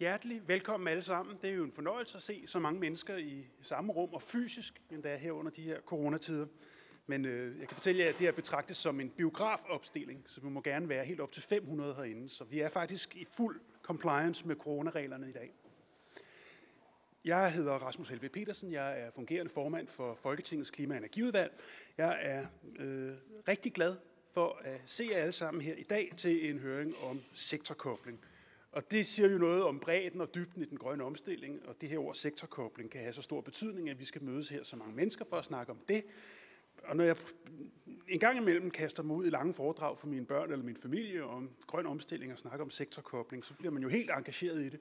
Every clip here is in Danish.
hjertelig velkommen alle sammen. Det er jo en fornøjelse at se så mange mennesker i samme rum og fysisk, endda her under de her coronatider. Men øh, jeg kan fortælle jer, at det her betragtes som en biografopstilling, så vi må gerne være helt op til 500 herinde. Så vi er faktisk i fuld compliance med coronareglerne i dag. Jeg hedder Rasmus Helve Petersen. Jeg er fungerende formand for Folketingets Klima- og Energiudvalg. Jeg er øh, rigtig glad for at se jer alle sammen her i dag til en høring om sektorkobling. Og det siger jo noget om bredden og dybden i den grønne omstilling, og det her ord sektorkobling kan have så stor betydning, at vi skal mødes her så mange mennesker for at snakke om det. Og når jeg en gang imellem kaster mig ud i lange foredrag for mine børn eller min familie om grøn omstilling og snakker om sektorkobling, så bliver man jo helt engageret i det.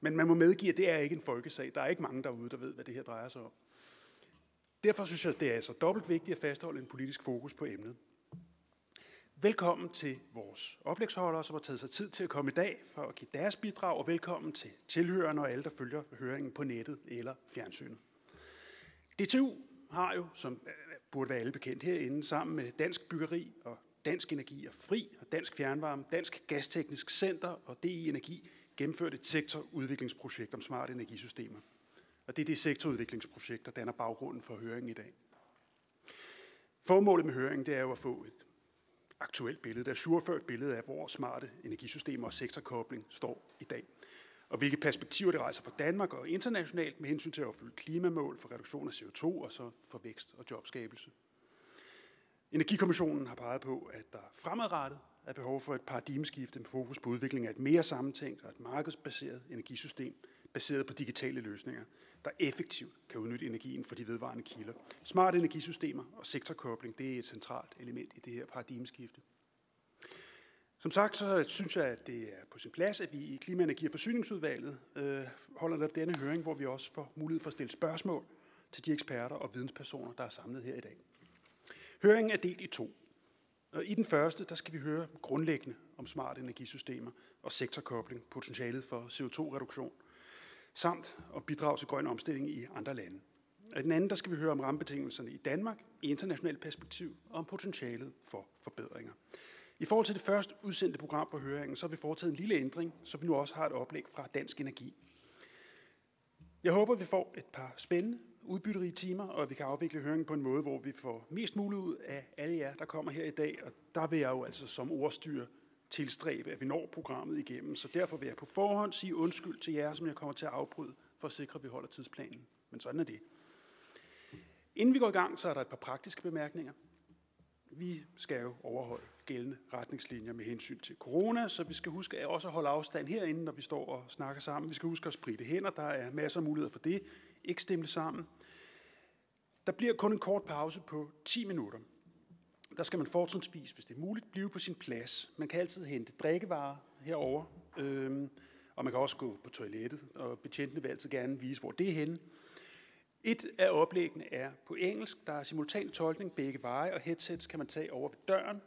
Men man må medgive, at det er ikke en folkesag. Der er ikke mange derude, der ved, hvad det her drejer sig om. Derfor synes jeg, det er så dobbelt vigtigt at fastholde en politisk fokus på emnet. Velkommen til vores oplægsholdere, som har taget sig tid til at komme i dag for at give deres bidrag, og velkommen til tilhørende og alle, der følger høringen på nettet eller fjernsynet. DTU har jo, som øh, burde være alle bekendt herinde, sammen med Dansk Byggeri og Dansk Energi og Fri og Dansk Fjernvarme, Dansk Gasteknisk Center og DI Energi gennemført et sektorudviklingsprojekt om smarte energisystemer. Og det er det sektorudviklingsprojekt, der danner baggrunden for høringen i dag. Formålet med høringen det er jo at få et aktuelt billede, et sureført billede af, hvor smarte energisystemer og sektorkobling står i dag. Og hvilke perspektiver det rejser for Danmark og internationalt med hensyn til at opfylde klimamål for reduktion af CO2 og så for vækst og jobskabelse. Energikommissionen har peget på, at der fremadrettet er behov for et paradigmeskifte med fokus på udvikling af et mere sammentænkt og et markedsbaseret energisystem, baseret på digitale løsninger, der effektivt kan udnytte energien fra de vedvarende kilder. Smarte energisystemer og sektorkobling, det er et centralt element i det her paradigmeskifte. Som sagt, så synes jeg, at det er på sin plads, at vi i Klima-, Energi- og Forsyningsudvalget øh, holder denne høring, hvor vi også får mulighed for at stille spørgsmål til de eksperter og videnspersoner, der er samlet her i dag. Høringen er delt i to. Og I den første, der skal vi høre grundlæggende om smarte energisystemer og sektorkobling, potentialet for CO2-reduktion, samt at bidrag til grøn omstilling i andre lande. Og i den anden, der skal vi høre om rammebetingelserne i Danmark i internationalt perspektiv og om potentialet for forbedringer. I forhold til det første udsendte program for høringen, så har vi foretaget en lille ændring, så vi nu også har et oplæg fra Dansk Energi. Jeg håber, vi får et par spændende udbytterige timer, og vi kan afvikle høringen på en måde, hvor vi får mest muligt ud af alle jer, der kommer her i dag. Og der vil jeg jo altså som ordstyre tilstræbe, at vi når programmet igennem. Så derfor vil jeg på forhånd sige undskyld til jer, som jeg kommer til at afbryde, for at sikre, at vi holder tidsplanen. Men sådan er det. Inden vi går i gang, så er der et par praktiske bemærkninger. Vi skal jo overholde gældende retningslinjer med hensyn til corona, så vi skal huske at også holde afstand herinde, når vi står og snakker sammen. Vi skal huske at spritte hænder. Der er masser af muligheder for det. Ikke stemme sammen. Der bliver kun en kort pause på 10 minutter. Der skal man fortrinsvis, hvis det er muligt, blive på sin plads. Man kan altid hente drikkevarer herover, øhm, og man kan også gå på toilettet, og betjentene vil altid gerne vise, hvor det er henne. Et af oplæggene er på engelsk. Der er simultan tolkning begge veje, og headsets kan man tage over ved døren.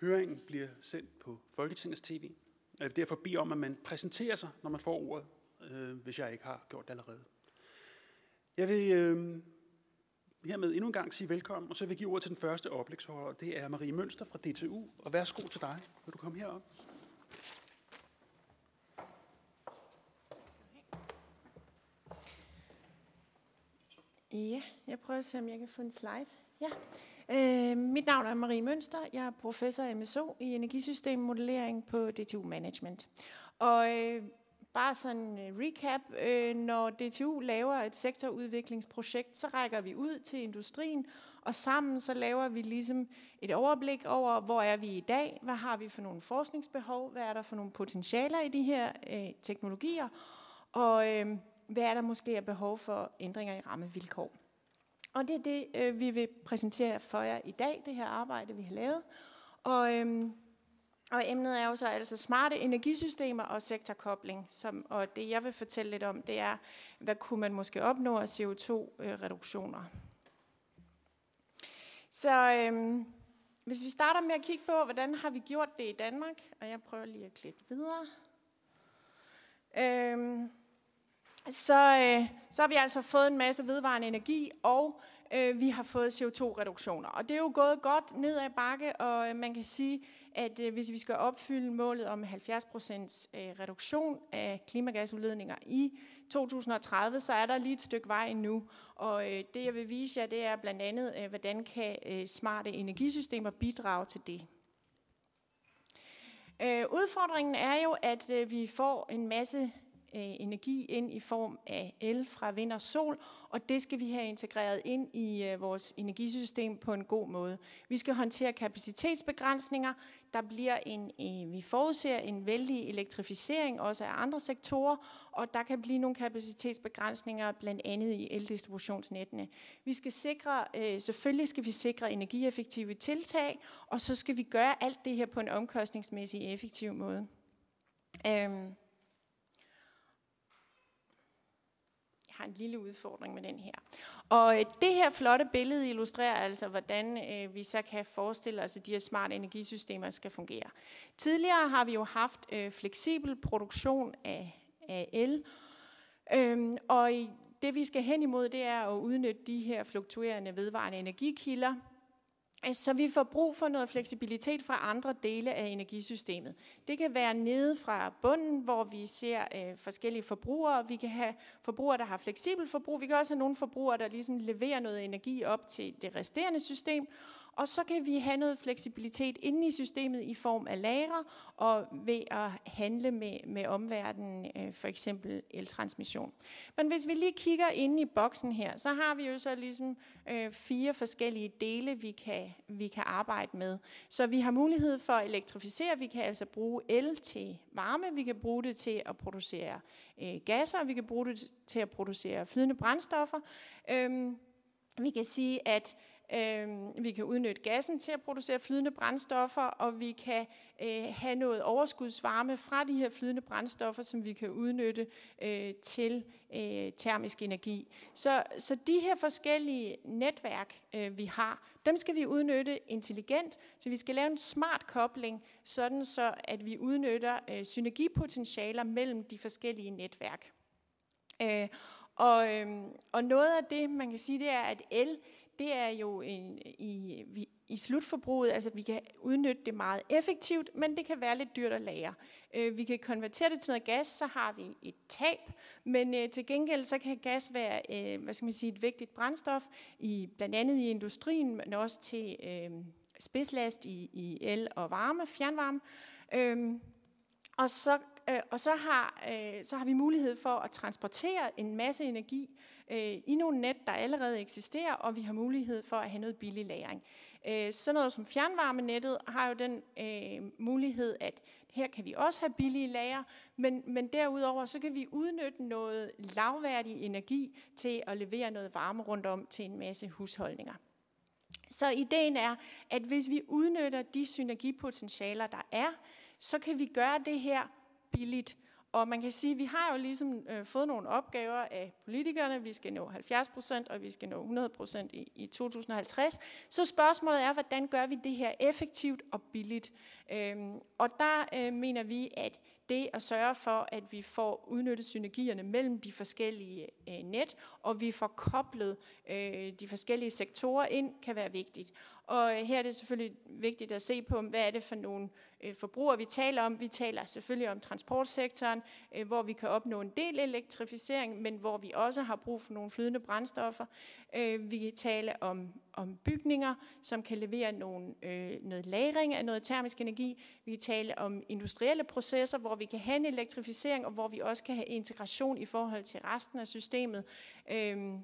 Høringen bliver sendt på Folketingets TV. Jeg vil derfor bede om, at man præsenterer sig, når man får ordet, øh, hvis jeg ikke har gjort det allerede. Jeg vil øh, hermed endnu en gang sige velkommen, og så vil jeg give ordet til den første oplægsholder. Det er Marie Mønster fra DTU, og værsgo til dig. Vil du komme herop? Ja, jeg prøver at se, om jeg kan få en slide. Ja. Øh, mit navn er Marie Mønster. Jeg er professor i MSO i energisystemmodellering på DTU Management. Og øh, bare sådan en recap. Øh, når DTU laver et sektorudviklingsprojekt, så rækker vi ud til industrien, og sammen så laver vi ligesom et overblik over, hvor er vi i dag, hvad har vi for nogle forskningsbehov, hvad er der for nogle potentialer i de her øh, teknologier, og øh, hvad er der måske af behov for ændringer i rammevilkår. Og det er det, øh, vi vil præsentere for jer i dag, det her arbejde, vi har lavet. Og, øhm, og emnet er jo så altså smarte energisystemer og sektorkobling. Som, og det, jeg vil fortælle lidt om, det er, hvad kunne man måske opnå af CO2-reduktioner. Øh, så øhm, hvis vi starter med at kigge på, hvordan har vi gjort det i Danmark, og jeg prøver lige at klikke videre. Øhm, så, øh, så har vi altså fået en masse vedvarende energi, og øh, vi har fået CO2-reduktioner. Og det er jo gået godt ned ad bakke, og øh, man kan sige, at øh, hvis vi skal opfylde målet om 70 procents øh, reduktion af klimagasudledninger i 2030, så er der lige et stykke vej endnu. Og øh, det jeg vil vise jer, det er blandt andet, øh, hvordan kan øh, smarte energisystemer bidrage til det. Øh, udfordringen er jo, at øh, vi får en masse Øh, energi ind i form af el fra vind og sol, og det skal vi have integreret ind i øh, vores energisystem på en god måde. Vi skal håndtere kapacitetsbegrænsninger. Der bliver en, øh, vi forudser en vældig elektrificering også af andre sektorer, og der kan blive nogle kapacitetsbegrænsninger blandt andet i eldistributionsnettene. Vi skal sikre, selvfølgelig skal vi sikre energieffektive tiltag, og så skal vi gøre alt det her på en omkostningsmæssig effektiv måde. Øhm. Har en lille udfordring med den her. Og øh, det her flotte billede illustrerer altså, hvordan øh, vi så kan forestille os, at de her smarte energisystemer skal fungere. Tidligere har vi jo haft øh, fleksibel produktion af, af el, øhm, og det vi skal hen imod, det er at udnytte de her fluktuerende vedvarende energikilder, så vi får brug for noget fleksibilitet fra andre dele af energisystemet. Det kan være nede fra bunden, hvor vi ser øh, forskellige forbrugere. Vi kan have forbrugere, der har fleksibel forbrug. Vi kan også have nogle forbrugere, der ligesom leverer noget energi op til det resterende system. Og så kan vi have noget fleksibilitet inde i systemet i form af lagre og ved at handle med, med omverdenen, øh, for eksempel eltransmission. Men hvis vi lige kigger ind i boksen her, så har vi jo så ligesom øh, fire forskellige dele, vi kan, vi kan arbejde med. Så vi har mulighed for at elektrificere. Vi kan altså bruge el til varme. Vi kan bruge det til at producere øh, gasser. Vi kan bruge det til at producere flydende brændstoffer. Øhm, vi kan sige, at Øh, vi kan udnytte gassen til at producere flydende brændstoffer, og vi kan øh, have noget overskudsvarme fra de her flydende brændstoffer, som vi kan udnytte øh, til øh, termisk energi. Så, så de her forskellige netværk, øh, vi har, dem skal vi udnytte intelligent, så vi skal lave en smart kobling, sådan så at vi udnytter øh, synergipotentialer mellem de forskellige netværk. Øh, og, øh, og noget af det, man kan sige, det er, at el det er jo en, i, i slutforbruget, altså vi kan udnytte det meget effektivt, men det kan være lidt dyrt at lære. Øh, vi kan konvertere det til noget gas, så har vi et tab, men øh, til gengæld så kan gas være øh, hvad skal man sige, et vigtigt brændstof, i, blandt andet i industrien, men også til øh, spidslast i, i el og varme, fjernvarme. Øh, og så, øh, og så, har, øh, så har vi mulighed for at transportere en masse energi øh, i nogle net, der allerede eksisterer, og vi har mulighed for at have noget billig lagring. Øh, sådan noget som fjernvarmenettet har jo den øh, mulighed, at her kan vi også have billige lager, men, men derudover så kan vi udnytte noget lavværdig energi til at levere noget varme rundt om til en masse husholdninger. Så ideen er, at hvis vi udnytter de synergipotentialer, der er, så kan vi gøre det her billigt. Og man kan sige, at vi har jo ligesom øh, fået nogle opgaver af politikerne. Vi skal nå 70 procent, og vi skal nå 100 procent i, i 2050. Så spørgsmålet er, hvordan gør vi det her effektivt og billigt? Øhm, og der øh, mener vi, at det at sørge for, at vi får udnyttet synergierne mellem de forskellige øh, net, og vi får koblet øh, de forskellige sektorer ind, kan være vigtigt. Og her er det selvfølgelig vigtigt at se på, hvad er det for nogle øh, forbrugere, vi taler om. Vi taler selvfølgelig om transportsektoren, øh, hvor vi kan opnå en del elektrificering, men hvor vi også har brug for nogle flydende brændstoffer. Øh, vi kan tale om, om bygninger, som kan levere nogle, noget lagring af noget termisk energi. Vi kan tale om industrielle processer, hvor vi kan have en elektrificering, og hvor vi også kan have integration i forhold til resten af systemet. Øh,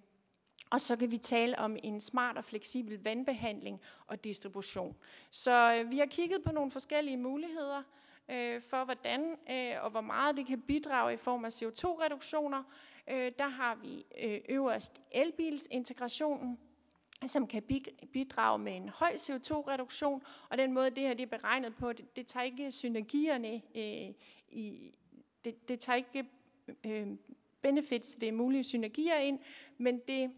og så kan vi tale om en smart og fleksibel vandbehandling og distribution. Så øh, vi har kigget på nogle forskellige muligheder øh, for, hvordan øh, og hvor meget det kan bidrage i form af CO2-reduktioner. Øh, der har vi øh, øverst elbilsintegrationen, som kan bidrage med en høj CO2-reduktion, og den måde, det her det er beregnet på, det, det tager ikke synergierne øh, i, det, det tager ikke øh, benefits ved mulige synergier ind, men det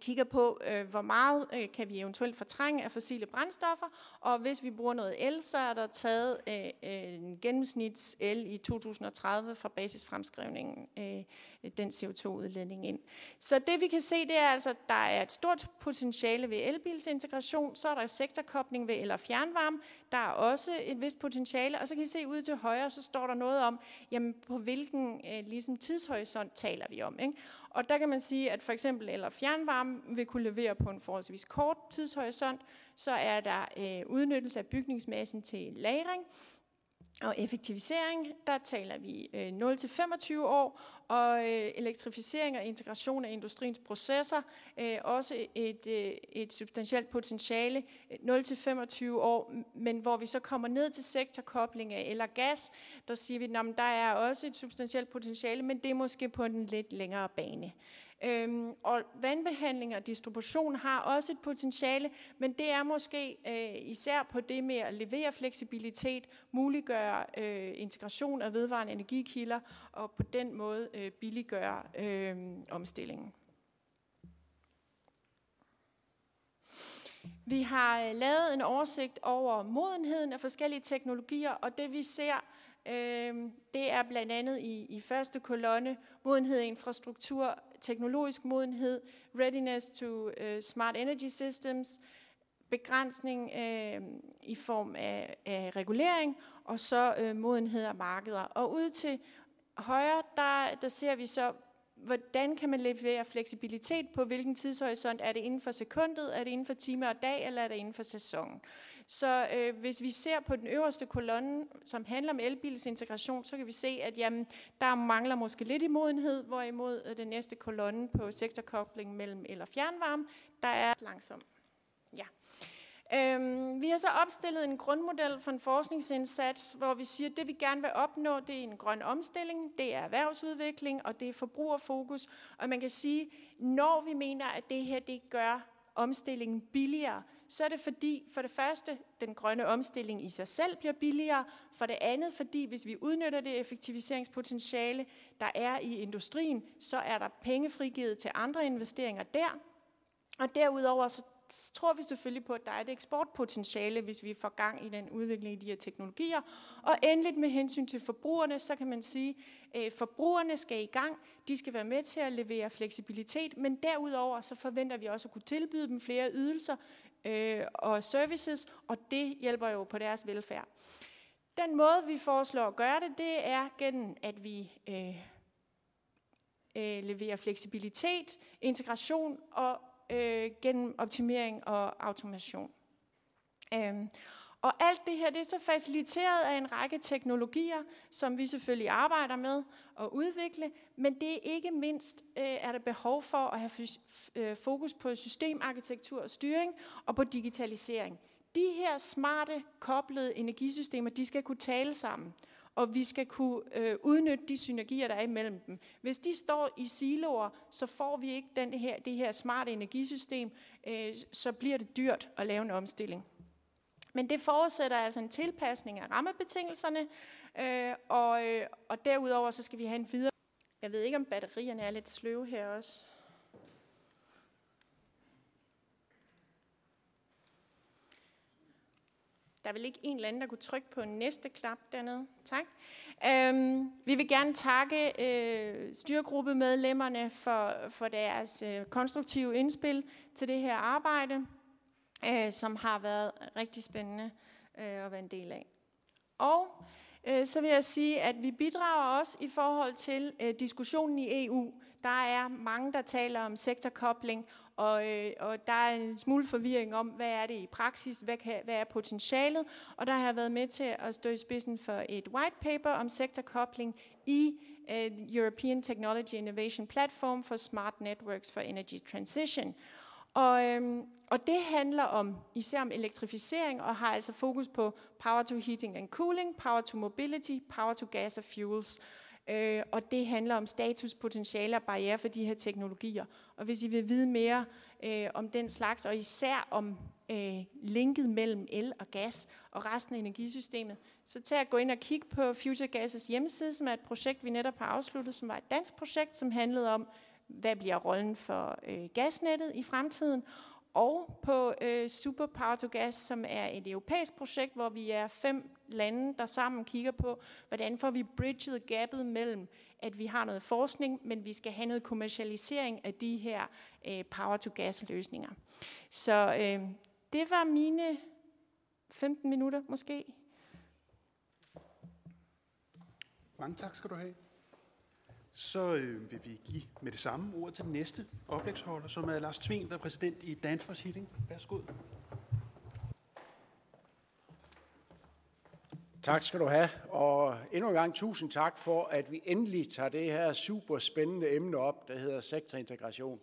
kigger på, øh, hvor meget øh, kan vi eventuelt fortrænge af fossile brændstoffer, og hvis vi bruger noget el, så er der taget øh, øh en gennemsnits el i 2030 fra basisfremskrivningen, øh, den CO2-udledning ind. Så det vi kan se, det er altså, at der er et stort potentiale ved elbilsintegration, så er der sektorkobling ved el- og fjernvarme, der er også et vist potentiale, og så kan I se ud til højre, så står der noget om, jamen på hvilken øh, ligesom, tidshorisont taler vi om. Ikke? Og der kan man sige, at for eksempel eller fjernvarme vil kunne levere på en forholdsvis kort tidshorisont. Så er der øh, udnyttelse af bygningsmassen til lagring og effektivisering. Der taler vi øh, 0-25 år, og øh, elektrificering og integration af industriens processer, øh, også et, øh, et substantielt potentiale, øh, 0-25 år, men hvor vi så kommer ned til sektorkobling af el og gas, der siger vi, at der er også et substantielt potentiale, men det er måske på en lidt længere bane. Øhm, og vandbehandling og distribution har også et potentiale, men det er måske øh, især på det med at levere fleksibilitet, muliggøre øh, integration af vedvarende energikilder og på den måde øh, billiggøre øh, omstillingen. Vi har øh, lavet en oversigt over modenheden af forskellige teknologier, og det vi ser, øh, Øhm, det er blandt andet i, i første kolonne modenhed i infrastruktur, teknologisk modenhed, readiness to uh, smart energy systems, begrænsning uh, i form af, af regulering, og så uh, modenhed af markeder. Og ud til højre, der, der ser vi så, hvordan kan man levere fleksibilitet på hvilken tidshorisont? Er det inden for sekundet, er det inden for time og dag, eller er det inden for sæsonen? Så øh, hvis vi ser på den øverste kolonne, som handler om elbilsintegration, så kan vi se, at jamen, der mangler måske lidt i modenhed, hvorimod øh, den næste kolonne på sektorkobling mellem el og fjernvarme, der er langsom. Ja. Øhm, vi har så opstillet en grundmodel for en forskningsindsats, hvor vi siger, at det vi gerne vil opnå, det er en grøn omstilling, det er erhvervsudvikling, og det er forbrugerfokus. Og man kan sige, når vi mener, at det her det gør omstillingen billigere, så er det fordi, for det første, den grønne omstilling i sig selv bliver billigere. For det andet, fordi hvis vi udnytter det effektiviseringspotentiale, der er i industrien, så er der penge frigivet til andre investeringer der. Og derudover så tror vi selvfølgelig på, at der er et eksportpotentiale, hvis vi får gang i den udvikling i de her teknologier. Og endeligt med hensyn til forbrugerne, så kan man sige, at forbrugerne skal i gang. De skal være med til at levere fleksibilitet, men derudover så forventer vi også at kunne tilbyde dem flere ydelser øh, og services, og det hjælper jo på deres velfærd. Den måde, vi foreslår at gøre det, det er gennem, at vi øh, øh, leverer fleksibilitet, integration og øh, gennem optimering og automation. Øh, og alt det her det er så faciliteret af en række teknologier, som vi selvfølgelig arbejder med at udvikle, men det er ikke mindst øh, er der behov for at have øh, fokus på systemarkitektur og styring og på digitalisering. De her smarte, koblede energisystemer, de skal kunne tale sammen og vi skal kunne øh, udnytte de synergier, der er imellem dem. Hvis de står i siloer, så får vi ikke den her, det her smarte energisystem, øh, så bliver det dyrt at lave en omstilling. Men det forudsætter altså en tilpasning af rammebetingelserne, øh, og, øh, og derudover så skal vi have en videre... Jeg ved ikke, om batterierne er lidt sløve her også. Der er vel ikke en eller anden, der kunne trykke på næste knap dernede. Tak. Øhm, vi vil gerne takke øh, styregruppemedlemmerne for, for deres øh, konstruktive indspil til det her arbejde, øh, som har været rigtig spændende øh, at være en del af. Og øh, så vil jeg sige, at vi bidrager også i forhold til øh, diskussionen i EU. Der er mange, der taler om sektorkobling, og, øh, og der er en smule forvirring om, hvad er det i praksis, hvad, kan, hvad er potentialet, og der har jeg været med til at stå i spidsen for et white paper om sektorkobling i øh, European Technology Innovation Platform for Smart Networks for Energy Transition. Og, øhm, og det handler om især om elektrificering og har altså fokus på power to heating and cooling, power to mobility, power to gas and fuels. Øh, og det handler om status, potentiale og barriere for de her teknologier. Og hvis I vil vide mere øh, om den slags, og især om øh, linket mellem el og gas og resten af energisystemet, så tag at gå ind og kigge på Future Gases hjemmeside, som er et projekt, vi netop har afsluttet, som var et dansk projekt, som handlede om, hvad bliver rollen for øh, gasnettet i fremtiden, og på øh, Super Power to Gas, som er et europæisk projekt, hvor vi er fem lande, der sammen kigger på, hvordan får vi bridget gabet mellem, at vi har noget forskning, men vi skal have noget kommercialisering af de her øh, power to gas løsninger. Så øh, det var mine 15 minutter måske. Mange tak skal du have. Så øh, vil vi give med det samme ord til den næste oplægsholder, som er Lars Tving, der er præsident i Danfoss Heating. Værsgo. Tak skal du have, og endnu en gang tusind tak for, at vi endelig tager det her super spændende emne op, der hedder sektorintegration.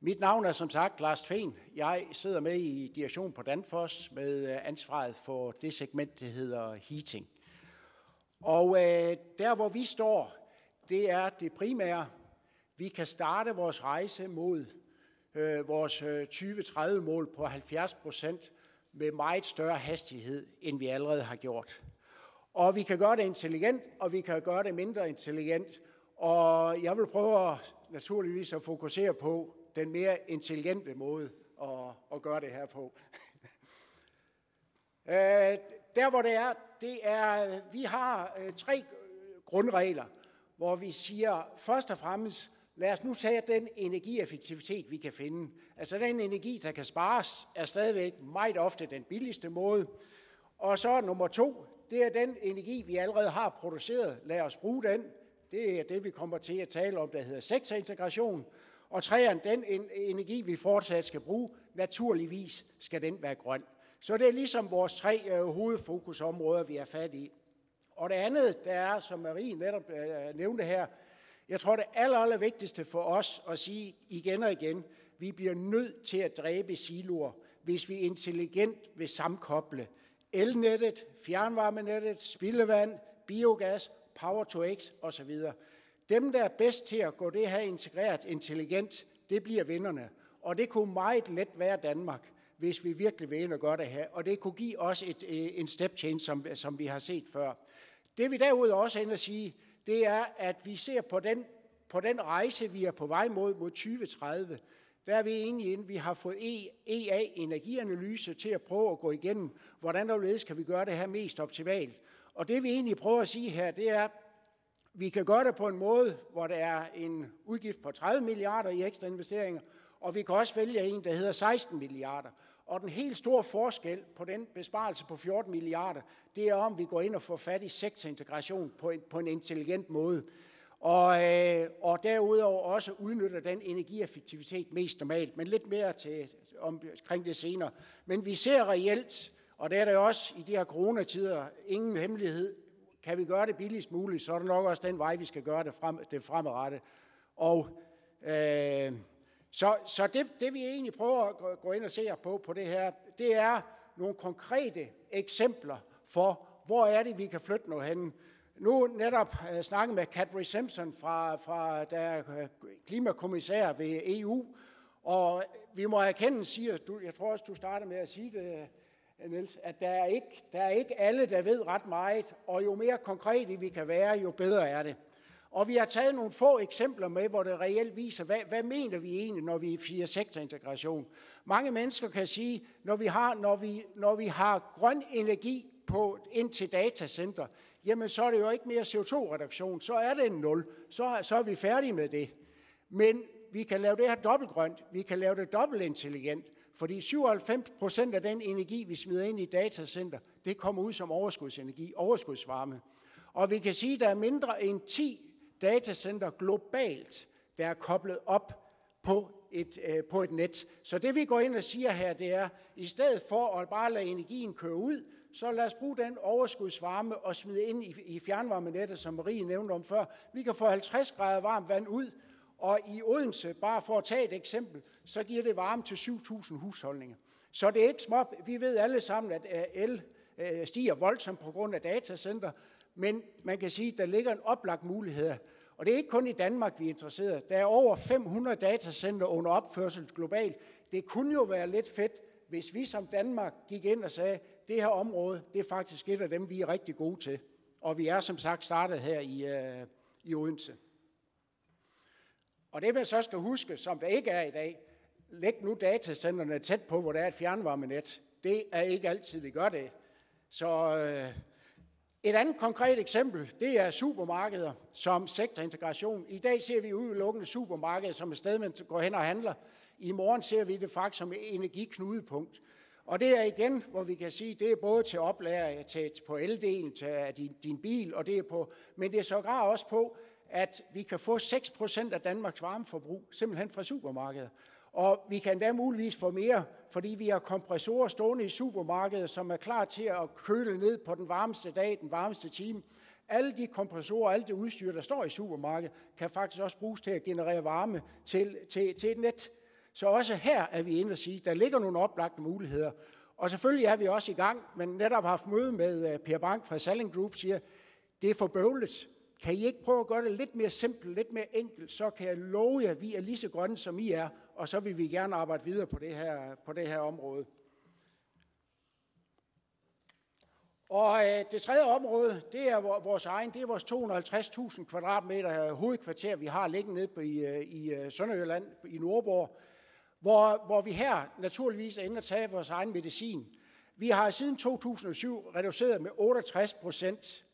Mit navn er som sagt Lars Tveen. Jeg sidder med i direktion på Danfoss med øh, ansvaret for det segment, der hedder heating. Og øh, der, hvor vi står, det er det primære. Vi kan starte vores rejse mod øh, vores øh, 2030-mål på 70 procent med meget større hastighed, end vi allerede har gjort. Og vi kan gøre det intelligent, og vi kan gøre det mindre intelligent. Og jeg vil prøve at, naturligvis at fokusere på den mere intelligente måde at, at gøre det her på. Øh, der hvor det er, det er, vi har øh, tre grundregler, hvor vi siger, først og fremmest, lad os nu tage den energieffektivitet, vi kan finde. Altså den energi, der kan spares, er stadigvæk meget ofte den billigste måde. Og så nummer to, det er den energi, vi allerede har produceret. Lad os bruge den. Det er det, vi kommer til at tale om, der hedder sektorintegration. Og træerne, den energi, vi fortsat skal bruge, naturligvis skal den være grøn. Så det er ligesom vores tre øh, hovedfokusområder, vi er fat i. Og det andet, der er, som Marie netop øh, nævnte her, jeg tror, det aller, aller vigtigste for os at sige igen og igen, vi bliver nødt til at dræbe siloer, hvis vi intelligent vil samkoble elnettet, fjernvarmenettet, spildevand, biogas, power to x osv. Dem, der er bedst til at gå det her integreret intelligent, det bliver vinderne. Og det kunne meget let være Danmark, hvis vi virkelig vil ind og gøre det her. Og det kunne give os et, øh, en step change, som, som vi har set før. Det vi derudover også ender at sige, det er, at vi ser på den, på den rejse, vi er på vej mod, mod 2030, der er vi enige ind, vi har fået EA Energianalyse til at prøve at gå igennem, hvordan og kan vi gøre det her mest optimalt. Og det vi egentlig prøver at sige her, det er, vi kan gøre det på en måde, hvor der er en udgift på 30 milliarder i ekstra investeringer, og vi kan også vælge en, der hedder 16 milliarder. Og den helt store forskel på den besparelse på 14 milliarder, det er om vi går ind og får fat i sektorintegration på en, på en intelligent måde. Og, øh, og derudover også udnytter den energieffektivitet mest normalt, men lidt mere til omkring det senere. Men vi ser reelt, og det er det også i de her coronatider, ingen hemmelighed, kan vi gøre det billigst muligt, så er det nok også den vej, vi skal gøre det, frem, det fremadrettet. Og øh, så, så det, det, vi egentlig prøver at gå ind og se på på det her, det er nogle konkrete eksempler for, hvor er det, vi kan flytte noget hen. Nu netop øh, uh, snakket med Catherine Simpson fra, fra der er øh, klimakommissær ved EU, og vi må erkende, siger du, jeg tror også, du starter med at sige det, øh, Niels, at der er, ikke, der er ikke alle, der ved ret meget, og jo mere konkrete vi kan være, jo bedre er det. Og vi har taget nogle få eksempler med, hvor det reelt viser, hvad, hvad mener vi egentlig, når vi siger sektorintegration. Mange mennesker kan sige, når vi har, når vi, når vi har grøn energi på, ind til datacenter, jamen så er det jo ikke mere CO2-reduktion, så er det en nul, så, så er vi færdige med det. Men vi kan lave det her dobbeltgrønt, vi kan lave det dobbelt intelligent, fordi 97 procent af den energi, vi smider ind i datacenter, det kommer ud som overskudsenergi, overskudsvarme. Og vi kan sige, at der er mindre end 10 datacenter globalt, der er koblet op på et, øh, på et net. Så det vi går ind og siger her, det er, i stedet for at bare lade energien køre ud, så lad os bruge den overskudsvarme og smide ind i, i fjernvarmenettet, som Marie nævnte om før. Vi kan få 50 grader varmt vand ud, og i Odense, bare for at tage et eksempel, så giver det varme til 7.000 husholdninger. Så det er ikke småt. Vi ved alle sammen, at øh, el øh, stiger voldsomt på grund af datacenter, men man kan sige, at der ligger en oplagt mulighed. Og det er ikke kun i Danmark, vi er interesseret. Der er over 500 datacenter under opførsel globalt. Det kunne jo være lidt fedt, hvis vi som Danmark gik ind og sagde, det her område, det er faktisk et af dem, vi er rigtig gode til. Og vi er som sagt startet her i, øh, i Odense. Og det man så skal huske, som der ikke er i dag, læg nu datacenterne tæt på, hvor der er et fjernvarmenet. Det er ikke altid, vi gør det. Så øh, et andet konkret eksempel, det er supermarkeder som sektorintegration. I dag ser vi udelukkende supermarkeder som et sted, man går hen og handler. I morgen ser vi det faktisk som et energiknudepunkt. Og det er igen, hvor vi kan sige, det er både til oplæring til, på eldelen til din, din bil, og det er på, men det er sågar også på, at vi kan få 6% af Danmarks varmeforbrug simpelthen fra supermarkedet. Og vi kan da muligvis få mere, fordi vi har kompressorer stående i supermarkedet, som er klar til at køle ned på den varmeste dag, den varmeste time. Alle de kompressorer, alt det udstyr, der står i supermarkedet, kan faktisk også bruges til at generere varme til, til, til et net. Så også her er vi inde og sige, der ligger nogle oplagte muligheder. Og selvfølgelig er vi også i gang, men netop har haft møde med øh, Per Bank fra Selling Group, siger, det er for bøvlet. Kan I ikke prøve at gøre det lidt mere simpelt, lidt mere enkelt, så kan jeg love jer, at vi er lige så grønne, som I er, og så vil vi gerne arbejde videre på det her, på det her område. Og øh, det tredje område, det er vores egen, det er vores 250.000 kvadratmeter øh, hovedkvarter, vi har liggende nede på, i, øh, i øh, Sønderjylland, i Nordborg, hvor, hvor vi her naturligvis er inde og tage vores egen medicin. Vi har siden 2007 reduceret med 68 procent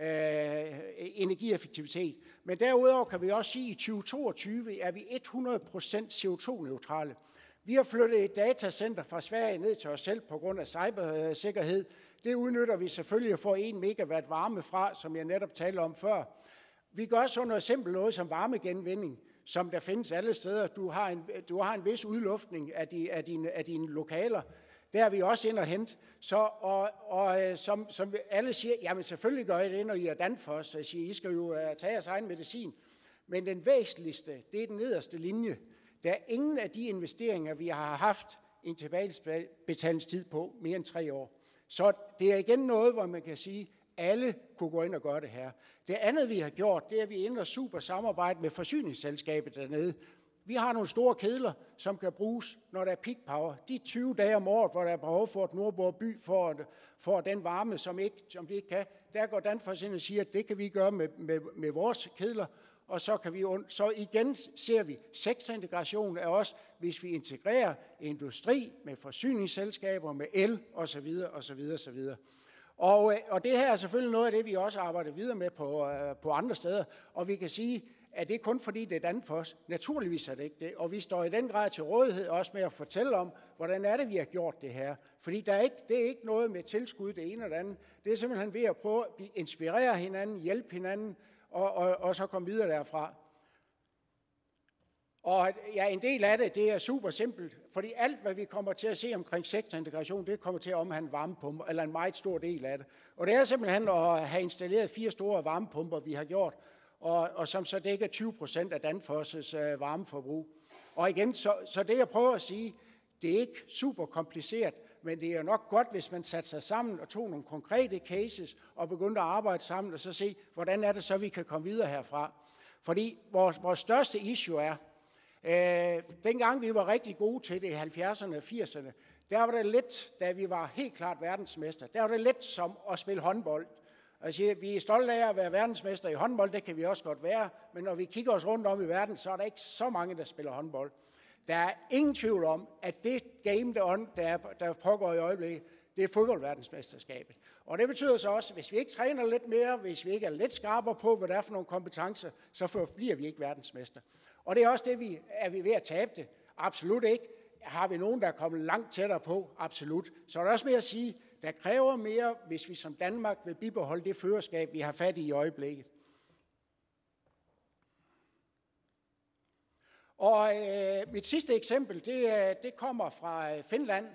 øh, energieffektivitet. Men derudover kan vi også sige, at i 2022 er vi 100% CO2-neutrale. Vi har flyttet et datacenter fra Sverige ned til os selv på grund af cybersikkerhed. Det udnytter vi selvfølgelig at få 1 megawatt varme fra, som jeg netop talte om før. Vi gør så noget simpelt noget som varmegenvinding som der findes alle steder. Du har en, du har en vis udluftning af, de, af, dine, af dine lokaler. Der er vi også ind og hente. Så, og, og øh, som, som alle siger, jamen selvfølgelig gør I det, når I er Danfoss. Jeg siger, I skal jo uh, tage jeres egen medicin. Men den væsentligste, det er den nederste linje. Der er ingen af de investeringer, vi har haft en tilbagebetalingstid på mere end tre år. Så det er igen noget, hvor man kan sige, alle kunne gå ind og gøre det her. Det andet, vi har gjort, det er, at vi ændrer super samarbejde med forsyningsselskabet dernede. Vi har nogle store kedler, som kan bruges, når der er peak power. De 20 dage om året, hvor der er behov for, at Nordborg by får, får den varme, som, ikke, som de ikke kan, der går Danfoss ind og siger, at det kan vi gøre med, med, med vores kedler, og så kan vi, så igen ser vi, sektorintegration er også, hvis vi integrerer industri med forsyningsselskaber, med el osv. osv. osv. Og, øh, og det her er selvfølgelig noget af det, vi også arbejder videre med på, øh, på andre steder. Og vi kan sige, er det kun fordi, det er dannet for os. Naturligvis er det ikke det. Og vi står i den grad til rådighed også med at fortælle om, hvordan er det, vi har gjort det her. Fordi der er ikke, det er ikke noget med tilskud, det ene eller det andet. Det er simpelthen ved at prøve at inspirere hinanden, hjælpe hinanden, og, og, og så komme videre derfra. Og ja, en del af det, det er super simpelt, fordi alt, hvad vi kommer til at se omkring sektorintegration, det kommer til at omhandle varmepumper, eller en meget stor del af det. Og det er simpelthen at have installeret fire store varmepumper, vi har gjort, og, og som så dækker 20 procent af Danfoss' øh, varmeforbrug. Og igen, så, så det jeg prøver at sige, det er ikke super kompliceret, men det er nok godt, hvis man satte sig sammen og tog nogle konkrete cases og begyndte at arbejde sammen og så se, hvordan er det så, vi kan komme videre herfra. Fordi vores, vores største issue er, Øh, dengang vi var rigtig gode til det i 70'erne og 80'erne, der var det lidt, da vi var helt klart verdensmester, der var det lidt som at spille håndbold. Altså, vi er stolte af at være verdensmester i håndbold, det kan vi også godt være, men når vi kigger os rundt om i verden, så er der ikke så mange, der spiller håndbold. Der er ingen tvivl om, at det game, der, der, der pågår i øjeblikket, det er fodboldverdensmesterskabet. Og det betyder så også, at hvis vi ikke træner lidt mere, hvis vi ikke er lidt skarpere på, hvad det er for nogle kompetencer, så bliver vi ikke verdensmester. Og det er også det, vi er vi ved at tabe det. Absolut ikke. Har vi nogen, der er kommet langt tættere på? Absolut. Så er der også mere at sige, der kræver mere, hvis vi som Danmark vil bibeholde det førerskab, vi har fat i i øjeblikket. Og øh, mit sidste eksempel, det, øh, det kommer fra øh, Finland,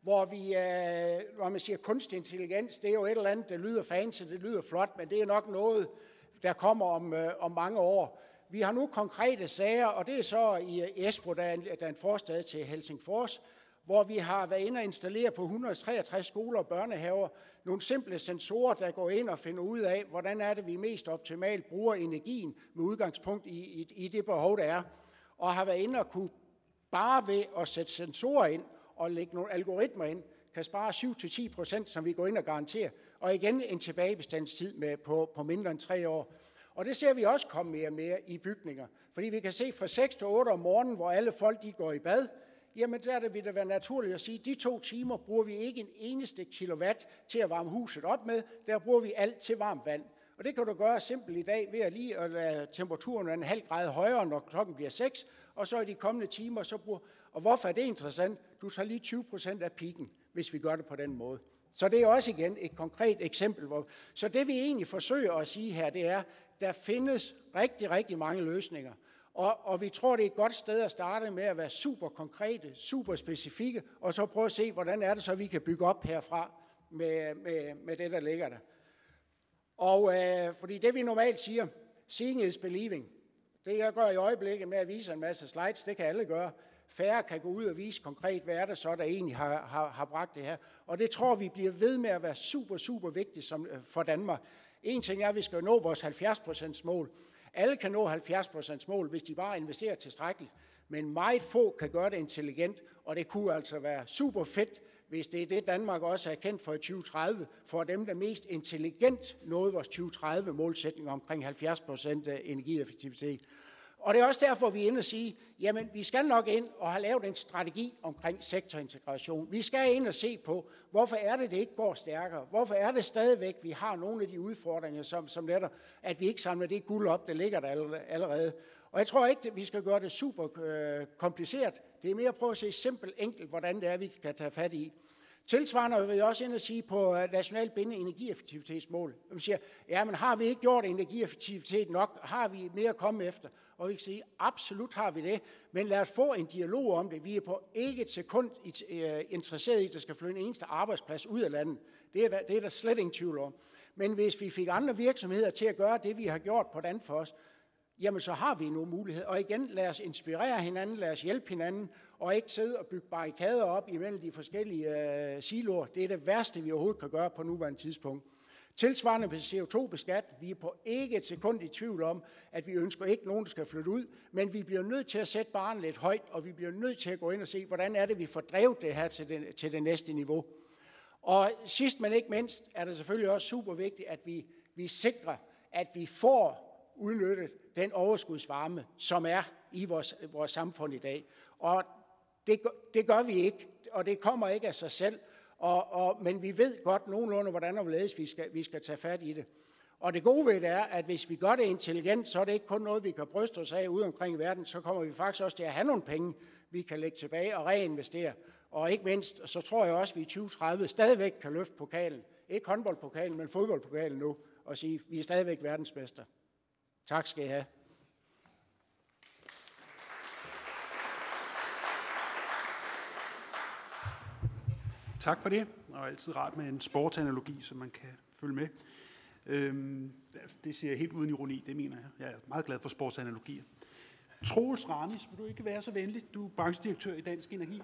hvor vi, øh, hvor man siger kunstig intelligens, det er jo et eller andet, der lyder fancy, det lyder flot, men det er nok noget, der kommer om, øh, om mange år. Vi har nu konkrete sager, og det er så i øh, Esbro, der er en, der er en forstad til Helsingfors, hvor vi har været inde og installere på 163 skoler og børnehaver nogle simple sensorer, der går ind og finder ud af, hvordan er det, vi mest optimalt bruger energien med udgangspunkt i, i, i det behov, der er. Og har været inde og kunne bare ved at sætte sensorer ind og lægge nogle algoritmer ind, kan spare 7-10 procent, som vi går ind og garanterer. Og igen en tilbagebestandstid med på, på mindre end tre år. Og det ser vi også komme mere og mere i bygninger. Fordi vi kan se fra 6 til 8 om morgenen, hvor alle folk de går i bad, jamen der vil det være naturligt at sige, at de to timer bruger vi ikke en eneste kilowatt til at varme huset op med, der bruger vi alt til varmt vand. Og det kan du gøre simpelt i dag ved at lige at lade temperaturen være en halv grad højere, når klokken bliver 6, og så i de kommende timer, så bruger... Og hvorfor er det interessant? Du tager lige 20 procent af pikken, hvis vi gør det på den måde. Så det er også igen et konkret eksempel. Hvor, så det vi egentlig forsøger at sige her, det er, der findes rigtig, rigtig mange løsninger. Og, og vi tror, det er et godt sted at starte med at være super konkrete, super specifikke, og så prøve at se, hvordan er det så, vi kan bygge op herfra med, med, med det, der ligger der. Og øh, fordi det vi normalt siger, seeing is believing. Det jeg gør i øjeblikket med at vise en masse slides, det kan alle gøre. Færre kan gå ud og vise konkret, hvad er det så, der egentlig har, har, har bragt det her. Og det tror vi bliver ved med at være super, super vigtigt som, øh, for Danmark. En ting er, at vi skal nå vores 70% mål. Alle kan nå 70% mål, hvis de bare investerer tilstrækkeligt. Men meget få kan gøre det intelligent, og det kunne altså være super fedt, hvis det er det, Danmark også er kendt for i 2030, for dem, der mest intelligent nåede vores 2030-målsætning omkring 70% øh, energieffektivitet. Og det er også derfor, vi er inde og sige, jamen vi skal nok ind og have lavet en strategi omkring sektorintegration. Vi skal ind og se på, hvorfor er det, det ikke går stærkere? Hvorfor er det stadigvæk, vi har nogle af de udfordringer, som, som netop, at vi ikke samler det guld op, der ligger der allerede. Og jeg tror ikke, at vi skal gøre det super øh, kompliceret. Det er mere at prøve at se simpelt enkelt, hvordan det er, vi kan tage fat i. Tilsvarende vil jeg også ind og sige på øh, nationalt bindende energieffektivitetsmål. Man siger, ja, men har vi ikke gjort energieffektivitet nok? Har vi mere at komme efter? Og vi kan sige, absolut har vi det, men lad os få en dialog om det. Vi er på ikke et sekund øh, interesseret i, at der skal flytte en eneste arbejdsplads ud af landet. Det er, der, det er der slet ingen tvivl om. Men hvis vi fik andre virksomheder til at gøre det, vi har gjort på os, jamen så har vi nogle muligheder. Og igen, lad os inspirere hinanden, lad os hjælpe hinanden, og ikke sidde og bygge barrikader op imellem de forskellige øh, siloer. Det er det værste, vi overhovedet kan gøre på nuværende tidspunkt. Tilsvarende på CO2-beskat, vi er på ikke et sekund i tvivl om, at vi ønsker ikke nogen, skal flytte ud, men vi bliver nødt til at sætte barnet lidt højt, og vi bliver nødt til at gå ind og se, hvordan er det, vi får drevet det her til det, til det næste niveau. Og sidst men ikke mindst er det selvfølgelig også super vigtigt, at vi, vi sikrer, at vi får udnyttet den overskudsvarme, som er i vores, vores samfund i dag. Og det, det gør vi ikke, og det kommer ikke af sig selv. Og, og, men vi ved godt nogenlunde, hvordan og hvorledes vi skal, vi skal tage fat i det. Og det gode ved det er, at hvis vi gør det intelligent, så er det ikke kun noget, vi kan bryste os af ude omkring i verden, så kommer vi faktisk også til at have nogle penge, vi kan lægge tilbage og reinvestere. Og ikke mindst, så tror jeg også, at vi i 2030 stadigvæk kan løfte pokalen. Ikke håndboldpokalen, men fodboldpokalen nu, og sige, at vi er stadigvæk verdensmester. Tak skal I have. Tak for det, og altid rart med en sportsanalogi, så man kan følge med. Øhm, det siger jeg helt uden ironi, det mener jeg. Jeg er meget glad for sportsanalogier. Troels Ranis, vil du ikke være så venlig? Du er branchedirektør i Dansk Energi.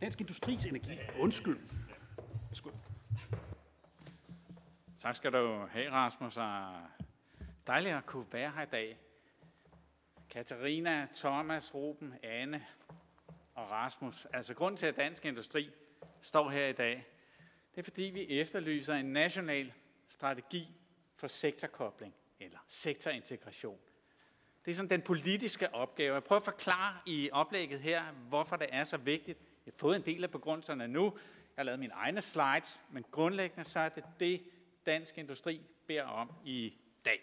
Dansk Industris Energi. Undskyld. Skål. Tak skal du have, Rasmus. Og dejligt at kunne være her i dag. Katarina, Thomas, Ruben, Anne og Rasmus. Altså grund til, at Dansk Industri står her i dag, det er fordi, vi efterlyser en national strategi for sektorkobling eller sektorintegration. Det er sådan den politiske opgave. Jeg prøver at forklare i oplægget her, hvorfor det er så vigtigt. Jeg har fået en del af begrundelserne nu. Jeg har lavet mine egne slides, men grundlæggende så er det det, dansk industri beder om i dag.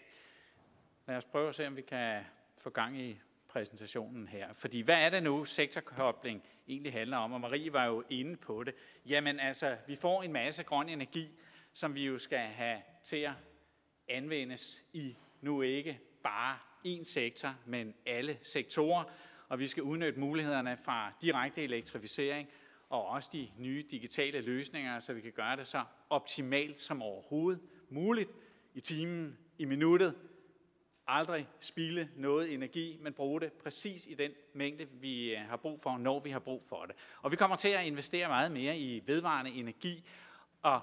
Lad os prøve at se, om vi kan få gang i præsentationen her. Fordi hvad er det nu, sektorkobling egentlig handler om? Og Marie var jo inde på det. Jamen altså, vi får en masse grøn energi, som vi jo skal have til at anvendes i nu ikke bare én sektor, men alle sektorer. Og vi skal udnytte mulighederne fra direkte elektrificering og også de nye digitale løsninger, så vi kan gøre det så optimalt som overhovedet muligt i timen, i minuttet, aldrig spilde noget energi, men bruge det præcis i den mængde, vi øh, har brug for, når vi har brug for det. Og vi kommer til at investere meget mere i vedvarende energi, og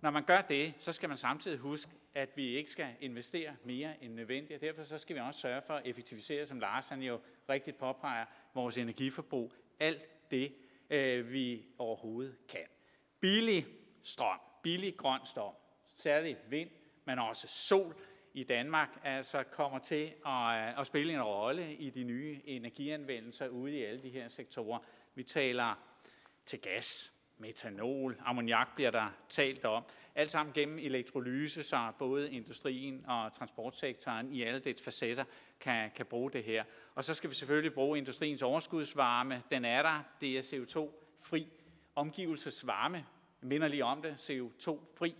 når man gør det, så skal man samtidig huske, at vi ikke skal investere mere end nødvendigt, og derfor så skal vi også sørge for at effektivisere, som Lars han jo rigtigt påpeger, vores energiforbrug. Alt det, øh, vi overhovedet kan. Billig strøm, billig grøn strøm, særligt vind, men også sol, i Danmark altså kommer til at, øh, at spille en rolle i de nye energianvendelser ude i alle de her sektorer. Vi taler til gas, metanol, ammoniak bliver der talt om. Alt sammen gennem elektrolyse, så både industrien og transportsektoren i alle dets facetter kan, kan bruge det her. Og så skal vi selvfølgelig bruge industriens overskudsvarme. Den er der. Det er CO2-fri omgivelsesvarme. Jeg minder lige om det. CO2-fri.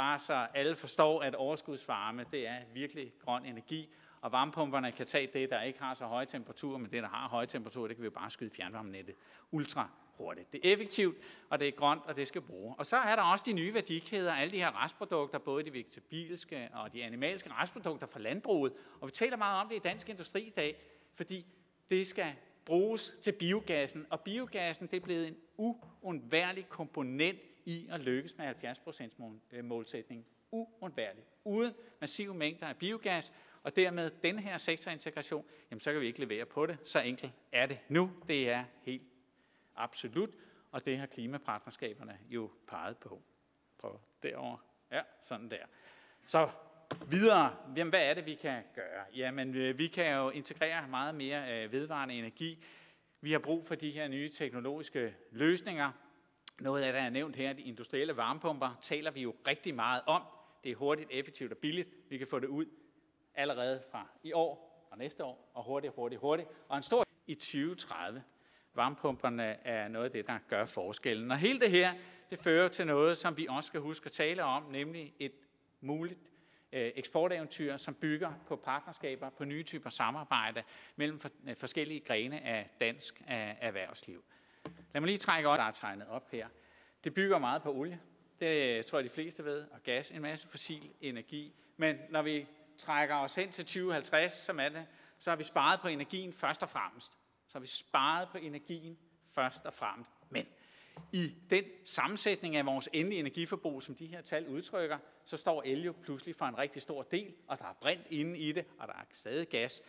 Bare så alle forstår, at overskudsvarme, det er virkelig grøn energi. Og varmepumperne kan tage det, der ikke har så høje temperaturer, men det, der har høje temperaturer, det kan vi jo bare skyde fjernvarmenettet ultra hurtigt. Det er effektivt, og det er grønt, og det skal bruge. Og så er der også de nye værdikæder, alle de her restprodukter, både de vegetabilske og de animalske restprodukter fra landbruget. Og vi taler meget om det i dansk industri i dag, fordi det skal bruges til biogassen, og biogassen det er blevet en uundværlig komponent i at lykkes med 70% målsætningen. Uundværligt. Uden massive mængder af biogas, og dermed den her sektorintegration, jamen så kan vi ikke levere på det. Så enkelt er det nu. Det er helt absolut, og det har klimapartnerskaberne jo peget på. Prøv derover. Ja, sådan der. Så videre, jamen, hvad er det, vi kan gøre? Jamen, øh, vi kan jo integrere meget mere øh, vedvarende energi. Vi har brug for de her nye teknologiske løsninger. Noget af det er nævnt her, de industrielle varmepumper, taler vi jo rigtig meget om. Det er hurtigt, effektivt og billigt. Vi kan få det ud allerede fra i år og næste år, og hurtigt, hurtigt, hurtigt. Og en stor i 2030. Varmepumperne er noget af det, der gør forskellen. Og hele det her, det fører til noget, som vi også skal huske at tale om, nemlig et muligt øh, eksporteventyr, som bygger på partnerskaber, på nye typer samarbejde mellem øh, forskellige grene af dansk erhvervsliv. Lad mig lige trække op, der er tegnet op her. Det bygger meget på olie. Det tror jeg, de fleste ved. Og gas, en masse fossil energi. Men når vi trækker os hen til 2050, som er det, så har vi sparet på energien først og fremmest. Så har vi sparet på energien først og fremmest. Men i den sammensætning af vores endelige energiforbrug, som de her tal udtrykker, så står el jo pludselig for en rigtig stor del, og der er brint inde i det, og der er stadig gas.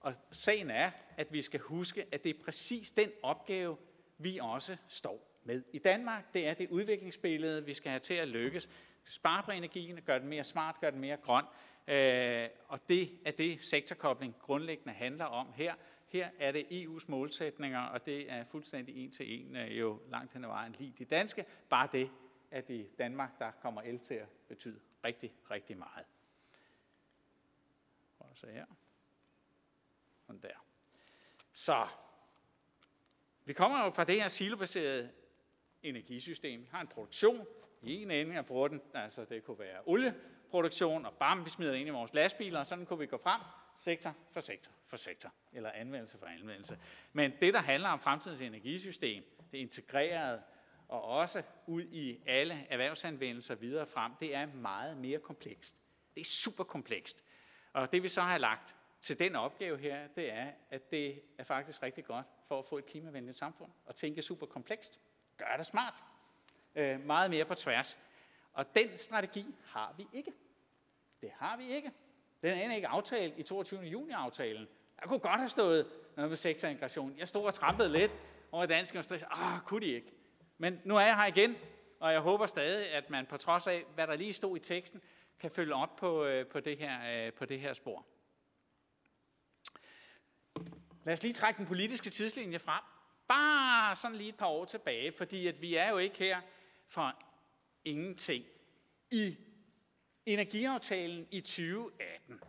Og sagen er, at vi skal huske, at det er præcis den opgave, vi også står med i Danmark. Det er det udviklingsbillede, vi skal have til at lykkes. Spare på energien, gøre den mere smart, gøre den mere grøn. Øh, og det er det, sektorkobling grundlæggende handler om her. Her er det EU's målsætninger, og det er fuldstændig en til en øh, jo langt hen ad vejen lige de danske. Bare det, at i Danmark, der kommer el til at betyde rigtig, rigtig meget. Prøv at se her. Sådan der. Så, vi kommer jo fra det her silobaserede energisystem. Vi har en produktion i en ende af bruger den, altså det kunne være olieproduktion, og bam, vi smider det ind i vores lastbiler, og sådan kunne vi gå frem, sektor for sektor for sektor, eller anvendelse for anvendelse. Men det, der handler om fremtidens energisystem, det integrerede, og også ud i alle erhvervsanvendelser videre frem, det er meget mere komplekst. Det er super komplekst. Og det vi så har lagt til den opgave her, det er, at det er faktisk rigtig godt for at få et klimavenligt samfund, og tænke super komplekst. Gør det smart. Øh, meget mere på tværs. Og den strategi har vi ikke. Det har vi ikke. Den er ikke aftalt i 22. juni-aftalen. Jeg kunne godt have stået noget med sektorintegration. Jeg stod og trampede lidt over dansk industri. Ah, kunne de ikke? Men nu er jeg her igen, og jeg håber stadig, at man på trods af, hvad der lige stod i teksten, kan følge op på, øh, på, det, her, øh, på det her spor. Lad os lige trække den politiske tidslinje frem. Bare sådan lige et par år tilbage, fordi at vi er jo ikke her for ingenting. I energiaftalen i 2018,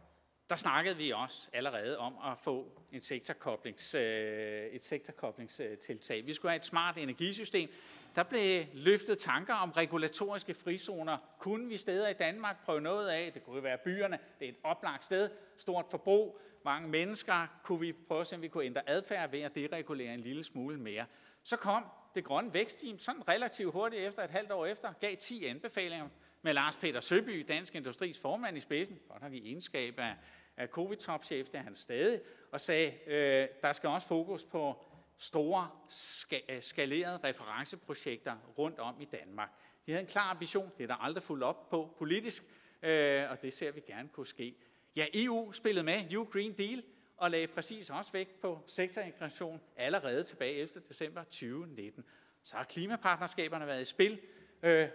der snakkede vi også allerede om at få en sektorkoblings, øh, et sektorkoblingstiltag. Vi skulle have et smart energisystem. Der blev løftet tanker om regulatoriske frizoner. Kunne vi steder i Danmark prøve noget af? Det kunne være byerne. Det er et oplagt sted. Stort forbrug. Mange mennesker. Kunne vi prøve at se, om vi kunne ændre adfærd ved at deregulere en lille smule mere? Så kom det grønne vækstteam sådan relativt hurtigt efter et halvt år efter, gav 10 anbefalinger med Lars Peter Søby, Dansk Industris formand i spidsen, godt nok i egenskab af, af covid-topchef, det er han stadig, og sagde, øh, der skal også fokus på store ska- øh, skalerede referenceprojekter rundt om i Danmark. De havde en klar ambition, det er der aldrig fuldt op på politisk, øh, og det ser vi gerne kunne ske. Ja, EU spillede med, EU Green Deal, og lagde præcis også vægt på sektorintegration allerede tilbage 11. december 2019. Så har klimapartnerskaberne været i spil. Øh,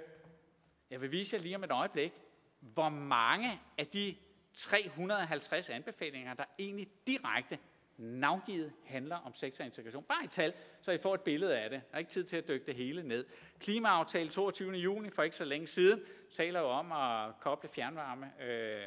jeg vil vise jer lige om et øjeblik, hvor mange af de 350 anbefalinger, der egentlig direkte navngivet handler om sektorintegration. Bare i tal, så I får et billede af det. Der er ikke tid til at dykke det hele ned. Klimaaftale 22. juni for ikke så længe siden taler jo om at koble fjernvarme øh,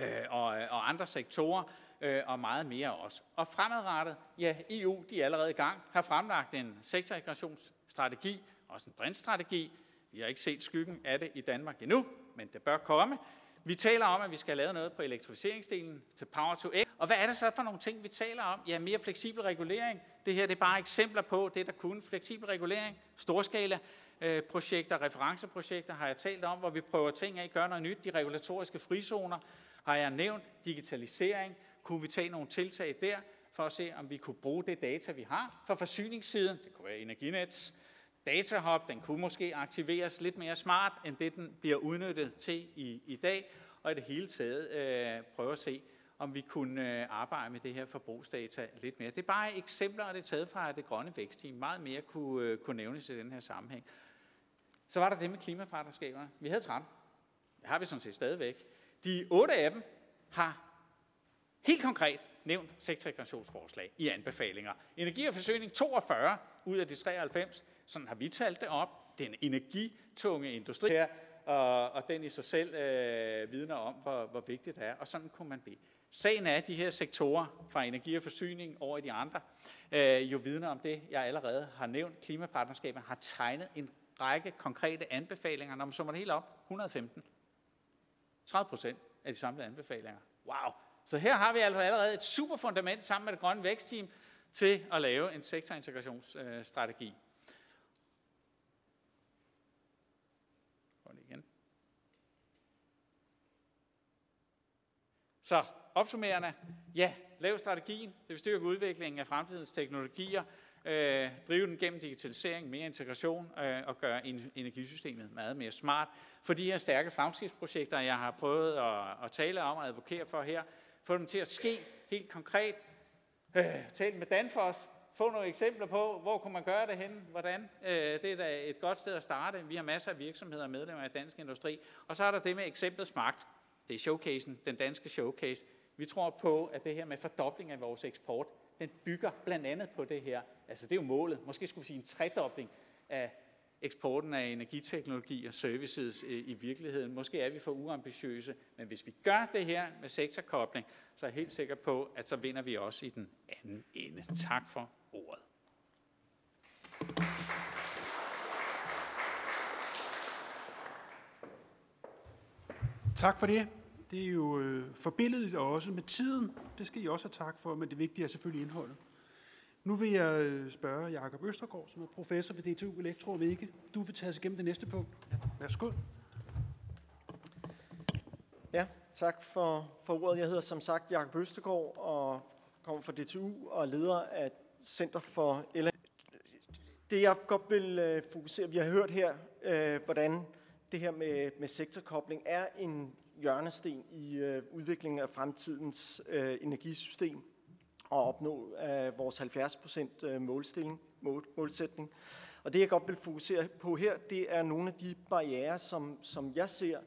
øh, og, og andre sektorer øh, og meget mere også. Og fremadrettet, ja, EU de er allerede i gang, har fremlagt en sektorintegrationsstrategi, også en brintstrategi. Vi har ikke set skyggen af det i Danmark endnu, men det bør komme. Vi taler om, at vi skal lave noget på elektrificeringsdelen til Power to X. Og hvad er det så for nogle ting, vi taler om? Ja, mere fleksibel regulering. Det her det er bare eksempler på det, der kunne. Fleksibel regulering, storskala øh, projekter, referenceprojekter har jeg talt om, hvor vi prøver ting af, gør noget nyt. De regulatoriske frizoner har jeg nævnt. Digitalisering. Kunne vi tage nogle tiltag der, for at se, om vi kunne bruge det data, vi har fra forsyningssiden. Det kunne være Energinets datahop, den kunne måske aktiveres lidt mere smart, end det den bliver udnyttet til i, i dag, og i det hele taget øh, prøve at se, om vi kunne øh, arbejde med det her forbrugsdata lidt mere. Det er bare eksempler, og det er taget fra det grønne vækstteam. Meget mere kunne, øh, kunne nævnes i den her sammenhæng. Så var der det med klimapartnerskaberne. Vi havde 13. Det har vi sådan set stadigvæk. De otte af dem har helt konkret nævnt sektorintegrationsforslag i anbefalinger. Energi og forsyning 42 ud af de 93. Sådan har vi talt det op. Den energitunge industri her, og, og den i sig selv øh, vidner om, hvor, hvor vigtigt det er. Og sådan kunne man blive. Sagen er, at de her sektorer fra energi og forsyning over i de andre, øh, jo vidner om det, jeg allerede har nævnt. Klimapartnerskabet har tegnet en række konkrete anbefalinger. Når man summer det hele op, 115. 30 procent af de samlede anbefalinger. Wow! Så her har vi altså allerede et super fundament sammen med det grønne vækstteam til at lave en sektorintegrationsstrategi. igen. Så opsummerende, ja, lav strategien, det vil styrke udviklingen af fremtidens teknologier, øh, drive den gennem digitalisering, mere integration øh, og gøre energisystemet meget mere smart. For de her stærke flagskibsprojekter, jeg har prøvet at, at tale om og advokere for her, få dem til at ske helt konkret. Øh, tal med Danfoss, få nogle eksempler på, hvor kunne man gøre det hen, hvordan. Øh, det er da et godt sted at starte. Vi har masser af virksomheder og medlemmer af dansk industri. Og så er der det med eksemplets magt. Det er showcasen, den danske showcase. Vi tror på, at det her med fordobling af vores eksport, den bygger blandt andet på det her. Altså det er jo målet. Måske skulle vi sige en tredobling af eksporten af energiteknologi og services øh, i virkeligheden. Måske er vi for uambitiøse, men hvis vi gør det her med sektorkobling, så er jeg helt sikker på, at så vinder vi også i den anden ende. Tak for ordet. Tak for det. Det er jo øh, forbilledet også med tiden. Det skal I også have tak for, men det vigtige er selvfølgelig indholdet. Nu vil jeg øh, spørge Jakob Østergaard, som er professor ved DTU Elektro og Ikke. Du vil tage os igennem det næste punkt. Værsgo. Ja, tak for, for ordet. Jeg hedder som sagt Jakob Østergaard og kommer fra DTU og er leder af Center for el. Det jeg godt vil øh, fokusere, vi har hørt her, øh, hvordan det her med, med sektorkobling er en hjørnesten i øh, udviklingen af fremtidens øh, energisystem at opnå øh, vores 70% øh, målstilling, mål, målsætning. Og det jeg godt vil fokusere på her, det er nogle af de barriere, som, som jeg ser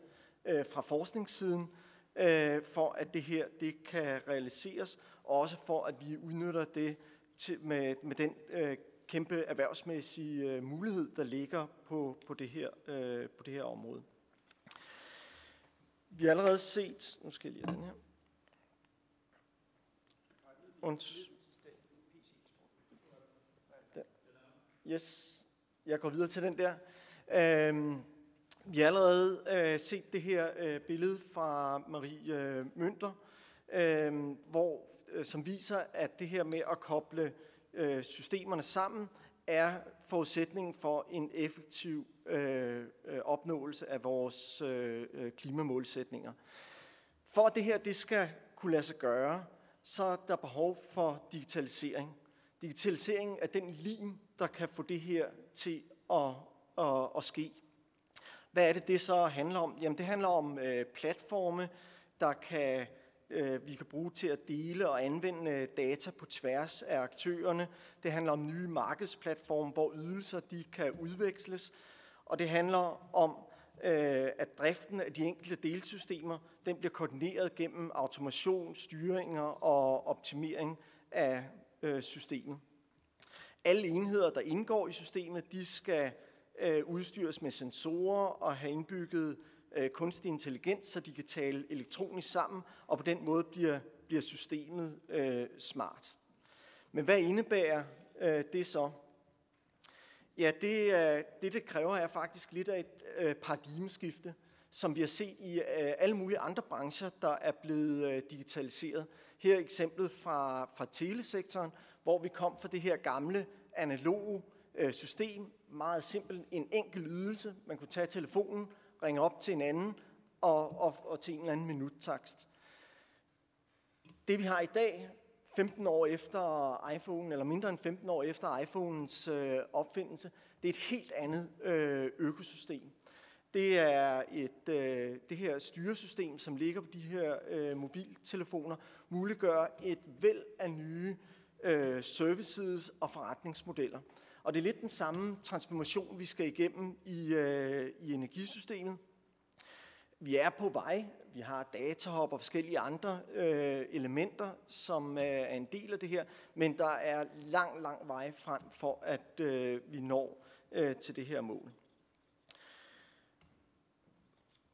øh, fra forskningssiden, øh, for at det her det kan realiseres, og også for at vi udnytter det til, med, med den øh, kæmpe erhvervsmæssige øh, mulighed, der ligger på, på, det her, øh, på det her område. Vi har allerede set, nu skal jeg lige have den her. Und, yes, jeg går videre til den der. Øhm, vi har allerede øh, set det her øh, billede fra Marie øh, Mønter, øh, hvor, øh, som viser, at det her med at koble øh, systemerne sammen er forudsætningen for en effektiv øh, øh opnåelse af vores øh, øh, klimamålsætninger. For at det her det skal kunne lade sig gøre, så er der behov for digitalisering. Digitalisering er den lim, der kan få det her til at, at, at ske. Hvad er det, det så handler om? Jamen, det handler om øh, platforme, der kan, øh, vi kan bruge til at dele og anvende øh, data på tværs af aktørerne. Det handler om nye markedsplatforme, hvor ydelser de kan udveksles. Og det handler om Øh, at driften af de enkelte delsystemer den bliver koordineret gennem automation, styringer og optimering af øh, systemet. Alle enheder, der indgår i systemet, de skal øh, udstyres med sensorer og have indbygget øh, kunstig intelligens, så de kan tale elektronisk sammen, og på den måde bliver, bliver systemet øh, smart. Men hvad indebærer øh, det så? Ja, det, øh, det, det kræver, er faktisk lidt af et øh, paradigmeskifte, som vi har set i øh, alle mulige andre brancher, der er blevet digitaliseret. Her er eksemplet fra, fra telesektoren, hvor vi kom fra det her gamle analoge system, meget simpelt, en enkel ydelse. Man kunne tage telefonen, ringe op til en anden og, og, og til en eller anden minuttakst. Det vi har i dag, 15 år efter iPhone, eller mindre end 15 år efter iPhones øh, opfindelse, det er et helt andet øh, økosystem. Det er et, øh, det her styresystem, som ligger på de her øh, mobiltelefoner, muliggør et væld af nye øh, services og forretningsmodeller. Og det er lidt den samme transformation, vi skal igennem i, øh, i energisystemet. Vi er på vej. Vi har datahop og forskellige andre øh, elementer, som øh, er en del af det her, men der er lang, lang vej frem for, at øh, vi når øh, til det her mål.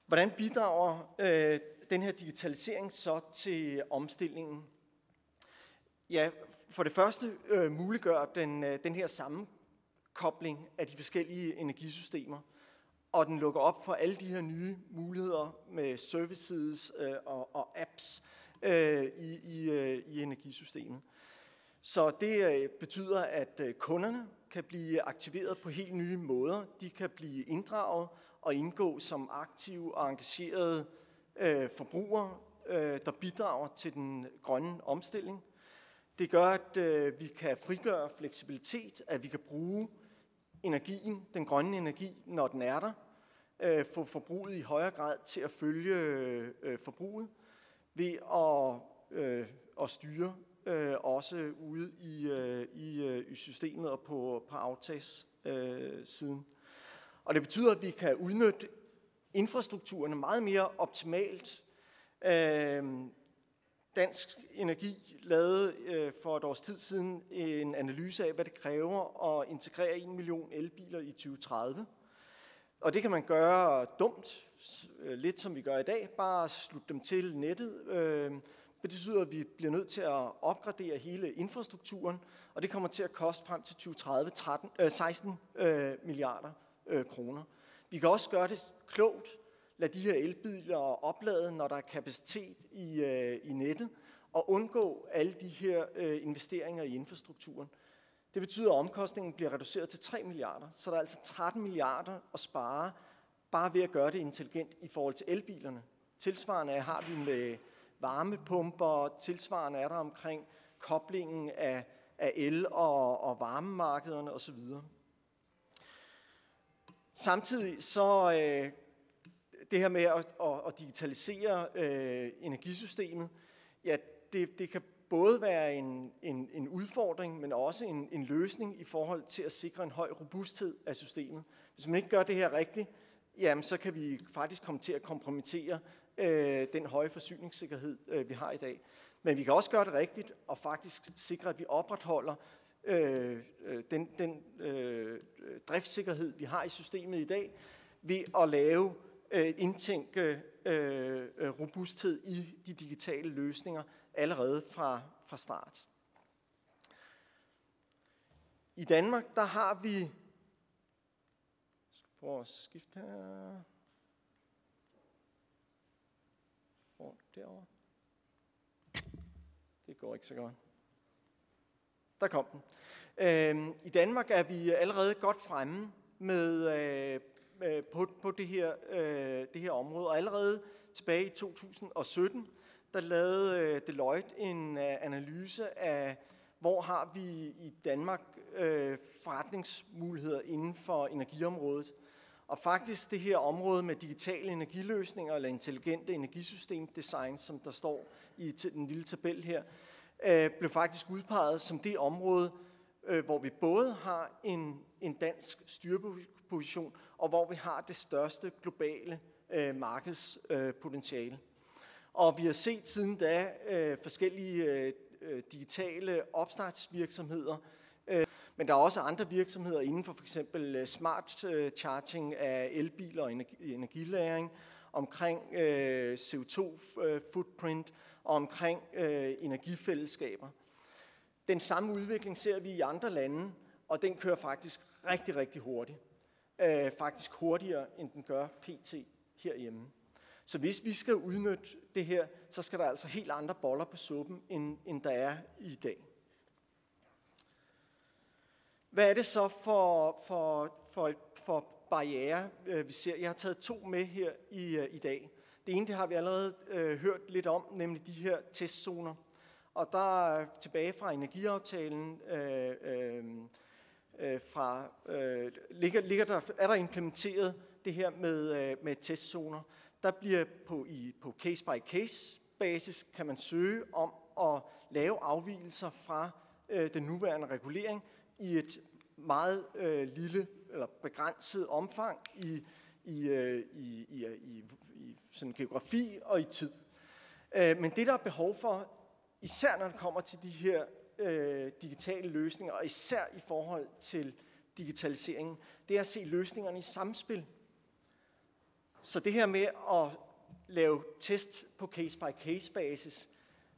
Hvordan bidrager øh, den her digitalisering så til omstillingen? Ja, for det første øh, muliggør den, øh, den her sammenkobling af de forskellige energisystemer, og den lukker op for alle de her nye muligheder med services øh, og, og apps øh, i, i, øh, i energisystemet. Så det øh, betyder, at øh, kunderne kan blive aktiveret på helt nye måder. De kan blive inddraget og indgå som aktive og engagerede øh, forbrugere, øh, der bidrager til den grønne omstilling. Det gør, at øh, vi kan frigøre fleksibilitet, at vi kan bruge energien, den grønne energi, når den er der, øh, få forbruget i højere grad til at følge øh, forbruget ved at, øh, at styre øh, også ude i, øh, i, øh, i systemet og på, på aftagssiden. Øh, og det betyder, at vi kan udnytte infrastrukturerne meget mere optimalt. Øh, Dansk Energi lavede øh, for et års tid siden en analyse af, hvad det kræver at integrere en million elbiler i 2030. Og det kan man gøre dumt, øh, lidt som vi gør i dag, bare slutte dem til nettet. Øh, det betyder, at vi bliver nødt til at opgradere hele infrastrukturen, og det kommer til at koste frem til 2030 13, øh, 16 øh, milliarder øh, kroner. Vi kan også gøre det klogt, lade de her elbiler oplade, når der er kapacitet i, øh, i nettet, og undgå alle de her øh, investeringer i infrastrukturen. Det betyder, at omkostningen bliver reduceret til 3 milliarder, så der er altså 13 milliarder at spare, bare ved at gøre det intelligent i forhold til elbilerne. Tilsvarende har vi med varmepumper, tilsvarende er der omkring koblingen af, af el- og, og varmemarkederne osv. Samtidig så øh, det her med at, at, at digitalisere øh, energisystemet, ja, det, det kan både være en, en, en udfordring, men også en, en løsning i forhold til at sikre en høj robusthed af systemet. Hvis man ikke gør det her rigtigt, jamen, så kan vi faktisk komme til at kompromittere øh, den høje forsyningssikkerhed, øh, vi har i dag. Men vi kan også gøre det rigtigt og faktisk sikre, at vi opretholder øh, øh den, den øh, driftssikkerhed, vi har i systemet i dag, ved at lave øh, indtænke øh, øh, robusthed i de digitale løsninger allerede fra, fra start. I Danmark, der har vi... Jeg skal prøve at skifte her. Oh, derovre. Det går ikke så godt. Der kom den. Øhm, I Danmark er vi allerede godt fremme med, øh, øh, på, på det, her, øh, det her område. Og allerede tilbage i 2017, der lavede øh, Deloitte en øh, analyse af, hvor har vi i Danmark øh, forretningsmuligheder inden for energiområdet. Og faktisk det her område med digitale energiløsninger eller intelligente energisystemdesign, som der står i den lille tabel her, øh, blev faktisk udpeget som det område, øh, hvor vi både har en, en dansk styreposition, og hvor vi har det største globale øh, markedspotentiale. Øh, og vi har set siden da øh, forskellige øh, øh, digitale opstartsvirksomheder, øh, men der er også andre virksomheder inden for f.eks. Øh, smart øh, charging af elbiler og energi, energilæring, omkring øh, CO2-footprint øh, og omkring øh, energifællesskaber. Den samme udvikling ser vi i andre lande, og den kører faktisk rigtig, rigtig hurtigt. Øh, faktisk hurtigere, end den gør PT herhjemme. Så hvis vi skal udnytte det her, så skal der altså helt andre boller på suppen, end, end der er i dag. Hvad er det så for, for, for, for barriere, øh, vi ser? Jeg har taget to med her i, øh, i dag. Det ene, det har vi allerede øh, hørt lidt om, nemlig de her testzoner. Og der er tilbage fra energiaftalen, øh, øh, øh, fra, øh, ligger, ligger der, er der implementeret det her med, øh, med testzoner. Der bliver på, i, på case-by-case basis, kan man søge om at lave afvielser fra øh, den nuværende regulering i et meget øh, lille eller begrænset omfang i, i, øh, i, i, i, i sådan geografi og i tid. Øh, men det, der er behov for, især når det kommer til de her øh, digitale løsninger, og især i forhold til digitaliseringen, det er at se løsningerne i samspil. Så det her med at lave test på case-by-case basis,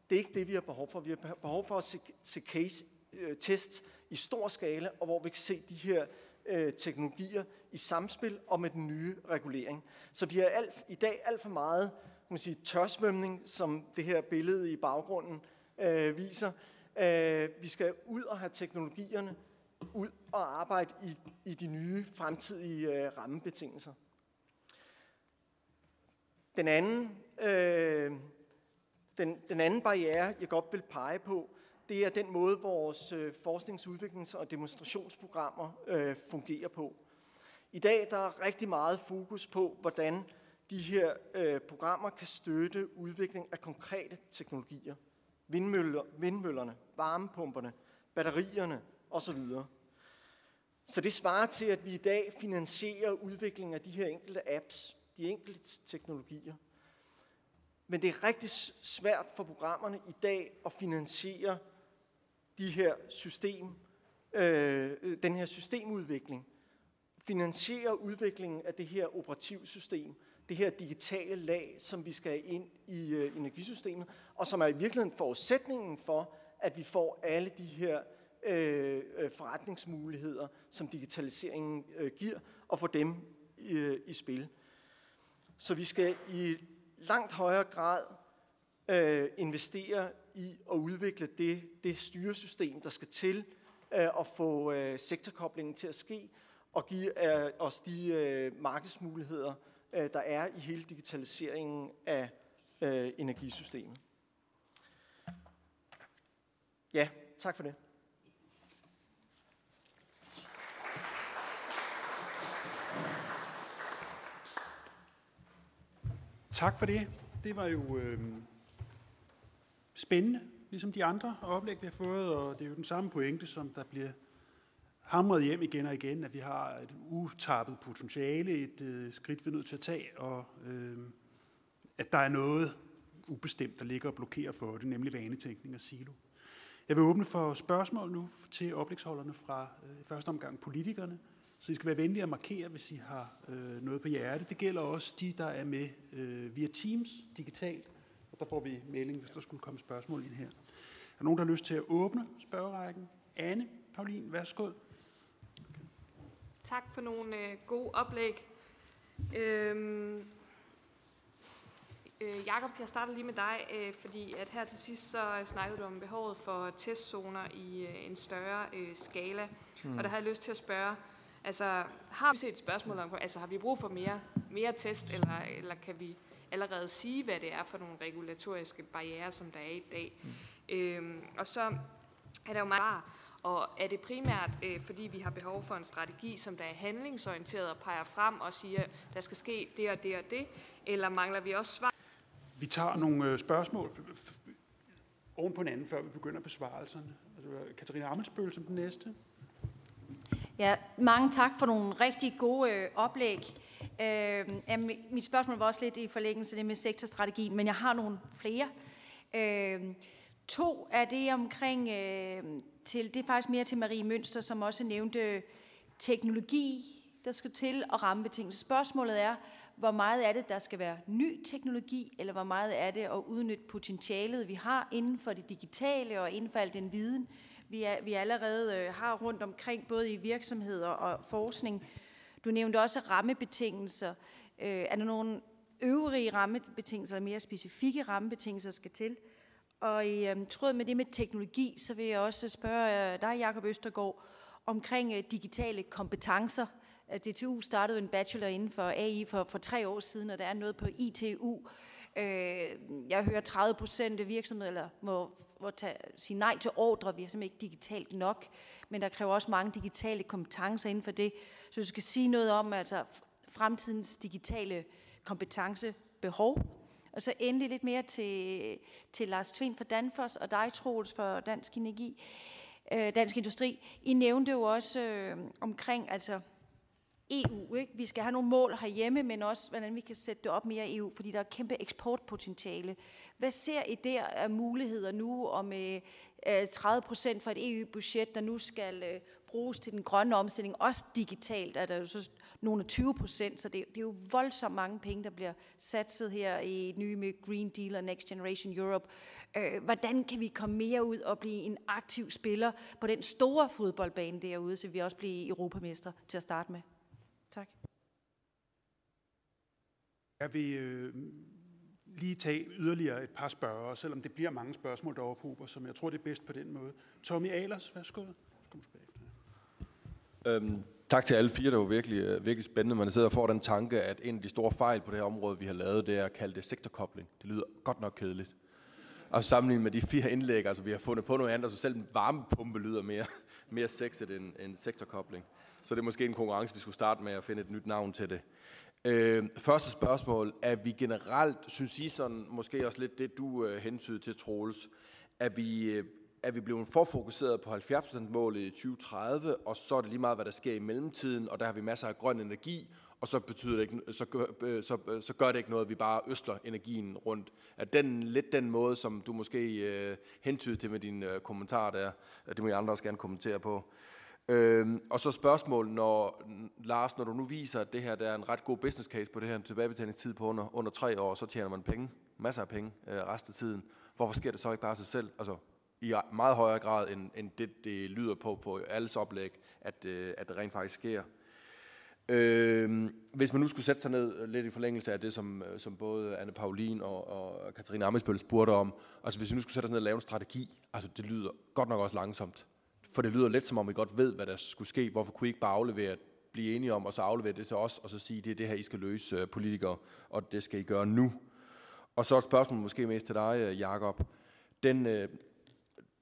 det er ikke det, vi har behov for. Vi har behov for at se, se case, øh, test i stor skala, og hvor vi kan se de her øh, teknologier i samspil og med den nye regulering. Så vi har alt, i dag alt for meget man sige, tørsvømning, som det her billede i baggrunden øh, viser. Øh, vi skal ud og have teknologierne ud og arbejde i, i de nye fremtidige øh, rammebetingelser. Den anden, øh, den, den anden barriere, jeg godt vil pege på, det er den måde, vores øh, forskningsudviklings- og demonstrationsprogrammer øh, fungerer på. I dag der er rigtig meget fokus på, hvordan de her øh, programmer kan støtte udvikling af konkrete teknologier. Vindmøller, vindmøllerne, varmepumperne, batterierne osv. Så det svarer til, at vi i dag finansierer udviklingen af de her enkelte apps, de enkelte teknologier. Men det er rigtig svært for programmerne i dag at finansiere de her system, øh, den her systemudvikling, finansiere udviklingen af det her operativsystem, det her digitale lag, som vi skal ind i øh, energisystemet, og som er i virkeligheden forudsætningen for, at vi får alle de her øh, øh, forretningsmuligheder, som digitaliseringen øh, giver, og få dem øh, i spil. Så vi skal i langt højere grad øh, investere i at udvikle det, det styresystem, der skal til øh, at få øh, sektorkoblingen til at ske, og give øh, os de øh, markedsmuligheder, øh, der er i hele digitaliseringen af øh, energisystemet. Ja, tak for det. Tak for det. Det var jo øh, spændende, ligesom de andre oplæg, vi har fået, og det er jo den samme pointe, som der bliver hamret hjem igen og igen, at vi har et utappet potentiale, et øh, skridt, vi er nødt til at tage, og øh, at der er noget ubestemt, der ligger og blokerer for det, nemlig vanetænkning og silo. Jeg vil åbne for spørgsmål nu til oplægsholderne fra øh, første omgang politikerne, så I skal være venlige at markere, hvis I har øh, noget på hjerte. Det gælder også de, der er med øh, via Teams digitalt. Og der får vi melding, hvis der skulle komme spørgsmål ind her. Er der nogen, der har lyst til at åbne spørgerækken? Anne, Paulin, værsgo. Tak for nogle øh, gode oplæg. Øhm, øh, Jakob, jeg starter lige med dig, øh, fordi at her til sidst så snakkede du om behovet for testzoner i øh, en større øh, skala. Hmm. Og der har jeg lyst til at spørge, Altså, har vi set et spørgsmål om, altså har vi brug for mere, mere test, eller, eller kan vi allerede sige, hvad det er for nogle regulatoriske barriere, som der er i dag? Mm. Øhm, og så er der jo meget og er det primært, øh, fordi vi har behov for en strategi, som der er handlingsorienteret og peger frem og siger, der skal ske det og det og det, eller mangler vi også svar? Vi tager nogle øh, spørgsmål oven på hinanden, før vi begynder besvarelserne. Katarina Amelsbøl som den næste. Ja, mange tak for nogle rigtig gode øh, oplæg. Øh, mit spørgsmål var også lidt i forlængelse af det med sektorstrategien, men jeg har nogle flere. Øh, to er det omkring, øh, til, det er faktisk mere til Marie Mønster, som også nævnte teknologi, der skal til, og rammebetingelser. Spørgsmålet er, hvor meget er det, der skal være ny teknologi, eller hvor meget er det at udnytte potentialet, vi har inden for det digitale og inden for al den viden, vi, er, vi allerede øh, har rundt omkring, både i virksomheder og forskning. Du nævnte også rammebetingelser. Øh, er der nogle øvrige rammebetingelser, eller mere specifikke rammebetingelser skal til? Og i øhm, tråd med det med teknologi, så vil jeg også spørge øh, dig, Jakob Østergaard, omkring øh, digitale kompetencer. DTU startede en bachelor inden for AI for, for tre år siden, og der er noget på ITU. Øh, jeg hører 30 procent af virksomheder må, må tage, sige nej til ordre. Vi er simpelthen ikke digitalt nok, men der kræver også mange digitale kompetencer inden for det. Så du skal sige noget om altså, fremtidens digitale kompetencebehov. Og så endelig lidt mere til, til Lars Tvin fra Danfoss og dig, Troels, for Dansk Energi, øh, Dansk Industri. I nævnte jo også øh, omkring altså, EU. Ikke? Vi skal have nogle mål herhjemme, men også, hvordan vi kan sætte det op mere i EU, fordi der er kæmpe eksportpotentiale. Hvad ser I der af muligheder nu, og med øh, øh 30 procent fra et EU-budget, der nu skal øh, bruges til den grønne omstilling, også digitalt, er der jo så nogle 20 procent, så det, det er jo voldsomt mange penge, der bliver satset her i nye med Green Deal og Next Generation Europe. Øh, hvordan kan vi komme mere ud og blive en aktiv spiller på den store fodboldbane derude, så vi også bliver europamester til at starte med? Tak. Jeg vil øh, lige tage yderligere et par spørger, selvom det bliver mange spørgsmål, der overhober, som jeg tror, det er bedst på den måde. Tommy Alers, værsgo. Kom Øhm, tak til alle fire, det var virkelig, øh, virkelig spændende. Man sidder og får den tanke, at en af de store fejl på det her område, vi har lavet, det er at kalde det sektorkobling. Det lyder godt nok kedeligt. Og sammenlignet med de fire indlæg, altså vi har fundet på noget andet, så selv en varmepumpe lyder mere, mere sexet end, end sektorkobling. Så det er måske en konkurrence, vi skulle starte med at finde et nyt navn til det. Øh, første spørgsmål, er vi generelt, synes I sådan, måske også lidt det, du øh, hensyder til, Troels, at vi, øh, er vi blevet for fokuseret på 70%-målet i 2030, og så er det lige meget, hvad der sker i mellemtiden, og der har vi masser af grøn energi, og så, betyder det ikke, så, gør, øh, så, øh, så gør det ikke noget, at vi bare østler energien rundt. Er den lidt den måde, som du måske øh, hentyder til med din øh, kommentar der? Øh, det må I andre også gerne kommentere på. Øhm, og så spørgsmål, når, Lars, når du nu viser, at det her der er en ret god business case på det her tilbagebetalingstid på under, under tre år, så tjener man penge, masser af penge øh, resten af tiden. Hvorfor sker det så ikke bare sig selv? Altså i meget højere grad, end, end det, det lyder på på alles oplæg, at, øh, at det rent faktisk sker. Øh, hvis man nu skulle sætte sig ned lidt i forlængelse af det, som, øh, som både Anne Paulin og, og Katarina Amesbøl spurgte om, altså hvis vi nu skulle sætte os ned og lave en strategi, altså det lyder godt nok også langsomt. For det lyder lidt som om, vi godt ved, hvad der skulle ske. Hvorfor kunne I ikke bare aflevere, blive enige om, og så aflevere det til os, og så sige, det er det her, I skal løse, øh, politikere, og det skal I gøre nu. Og så et spørgsmål måske mest til dig, øh, Jakob. Den, øh,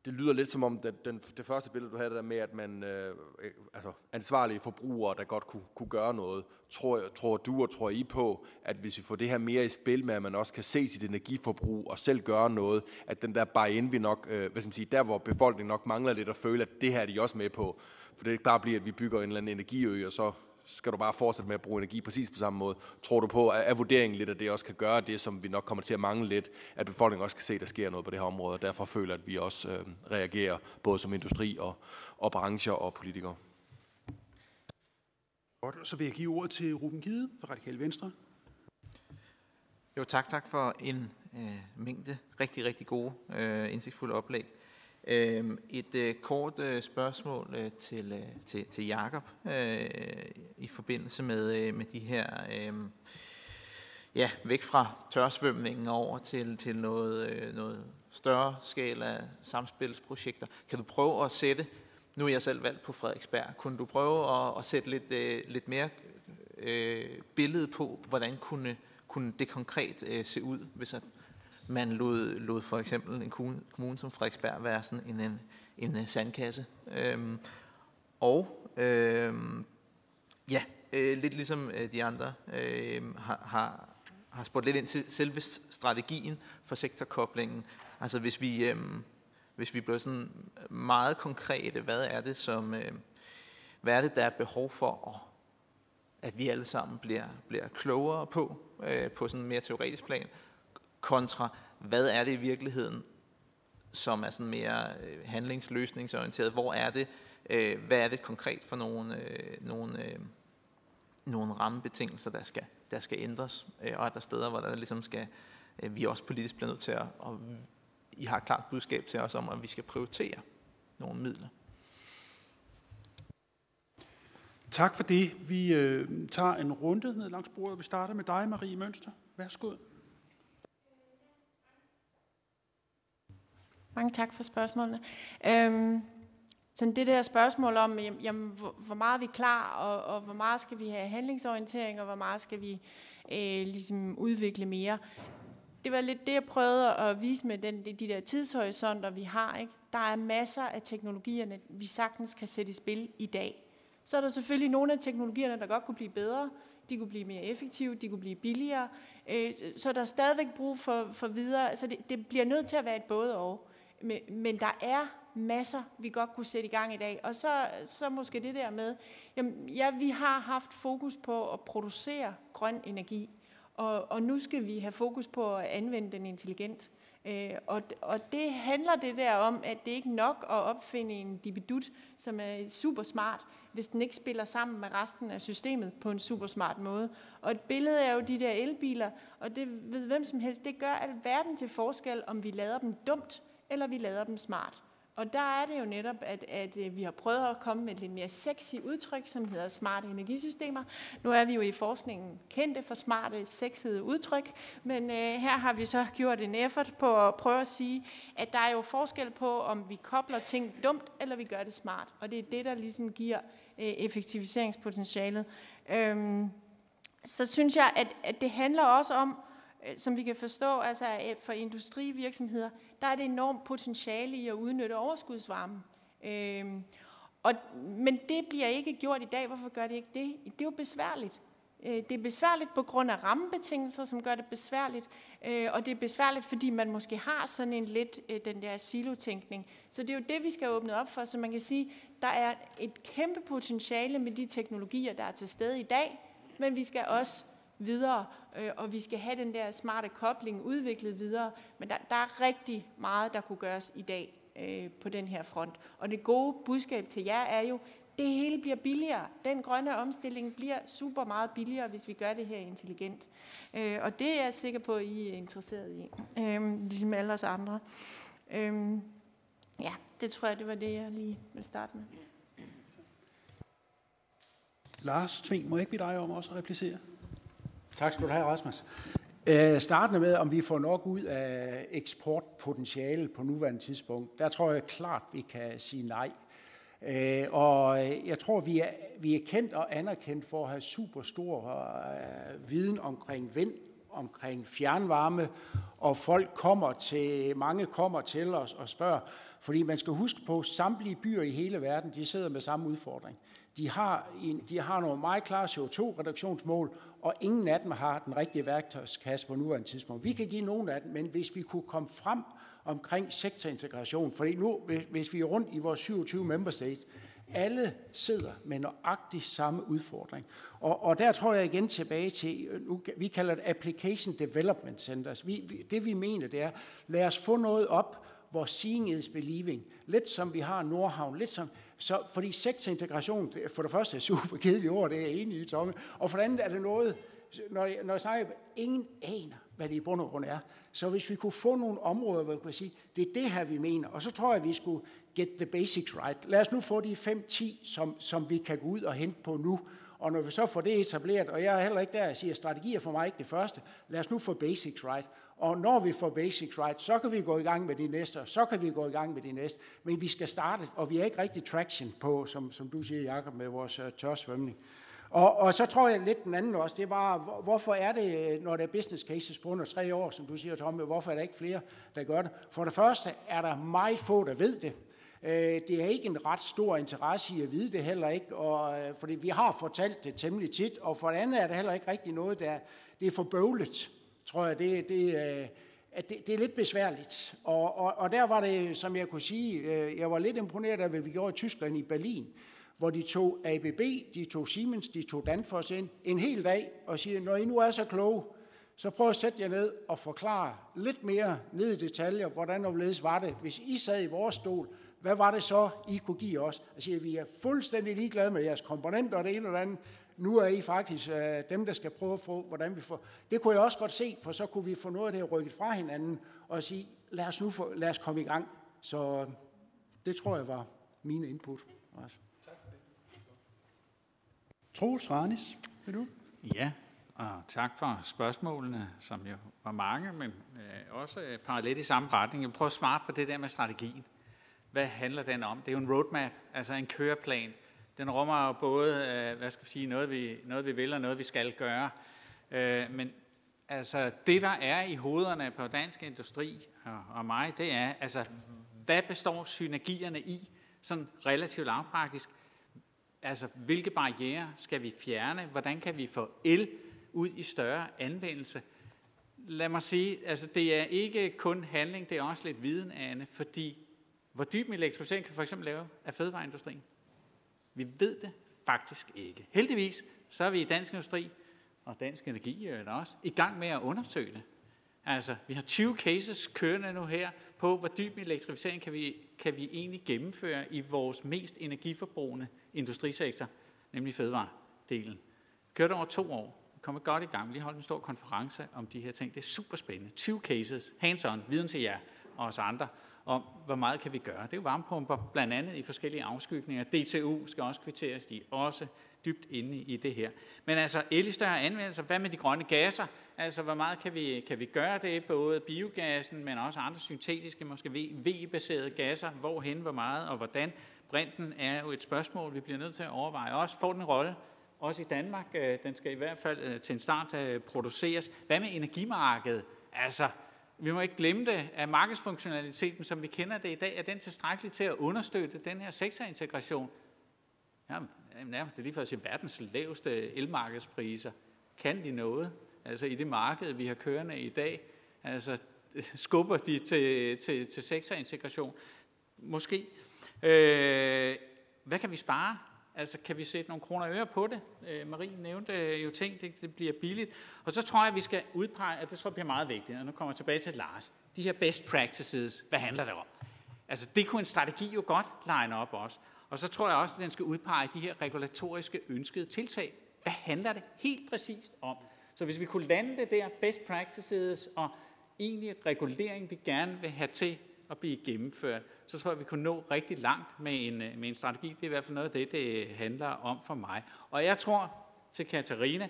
det lyder lidt som om, at den, det første billede, du havde der med, at man, øh, øh, altså ansvarlige forbrugere, der godt kunne, kunne gøre noget, tror, tror du og tror I på, at hvis vi får det her mere i spil med, at man også kan se sit energiforbrug og selv gøre noget, at den der bare vi nok, øh, hvad skal man sige, der hvor befolkningen nok mangler lidt at føle, at det her er de også med på. For det er ikke bare bliver, at vi bygger en eller anden energiø, og så skal du bare fortsætte med at bruge energi præcis på samme måde. Tror du på, at er vurderingen lidt, at det også kan gøre det, som vi nok kommer til at mangle lidt, at befolkningen også kan se, at der sker noget på det her område, og derfor føler, at vi også øh, reagerer, både som industri og, og brancher og politikere? Godt, så vil jeg give ordet til Ruben Gide fra Radikale Venstre. Jo, tak, tak for en øh, mængde rigtig, rigtig gode, øh, indsigtsfulde oplæg. Øhm, et øh, kort øh, spørgsmål øh, til, til, til Jakob i forbindelse med, med de her, øhm, ja, væk fra tørsvømningen over til, til noget, noget større skala samspilsprojekter. Kan du prøve at sætte, nu er jeg selv valgt på Frederiksberg, kunne du prøve at, at sætte lidt, lidt mere øh, billede på, hvordan kunne, kunne det konkret øh, se ud, hvis at man lod, lod for eksempel en kommune, kommune som Frederiksberg være sådan en, en, en øh, sandkasse. Øhm, og øhm, ja, øh, lidt ligesom øh, de andre øh, har, har, har spurgt lidt ind til selve strategien for sektorkoblingen. Altså hvis vi, øh, hvis vi bliver sådan meget konkrete, hvad er det, som, øh, hvad er det, der er behov for, at, at vi alle sammen bliver, bliver klogere på, øh, på sådan en mere teoretisk plan, kontra, hvad er det i virkeligheden, som er sådan mere øh, handlingsløsningsorienteret, hvor er det, øh, hvad er det konkret for nogle, øh, nogle, øh, nogle rammebetingelser, der skal, der skal ændres, øh, og er der steder, hvor der ligesom skal, øh, vi også politisk bliver nødt til at, og I har et klart budskab til os om, at vi skal prioritere nogle midler. Tak for det. Vi øh, tager en runde ned langs bordet. Vi starter med dig, Marie Mønster. Værsgo. Mange tak for spørgsmålene. Øhm, sådan det der spørgsmål om, jamen, hvor, meget er vi klar, og, og hvor meget skal vi have handlingsorientering, og hvor meget skal vi øh, ligesom udvikle mere. Det var lidt det, jeg prøvede at vise med den, de der tidshorisonter, vi har. Ikke? Der er masser af teknologierne, vi sagtens kan sætte i spil i dag. Så er der selvfølgelig nogle af teknologierne, der godt kunne blive bedre. De kunne blive mere effektive, de kunne blive billigere. Øh, så der er stadigvæk brug for, for videre. Så det, det bliver nødt til at være et både og. Men, men der er masser, vi godt kunne sætte i gang i dag. Og så, så måske det der med, jamen, ja, vi har haft fokus på at producere grøn energi, og, og nu skal vi have fokus på at anvende den intelligent. Øh, og, og det handler det der om, at det ikke er nok at opfinde en dibidut, som er super smart, hvis den ikke spiller sammen med resten af systemet på en super smart måde. Og et billede er jo de der elbiler, og det ved hvem som helst, det gør alverden til forskel, om vi lader dem dumt, eller vi lader dem smart. Og der er det jo netop, at, at øh, vi har prøvet at komme med et lidt mere sexy udtryk, som hedder smarte energisystemer. Nu er vi jo i forskningen kendte for smarte, sexede udtryk, men øh, her har vi så gjort en effort på at prøve at sige, at der er jo forskel på, om vi kobler ting dumt, eller vi gør det smart. Og det er det, der ligesom giver øh, effektiviseringspotentialet. Øhm, så synes jeg, at, at det handler også om, Øh, som vi kan forstå, altså øh, for industrivirksomheder, der er det enormt potentiale i at udnytte overskudsvarme. Øhm, og, men det bliver ikke gjort i dag. Hvorfor gør det ikke det? Det er jo besværligt. Øh, det er besværligt på grund af rammebetingelser, som gør det besværligt, og det er besværligt, fordi man måske har sådan en lidt den der silotænkning. Så det er jo det, vi skal åbne op for, så man kan sige, der er et kæmpe potentiale med de teknologier, der er til stede i dag, men vi skal også videre, øh, og vi skal have den der smarte kobling udviklet videre. Men der, der er rigtig meget, der kunne gøres i dag øh, på den her front. Og det gode budskab til jer er jo, det hele bliver billigere. Den grønne omstilling bliver super meget billigere, hvis vi gør det her intelligent. Øh, og det er jeg sikker på, at I er interesseret i, øh, ligesom alle os andre. Øh, ja, det tror jeg, det var det, jeg lige vil starte med. Lars Tving, må jeg ikke bede dig om også at replicere? Tak skal du have, Rasmus. Øh, startende med, om vi får nok ud af eksportpotentiale på nuværende tidspunkt. Der tror jeg klart, vi kan sige nej. Øh, og jeg tror, vi er, vi er kendt og anerkendt for at have super stor øh, viden omkring vind, omkring fjernvarme, og folk kommer til, mange kommer til os og spørger, fordi man skal huske på, at samtlige byer i hele verden, de sidder med samme udfordring. De har, en, de har nogle meget klare CO2-reduktionsmål, og ingen af dem har den rigtige værktøjskasse på nuværende tidspunkt. Vi kan give nogle af dem, men hvis vi kunne komme frem omkring sektorintegration, fordi nu, hvis vi er rundt i vores 27 member state, alle sidder med nøjagtig samme udfordring. Og, og der tror jeg igen tilbage til, nu, vi kalder det Application Development Centers. Vi, vi, det vi mener, det er, lad os få noget op, hvor seeing is believing. Lidt som vi har Nordhavn, lidt som, så, fordi sektorintegration, for det første er super kedeligt ord, det er jeg enig i, Tomme, og for det andet er det noget, når jeg, når jeg snakker, ingen aner, hvad det i bund og grund er. Så hvis vi kunne få nogle områder, hvor vi kunne sige, det er det her, vi mener, og så tror jeg, vi skulle get the basics right. Lad os nu få de 5-10, som, som vi kan gå ud og hente på nu, og når vi så får det etableret, og jeg er heller ikke der, jeg siger, at strategi er for mig ikke det første, lad os nu få basics right. Og når vi får basics right, så kan vi gå i gang med de næste, og så kan vi gå i gang med de næste. Men vi skal starte, og vi har ikke rigtig traction på, som, som du siger, Jacob, med vores øh, uh, tørsvømning. Og, og så tror jeg lidt den anden også, det var, hvorfor er det, øh, når der er business cases på under tre år, som du siger, Tom, hvorfor er der ikke flere, der gør det? For det første er der meget få, der ved det. Øh, det er ikke en ret stor interesse i at vide det heller ikke, og, fordi vi har fortalt det temmelig tit, og for det andet er det heller ikke rigtig noget, der det er for bøvlet, tror jeg. Det, det, øh, at det, det er lidt besværligt. Og, og, og der var det, som jeg kunne sige, øh, jeg var lidt imponeret af, hvad vi gjorde i Tyskland i Berlin, hvor de tog ABB, de tog Siemens, de tog Danfoss ind en hel dag og siger, når I nu er så kloge, så prøv at sætte jer ned og forklare lidt mere ned i detaljer, hvordan og hvorledes var det, hvis I sad i vores stol, hvad var det så, I kunne give os? Jeg siger, vi er fuldstændig ligeglade med jeres komponenter og det ene og det andet. Nu er I faktisk øh, dem, der skal prøve at få, hvordan vi får... Det kunne jeg også godt se, for så kunne vi få noget af det rykket fra hinanden og sige, lad os nu få, lad os komme i gang. Så det tror jeg var mine input også. Tak for det. Troels Ranis, vil du? Ja, og tak for spørgsmålene, som jo var mange, men øh, også øh, lidt i samme retning. Jeg vil prøve at svare på det der med strategien. Hvad handler den om? Det er jo en roadmap, altså en køreplan. Den rummer jo både, øh, hvad skal vi sige, noget vi, noget vi vil og noget vi skal gøre. Øh, men altså, det der er i hovederne på dansk industri og, og mig, det er, altså, hvad består synergierne i, sådan relativt lavpraktisk? Altså, hvilke barriere skal vi fjerne? Hvordan kan vi få el ud i større anvendelse? Lad mig sige, altså det er ikke kun handling, det er også lidt viden, Anne, fordi hvor dyb en elektrificering kan vi for eksempel lave af fødevareindustrien? Vi ved det faktisk ikke. Heldigvis så er vi i Dansk Industri og Dansk Energi eller også i gang med at undersøge det. Altså, vi har 20 cases kørende nu her på, hvor dyb elektrificering kan vi, kan vi egentlig gennemføre i vores mest energiforbrugende industrisektor, nemlig fødevaredelen. Kørte over to år. Vi kommer godt i gang. Vi lige holdt en stor konference om de her ting. Det er super spændende. 20 cases, hands-on, viden til jer og os andre om, hvor meget kan vi gøre. Det er jo varmepumper, blandt andet i forskellige afskygninger. DTU skal også kvitteres, de er også dybt inde i det her. Men altså, el i større anvendelse, hvad med de grønne gasser? Altså, hvor meget kan vi, kan vi gøre det? Både biogassen, men også andre syntetiske, måske V-baserede gasser. Hvorhen, hvor meget og hvordan? Brinten er jo et spørgsmål, vi bliver nødt til at overveje. Også får den rolle, også i Danmark. Øh, den skal i hvert fald øh, til en start øh, produceres. Hvad med energimarkedet? Altså, vi må ikke glemme det, at markedsfunktionaliteten, som vi kender det i dag, er den tilstrækkelig til at understøtte den her sektorintegration. Ja, nærmest det er lige for at sige verdens laveste elmarkedspriser. Kan de noget? Altså i det marked, vi har kørende i dag, altså skubber de til, til, til sektorintegration? Måske. Øh, hvad kan vi spare? Altså, kan vi sætte nogle kroner og øre på det? Øh, Marie nævnte øh, jo ting, det, det bliver billigt. Og så tror jeg, at vi skal udpege, at det tror jeg bliver meget vigtigt, og nu kommer jeg tilbage til Lars. De her best practices, hvad handler det om? Altså, det kunne en strategi jo godt line op også. Og så tror jeg også, at den skal udpege de her regulatoriske ønskede tiltag. Hvad handler det helt præcist om? Så hvis vi kunne lande det der best practices og egentlig regulering, vi gerne vil have til at blive gennemført, så tror jeg, vi kunne nå rigtig langt med en, øh, med en strategi. Det er i hvert fald noget af det, det handler om for mig. Og jeg tror til Katarina,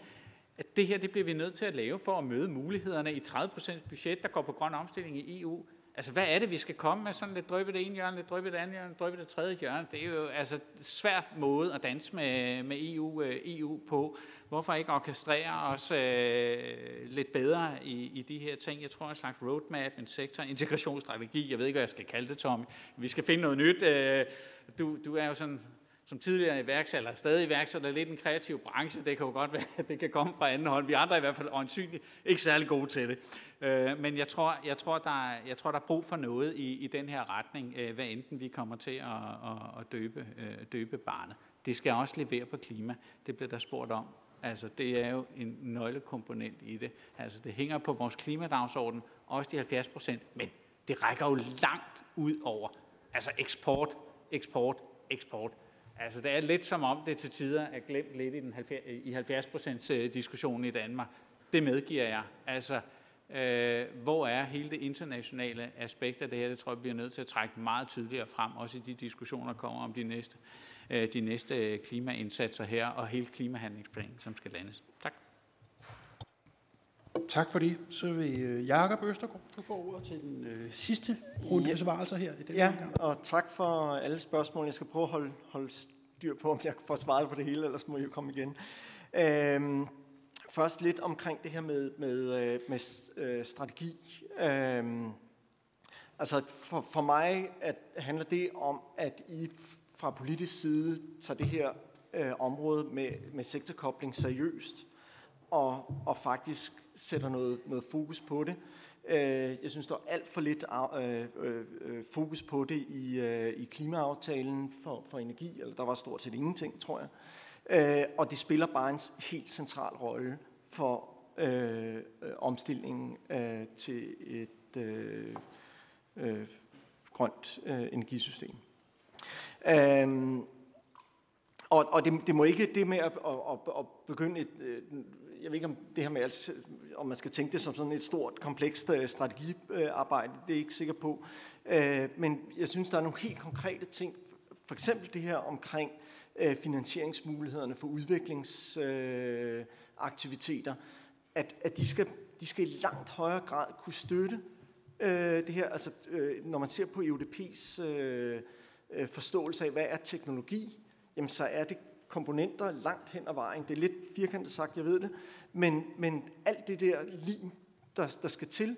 at det her det bliver vi nødt til at lave for at møde mulighederne i 30% budget, der går på grøn omstilling i EU. Altså, hvad er det, vi skal komme med? Sådan lidt drøbe det ene hjørne, lidt drøbe det andet hjørne, drøbe det tredje hjørne. Det er jo altså en svær måde at danse med, med EU, øh, EU på. Hvorfor ikke orkestrere os øh, lidt bedre i, i de her ting? Jeg tror, en slags roadmap, en sektor, integrationsstrategi. Jeg ved ikke, hvad jeg skal kalde det, Tommy. Vi skal finde noget nyt. Øh, du, du er jo sådan som tidligere iværksætter, stadig iværksætter lidt en kreativ branche. Det kan jo godt være, at det kan komme fra anden hånd. Vi andre er i hvert fald åndsynligt ikke særlig gode til det. Øh, men jeg tror, jeg, tror, der er, jeg tror, der er brug for noget i, i den her retning, øh, hvad enten vi kommer til at, at, at døbe, øh, døbe barnet. Det skal også levere på klima. Det bliver der spurgt om. Altså, det er jo en nøglekomponent i det. Altså, det hænger på vores klimadagsorden, også de 70 procent, men det rækker jo langt ud over. Altså eksport, eksport, eksport. Altså, det er lidt som om det til tider er glemt lidt i, den 70, i 70 procents øh, diskussionen i Danmark. Det medgiver jeg. Altså, øh, hvor er hele det internationale aspekt af det her? Det tror jeg, vi bliver nødt til at trække meget tydeligere frem, også i de diskussioner, der kommer om de næste, øh, de næste klimaindsatser her, og hele klimahandlingsplanen, som skal landes. Tak. Tak for det. Så vil øh, Jakob Østergaard få ordet til den øh, sidste runde ja. besvarelser her i den Ja, gang. og tak for alle spørgsmål. Jeg skal prøve at holde, holde styr på, om jeg får svaret på det hele, ellers må jeg jo komme igen. Øhm, først lidt omkring det her med, med, øh, med øh, strategi. Øhm, altså for, for mig at, handler det om, at I fra politisk side tager det her øh, område med, med sektorkobling seriøst, og, og faktisk sætter noget, noget fokus på det. Øh, jeg synes, der er alt for lidt øh, øh, øh, fokus på det i, øh, i klimaaftalen for, for energi, eller der var stort set ingenting, tror jeg. Øh, og det spiller bare en helt central rolle for øh, omstillingen øh, til et øh, øh, grønt øh, energisystem. Øh, og, og det, det må ikke det med at, at, at, at begynde et, øh, jeg ved ikke om det her med, altså, om man skal tænke det som sådan et stort, komplekst øh, strategiarbejde, det er jeg ikke sikker på. Øh, men jeg synes, der er nogle helt konkrete ting, for eksempel det her omkring Øh, finansieringsmulighederne for udviklingsaktiviteter, at, at de, skal, de skal i langt højere grad kunne støtte øh, det her. Altså, øh, når man ser på EUDP's forståelse af, hvad er teknologi, jamen så er det komponenter langt hen ad vejen. Det er lidt firkantet sagt, jeg ved det, men, men alt det der lim, der, der skal til,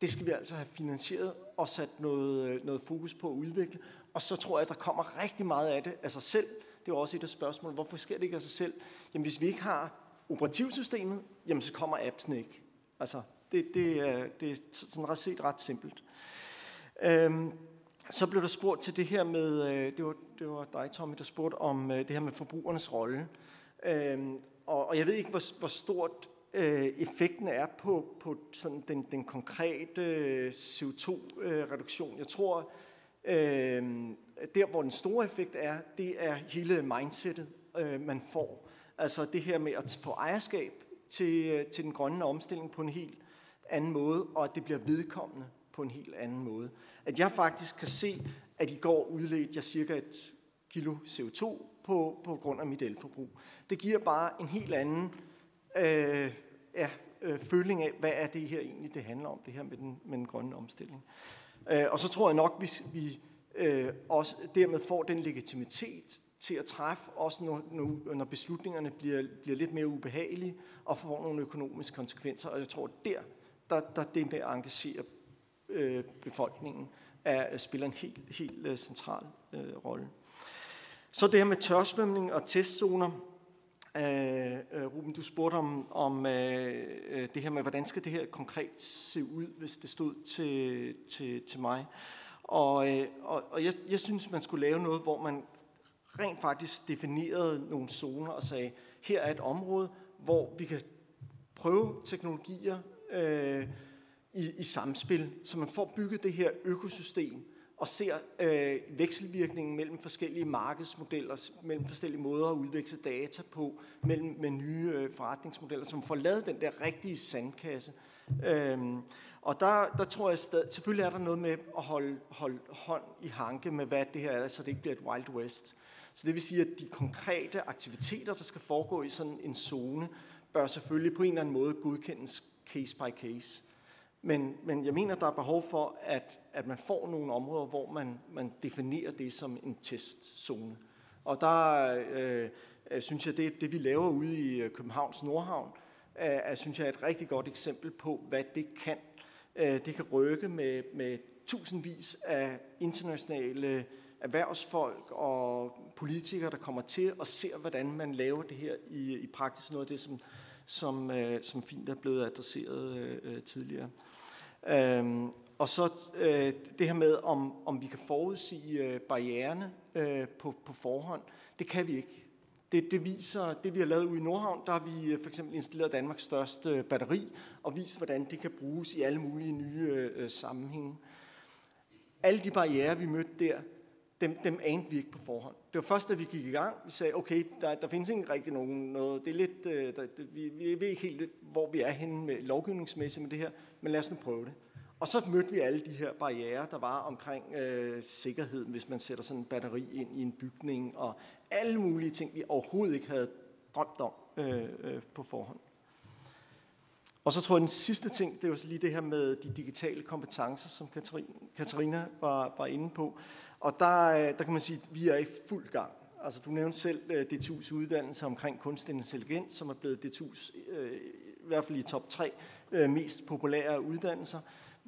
det skal vi altså have finansieret og sat noget, noget fokus på at udvikle. Og så tror jeg, at der kommer rigtig meget af det af sig selv. Det er også et af spørgsmålene. Hvorfor sker det ikke af sig selv? Jamen, hvis vi ikke har operativsystemet, jamen, så kommer appsen ikke. Altså, det, det, er, det er sådan ret set ret simpelt. Øhm, så blev der spurgt til det her med, øh, det var, det var dig, Tommy, der spurgte om øh, det her med forbrugernes rolle. Øhm, og, og jeg ved ikke, hvor, hvor stort øh, effekten er på, på sådan den, den konkrete øh, CO2-reduktion. Jeg tror, øhm, der hvor den store effekt er, det er hele mindsetet, øh, man får. Altså det her med at få ejerskab til, øh, til den grønne omstilling på en helt anden måde, og at det bliver vedkommende på en helt anden måde. At jeg faktisk kan se, at i går udledte jeg cirka et kilo CO2 på, på grund af mit elforbrug. Det giver bare en helt anden øh, ja, øh, føling af, hvad er det her egentlig, det handler om, det her med den, med den grønne omstilling. Øh, og så tror jeg nok, hvis vi øh, også dermed får den legitimitet til at træffe, også når, når, når beslutningerne bliver, bliver lidt mere ubehagelige og får nogle økonomiske konsekvenser. Og jeg tror, der, der, der det med at engagere øh, befolkningen er, spiller en helt, helt øh, central øh, rolle. Så det her med tørsvømning og testzoner. Øh, øh Ruben, du spurgte om, om øh, øh, det her med, hvordan skal det her konkret se ud, hvis det stod til, til, til mig. Øh, Øh, og, og jeg, jeg synes, man skulle lave noget, hvor man rent faktisk definerede nogle zoner og sagde, her er et område, hvor vi kan prøve teknologier, øh, i, i samspil, så man får bygget det her økosystem og ser øh, vekselvirkningen mellem forskellige markedsmodeller, mellem forskellige måder at udveksle data på, mellem med nye øh, forretningsmodeller, som får lavet den der rigtige sandkasse. Øh, og der, der tror jeg stadig, selvfølgelig er der noget med at holde, holde hånd i hanke med, hvad det her er, så det ikke bliver et Wild West. Så det vil sige, at de konkrete aktiviteter, der skal foregå i sådan en zone, bør selvfølgelig på en eller anden måde godkendes case by case. Men, men jeg mener, der er behov for, at, at man får nogle områder, hvor man, man definerer det som en testzone. Og der øh, øh synes jeg, det, det vi laver ude i øh, Københavns Nordhavn, øh, er, synes jeg er et rigtig godt eksempel på, hvad det kan. Øh, det kan rykke med, med tusindvis af internationale erhvervsfolk og politikere, der kommer til og ser, hvordan man laver det her i, i praksis. Noget af det, som, som, øh, som fint er blevet adresseret øh, øh tidligere. Øhm, og så øh, det her med, om, om vi kan forudsige øh, barriererne øh, på, på forhånd, det kan vi ikke. Det, det viser, det vi har lavet ude i Nordhavn, der har vi øh, for eksempel installeret Danmarks største batteri, og vist, hvordan det kan bruges i alle mulige nye øh, øh sammenhænge. Alle de barriere, vi mødte der, dem, dem anede vi ikke på forhånd. Det var først, da vi gik i gang, vi sagde, okay, der, der findes ikke rigtig nogen noget, det er lidt, øh, der, det, vi, vi ved ikke helt, hvor vi er henne med lovgivningsmæssigt med det her, men lad os nu prøve det. Og så mødte vi alle de her barriere, der var omkring øh, sikkerheden, hvis man sætter sådan en batteri ind i en bygning, og alle mulige ting, vi overhovedet ikke havde drømt om øh, øh, på forhånd. Og så tror jeg, den sidste ting, det var så lige det her med de digitale kompetencer, som Katarina var, var inde på. Og der, øh, der kan man sige, at vi er i fuld gang. Altså, du nævnte selv øh, uh, DTU's uddannelse omkring kunstig intelligens, som er blevet DTU's, uh, øh, i hvert fald i top 3, uh, mest populære uddannelser.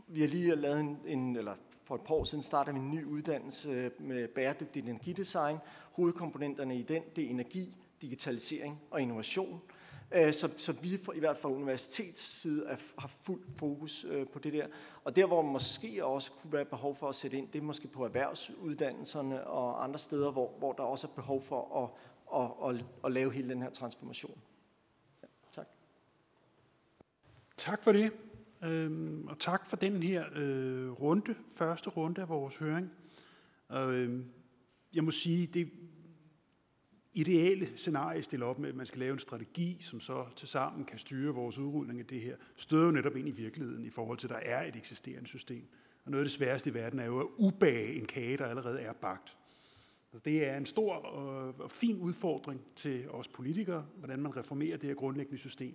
Vi har lige lavet en, en eller for et par år siden startede vi en ny uddannelse med bæredygtig energidesign. Hovedkomponenterne i den, det er energi, digitalisering og innovation. Øh, så, så vi for, i hvert fald fra universitets side er, har fuld fokus øh, på det der. Og der, hvor måske også kunne være behov for at sætte ind, det er måske på erhvervsuddannelserne og andre steder, hvor, hvor der også er behov for at, at, at, at lave hele den her transformation. Ja, tak. Tak for det. Øhm, og tak for den her øh, runde, første runde af vores høring. Og, øh, jeg må sige, det ideelle scenarie stiller op med, at man skal lave en strategi, som så til sammen kan styre vores udrulning af det her, støder jo netop ind i virkeligheden i forhold til, at der er et eksisterende system. Og noget af det sværeste i verden er jo at ubage en kage, der allerede er bagt. Så det er en stor og fin udfordring til os politikere, hvordan man reformerer det her grundlæggende system.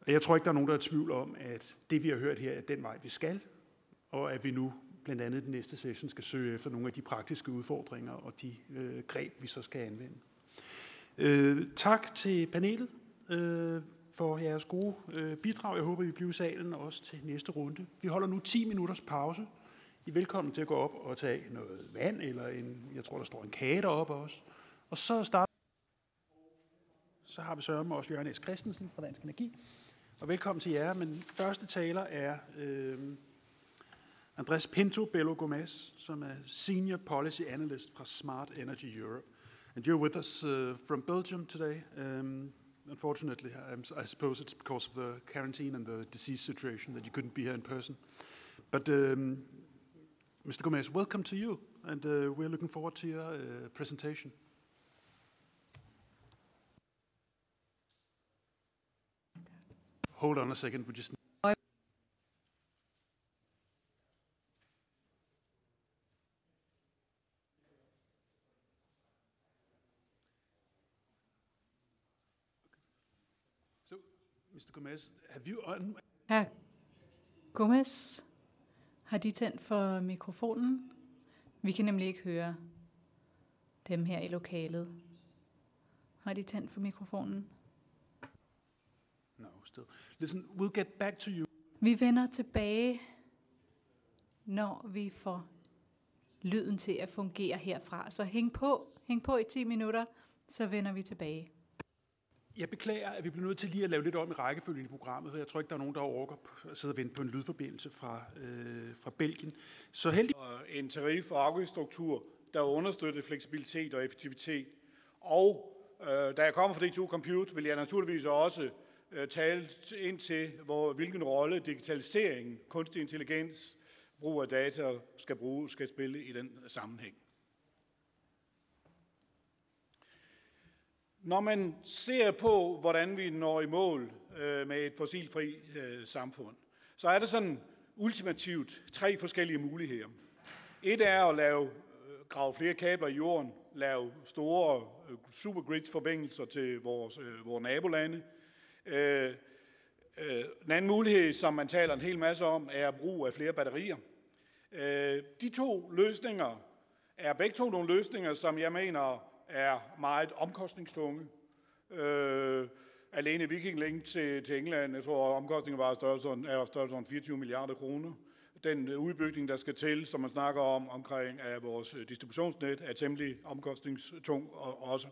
Og jeg tror ikke, der er nogen, der er i tvivl om, at det, vi har hørt her, er den vej, vi skal, og at vi nu blandt andet den næste session skal søge efter nogle af de praktiske udfordringer og de øh, greb, vi så skal anvende. Øh, tak til panelet øh, for jeres gode øh, bidrag. Jeg håber, I bliver i salen også til næste runde. Vi holder nu 10 minutters pause. I er velkommen til at gå op og tage noget vand, eller en, jeg tror, der står en kage deroppe også. Og så starter så har vi sørget med også Jørgen S. Christensen fra Dansk Energi. Og velkommen til jer, men første taler er øh, Andres Pinto Bello Gomez, som er Senior Policy Analyst fra Smart Energy Europe. And you're with us uh, from Belgium today. Um, unfortunately, I'm, I suppose it's because of the quarantine and the disease situation that you couldn't be here in person. But um, Mr. Gomez, welcome to you, and uh, we're looking forward to your uh, presentation. Hold on a second, we just Mr. Gomez, have you un- Herr Gomez, har de tændt for mikrofonen? Vi kan nemlig ikke høre dem her i lokalet. Har de tændt for mikrofonen? No, still. Listen, we'll get back to you. Vi vender tilbage, når vi får lyden til at fungere herfra. Så hæng på, hæng på i 10 minutter, så vender vi tilbage. Jeg beklager, at vi bliver nødt til lige at lave lidt om i rækkefølgen i programmet, for jeg tror ikke, der er nogen, der overgår at sidde og vente på en lydforbindelse fra, øh, fra Belgien. Så heldig... En tarif- og afgiftsstruktur, der understøtter fleksibilitet og effektivitet. Og øh, da jeg kommer fra DTU Compute, vil jeg naturligvis også øh, tale ind til, hvor, hvilken rolle digitalisering, kunstig intelligens, brug af data skal, bruge, skal spille i den sammenhæng. Når man ser på, hvordan vi når i mål øh, med et fossilfri øh, samfund, så er der sådan ultimativt tre forskellige muligheder. Et er at lave, øh, grave flere kabler i jorden, lave store øh, supergrid-forbindelser til vores, øh, vores nabolande. Øh, øh, en anden mulighed, som man taler en hel masse om, er brug af flere batterier. Øh, de to løsninger er begge to nogle løsninger, som jeg mener er meget omkostningstunge. Øh, alene Viking Link til, til England, jeg tror omkostningen var størrelsen, er størrelsen 24 milliarder kroner. Den øh, udbygning, der skal til, som man snakker om omkring af vores øh, distributionsnet, er temmelig omkostningstung også.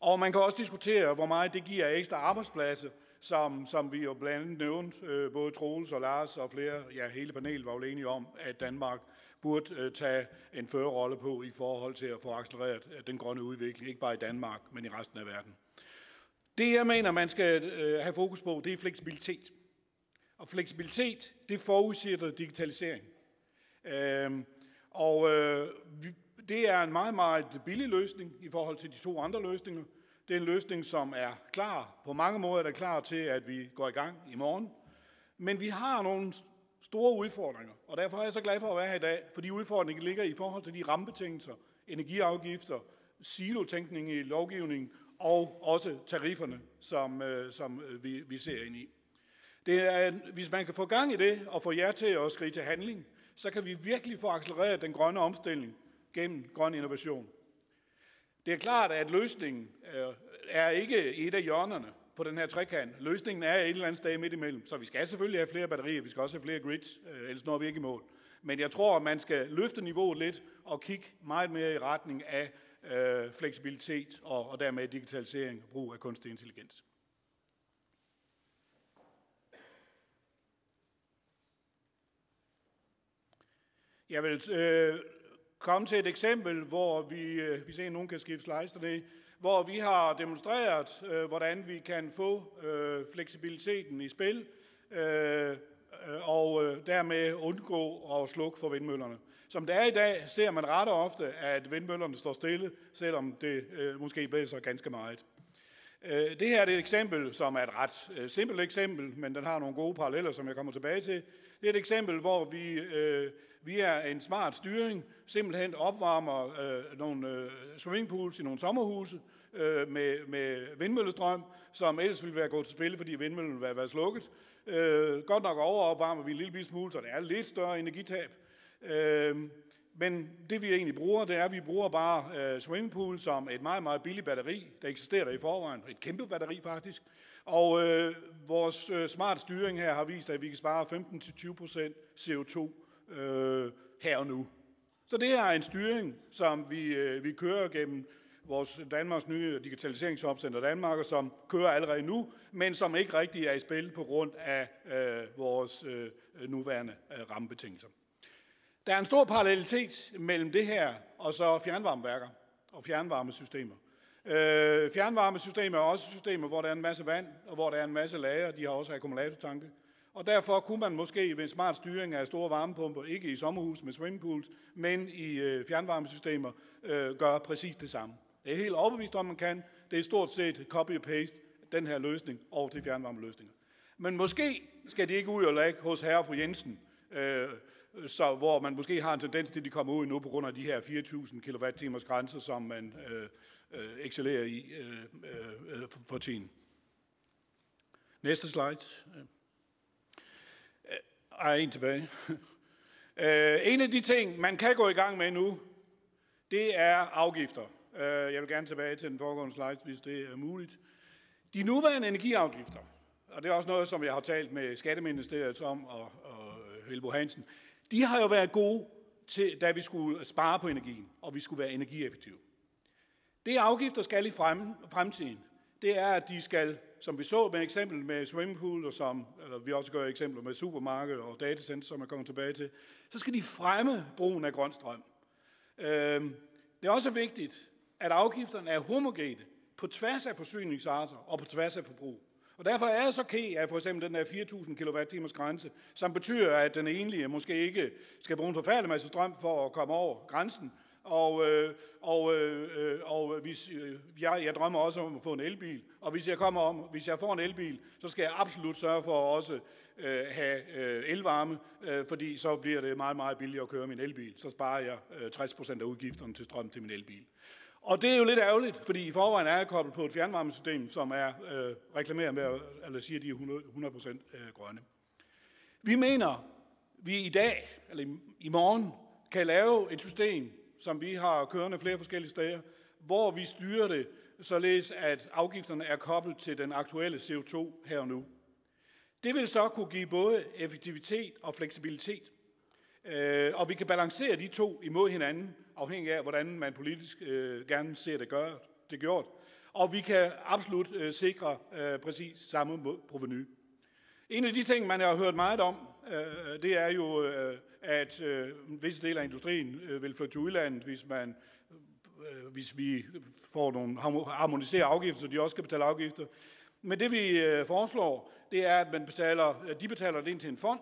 Og man kan også diskutere, hvor meget det giver ekstra arbejdspladser, som, som vi jo blandt andet nævnte, øh, både Troels og Lars og flere, ja hele panelet var jo enige om, at Danmark burde øh, tage en førerrolle på i forhold til at få accelereret øh, den grønne udvikling, ikke bare i Danmark, men i resten af verden. Det, jeg mener, man skal øh, have fokus på, det er fleksibilitet. Og fleksibilitet, det forudsætter digitalisering. Øhm, og øh, det er en meget, meget billig løsning i forhold til de to andre løsninger. Det er en løsning, som er klar, på mange måder er der klar til, at vi går i gang i morgen. Men vi har nogle store udfordringer, og derfor er jeg så glad for at være her i dag, for de udfordringer ligger i forhold til de rammebetingelser, energiafgifter, silotænkning i lovgivningen og også tarifferne, som, øh, som øh, vi, vi ser ind i. Det er, hvis man kan få gang i det og få jer til at skrige til handling, så kan vi virkelig få accelereret den grønne omstilling gennem grøn innovation. Det er klart, at løsningen øh, er ikke et af hjørnerne på den her trekant. Løsningen er et eller andet sted midt imellem. Så vi skal selvfølgelig have flere batterier, vi skal også have flere grids, øh, ellers når vi ikke i mål. Men jeg tror, at man skal løfte niveauet lidt og kigge meget mere i retning af øh, fleksibilitet og, og dermed digitalisering og brug af kunstig intelligens. Jeg vil øh, komme til et eksempel, hvor vi, øh, vi ser, at nogen kan skifte slides dernede, hvor vi har demonstreret, øh, hvordan vi kan få øh, fleksibiliteten i spil, øh, og øh, dermed undgå at slukke for vindmøllerne. Som det er i dag, ser man ret ofte, at vindmøllerne står stille, selvom det øh, måske blæser ganske meget. Øh, det her er et eksempel, som er et ret øh, simpelt eksempel, men den har nogle gode paralleller, som jeg kommer tilbage til. Det er et eksempel, hvor vi øh, via en smart styring simpelthen opvarmer øh, nogle øh, swimmingpools i nogle sommerhuse øh, med, med vindmøllestrøm, som ellers ville være gået til spil, fordi vindmøllen ville være slukket. Øh, godt nok overopvarmer vi en lille smule, så det er lidt større energitab. Øh, men det vi egentlig bruger, det er, at vi bruger bare øh, swimmingpool som et meget, meget billigt batteri. Der eksisterer der i forvejen. Et kæmpe batteri faktisk. Og øh, vores øh, smart styring her har vist, at vi kan spare 15-20% CO2 øh, her og nu. Så det her er en styring, som vi, øh, vi kører gennem vores Danmarks nye digitaliseringsopcenter Danmark, og som kører allerede nu, men som ikke rigtig er i spil på grund af øh, vores øh, nuværende øh, rammebetingelser. Der er en stor parallelitet mellem det her og så fjernvarmeværker og fjernvarmesystemer. Øh, fjernvarmesystemer er også systemer, hvor der er en masse vand, og hvor der er en masse lager. De har også akkumulatortanke. Og derfor kunne man måske ved en smart styring af store varmepumper, ikke i sommerhus med swimmingpools, men i øh, fjernvarmesystemer, øh, gøre præcis det samme. Det er helt overbevist om, man kan. Det er stort set copy og paste den her løsning over til fjernvarmeløsninger. Men måske skal de ikke ud og lægge hos herre fru Jensen, øh, så, hvor man måske har en tendens til, at de kommer ud nu på grund af de her 4.000 kWh grænser, som man øh, øh, excellerer i øh, øh, øh for tiden. Næste slide. Ej, en tilbage. Øh, en af de ting, man kan gå i gang med nu, det er afgifter. Øh, jeg vil gerne tilbage til den foregående slide, hvis det er muligt. De nuværende energiafgifter, og det er også noget, som jeg har talt med Skatteministeriet om og, og Helbo Hansen, de har jo været gode, til, da vi skulle spare på energien, og vi skulle være energieffektive. Det afgifter skal i frem, fremtiden, det er, at de skal, som vi så med eksempel med swimmingpool, og som eller vi også gør eksempler med supermarked og datacenter, som jeg kommer tilbage til, så skal de fremme brugen af grøn strøm. Øhm, det er også vigtigt, at afgifterne er homogene på tværs af forsyningsarter og på tværs af forbrug. Og derfor er jeg så ked af for eksempel den der 4.000 kWh grænse, som betyder, at den enlige måske ikke skal bruge en forfærdelig masse strøm for at komme over grænsen. Og, øh, og, øh, og øh, hvis, øh, jeg, jeg drømmer også om at få en elbil, og hvis jeg, kommer om, hvis jeg får en elbil, så skal jeg absolut sørge for at også øh, have øh, elvarme, øh, fordi så bliver det meget, meget billigere at køre min elbil. Så sparer jeg øh, 60% af udgifterne til strøm til min elbil. Og det er jo lidt ærgerligt, fordi i forvejen er jeg koblet på et fjernvarmesystem, som er øh, reklameret med, eller siger, at de er 100, 100% øh, grønne. Vi mener, vi i dag, eller i morgen, kan lave et system, som vi har kørende flere forskellige steder, hvor vi styrer det, således at afgifterne er koblet til den aktuelle CO2 her og nu. Det vil så kunne give både effektivitet og fleksibilitet. Øh, og vi kan balancere de to imod hinanden, afhængig af, hvordan man politisk øh, gerne ser det, gør, det gjort. Og vi kan absolut øh, sikre præcis samme proveny. En af de ting, man har hørt meget om, Øh, øh, det er jo, øh, at øh, visse dele af industrien øh, vil flytte til udlandet, hvis, man, øh, hvis vi får nogle harmoniserer afgifter, så de også skal betale afgifter. Men det vi øh, foreslår, det er, at man betaler, øh, de betaler det ind til en fond,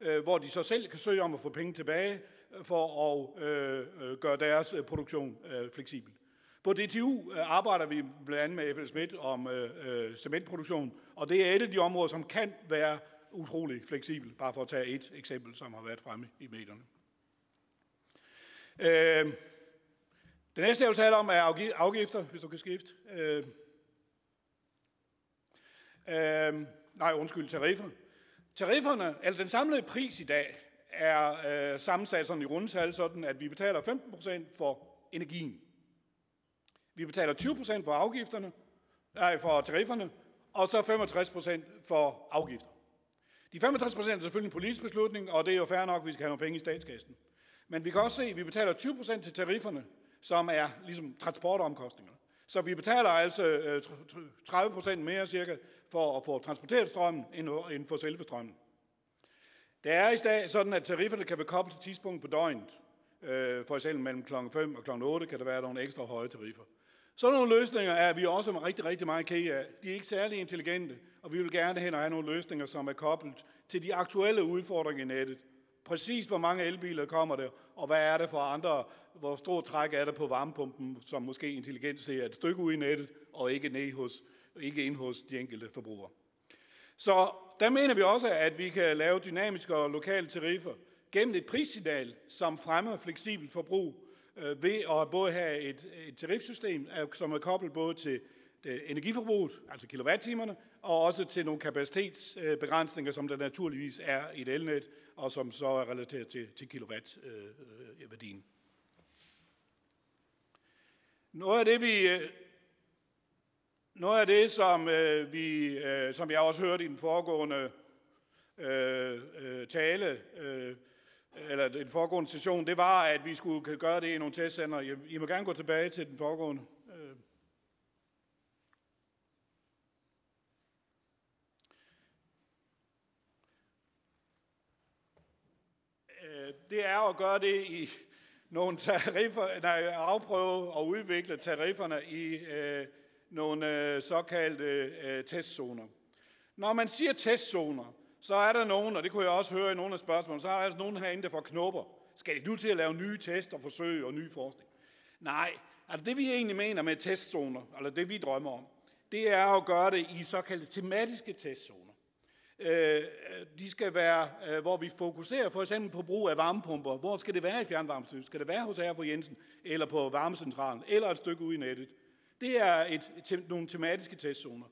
øh, hvor de så selv kan søge om at få penge tilbage, øh, for at øh, gøre deres produktion øh, fleksibel. På DTU arbejder vi blandt andet med FL Schmidt om øh, cementproduktion, og det er et af de områder, som kan være utrolig fleksibel, bare for at tage et eksempel, som har været fremme i medierne. Øh, det næste, jeg vil tale om, er afgifter, hvis du kan skifte. Øh, øh, nej, undskyld, tariffer. Tarifferne, altså den samlede pris i dag, er øh, sammensat sådan i rundtal, sådan at vi betaler 15% for energien. Vi betaler 20% for afgifterne, nej, for tarifferne, og så 65% for afgifter. De 65% er selvfølgelig en politisk beslutning, og det er jo fair nok, at vi skal have nogle penge i statskassen. Men vi kan også se, at vi betaler 20% til tarifferne, som er ligesom transportomkostninger. Så vi betaler altså øh, 30% mere cirka for at få transporteret strømmen end for selve strømmen. Det er i dag sådan, at tarifferne kan være koblet til tidspunkt på døgnet. Øh, for eksempel mellem kl. 5 og kl. 8 kan der være nogle ekstra høje tariffer. Sådan nogle løsninger er vi også rigtig, rigtig meget ked af. De er ikke særlig intelligente, og vi vil gerne hen og have nogle løsninger, som er koblet til de aktuelle udfordringer i nettet. Præcis hvor mange elbiler kommer der, og hvad er det for andre, hvor stor træk er der på varmepumpen, som måske intelligent ser et stykke ud i nettet, og ikke, ned hos, ikke ind hos de enkelte forbrugere. Så der mener vi også, at vi kan lave dynamiske og lokale tariffer gennem et prissignal, som fremmer fleksibel forbrug, øh, ved at både have et, et tarifsystem, øh, som er koblet både til øh, energiforbruget, altså kilowattimerne, og også til nogle kapacitetsbegrænsninger, som der naturligvis er i et elnet, og som så er relateret til, til kilowattværdien. Noget af det, vi øh, noget af det, som, vi, som jeg også hørte i den foregående tale, eller den foregående session, det var, at vi skulle gøre det i nogle testcenter. I, må gerne gå tilbage til den foregående. Øh, øh, det er at gøre det i nogle tariffer, nej, afprøve og udvikle tarifferne i øh, nogle øh, såkaldte øh, testzoner. Når man siger testzoner, så er der nogen, og det kunne jeg også høre i nogle af spørgsmålene, så er der altså nogen herinde, der får knopper. Skal de nu til at lave nye test og forsøg og ny forskning? Nej, altså det vi egentlig mener med testzoner, eller det vi drømmer om, det er at gøre det i såkaldte tematiske testzoner. Øh, de skal være, øh, hvor vi fokuserer for eksempel på brug af varmepumper. Hvor skal det være i fjernvarmesystemet? Skal det være hos for Jensen, eller på varmecentralen, eller et stykke ude i nettet? Det er et, et, nogle tematiske testzoner.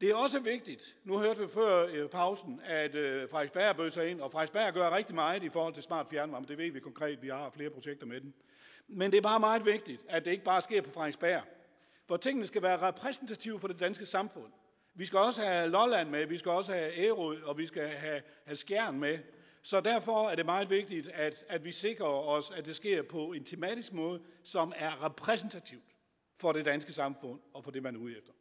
Det er også vigtigt, nu hørte vi før øh, pausen, at øh, Frederiksberg bød sig ind, og Frederiksberg gør rigtig meget i forhold til smart fjernvarme, det ved vi konkret, vi har flere projekter med den. Men det er bare meget vigtigt, at det ikke bare sker på Frederiksberg, for tingene skal være repræsentative for det danske samfund. Vi skal også have Lolland med, vi skal også have Ærø, og vi skal have, have Skjern med. Så derfor er det meget vigtigt, at, at vi sikrer os, at det sker på en tematisk måde, som er repræsentativt for det danske samfund og for det, man er ude efter.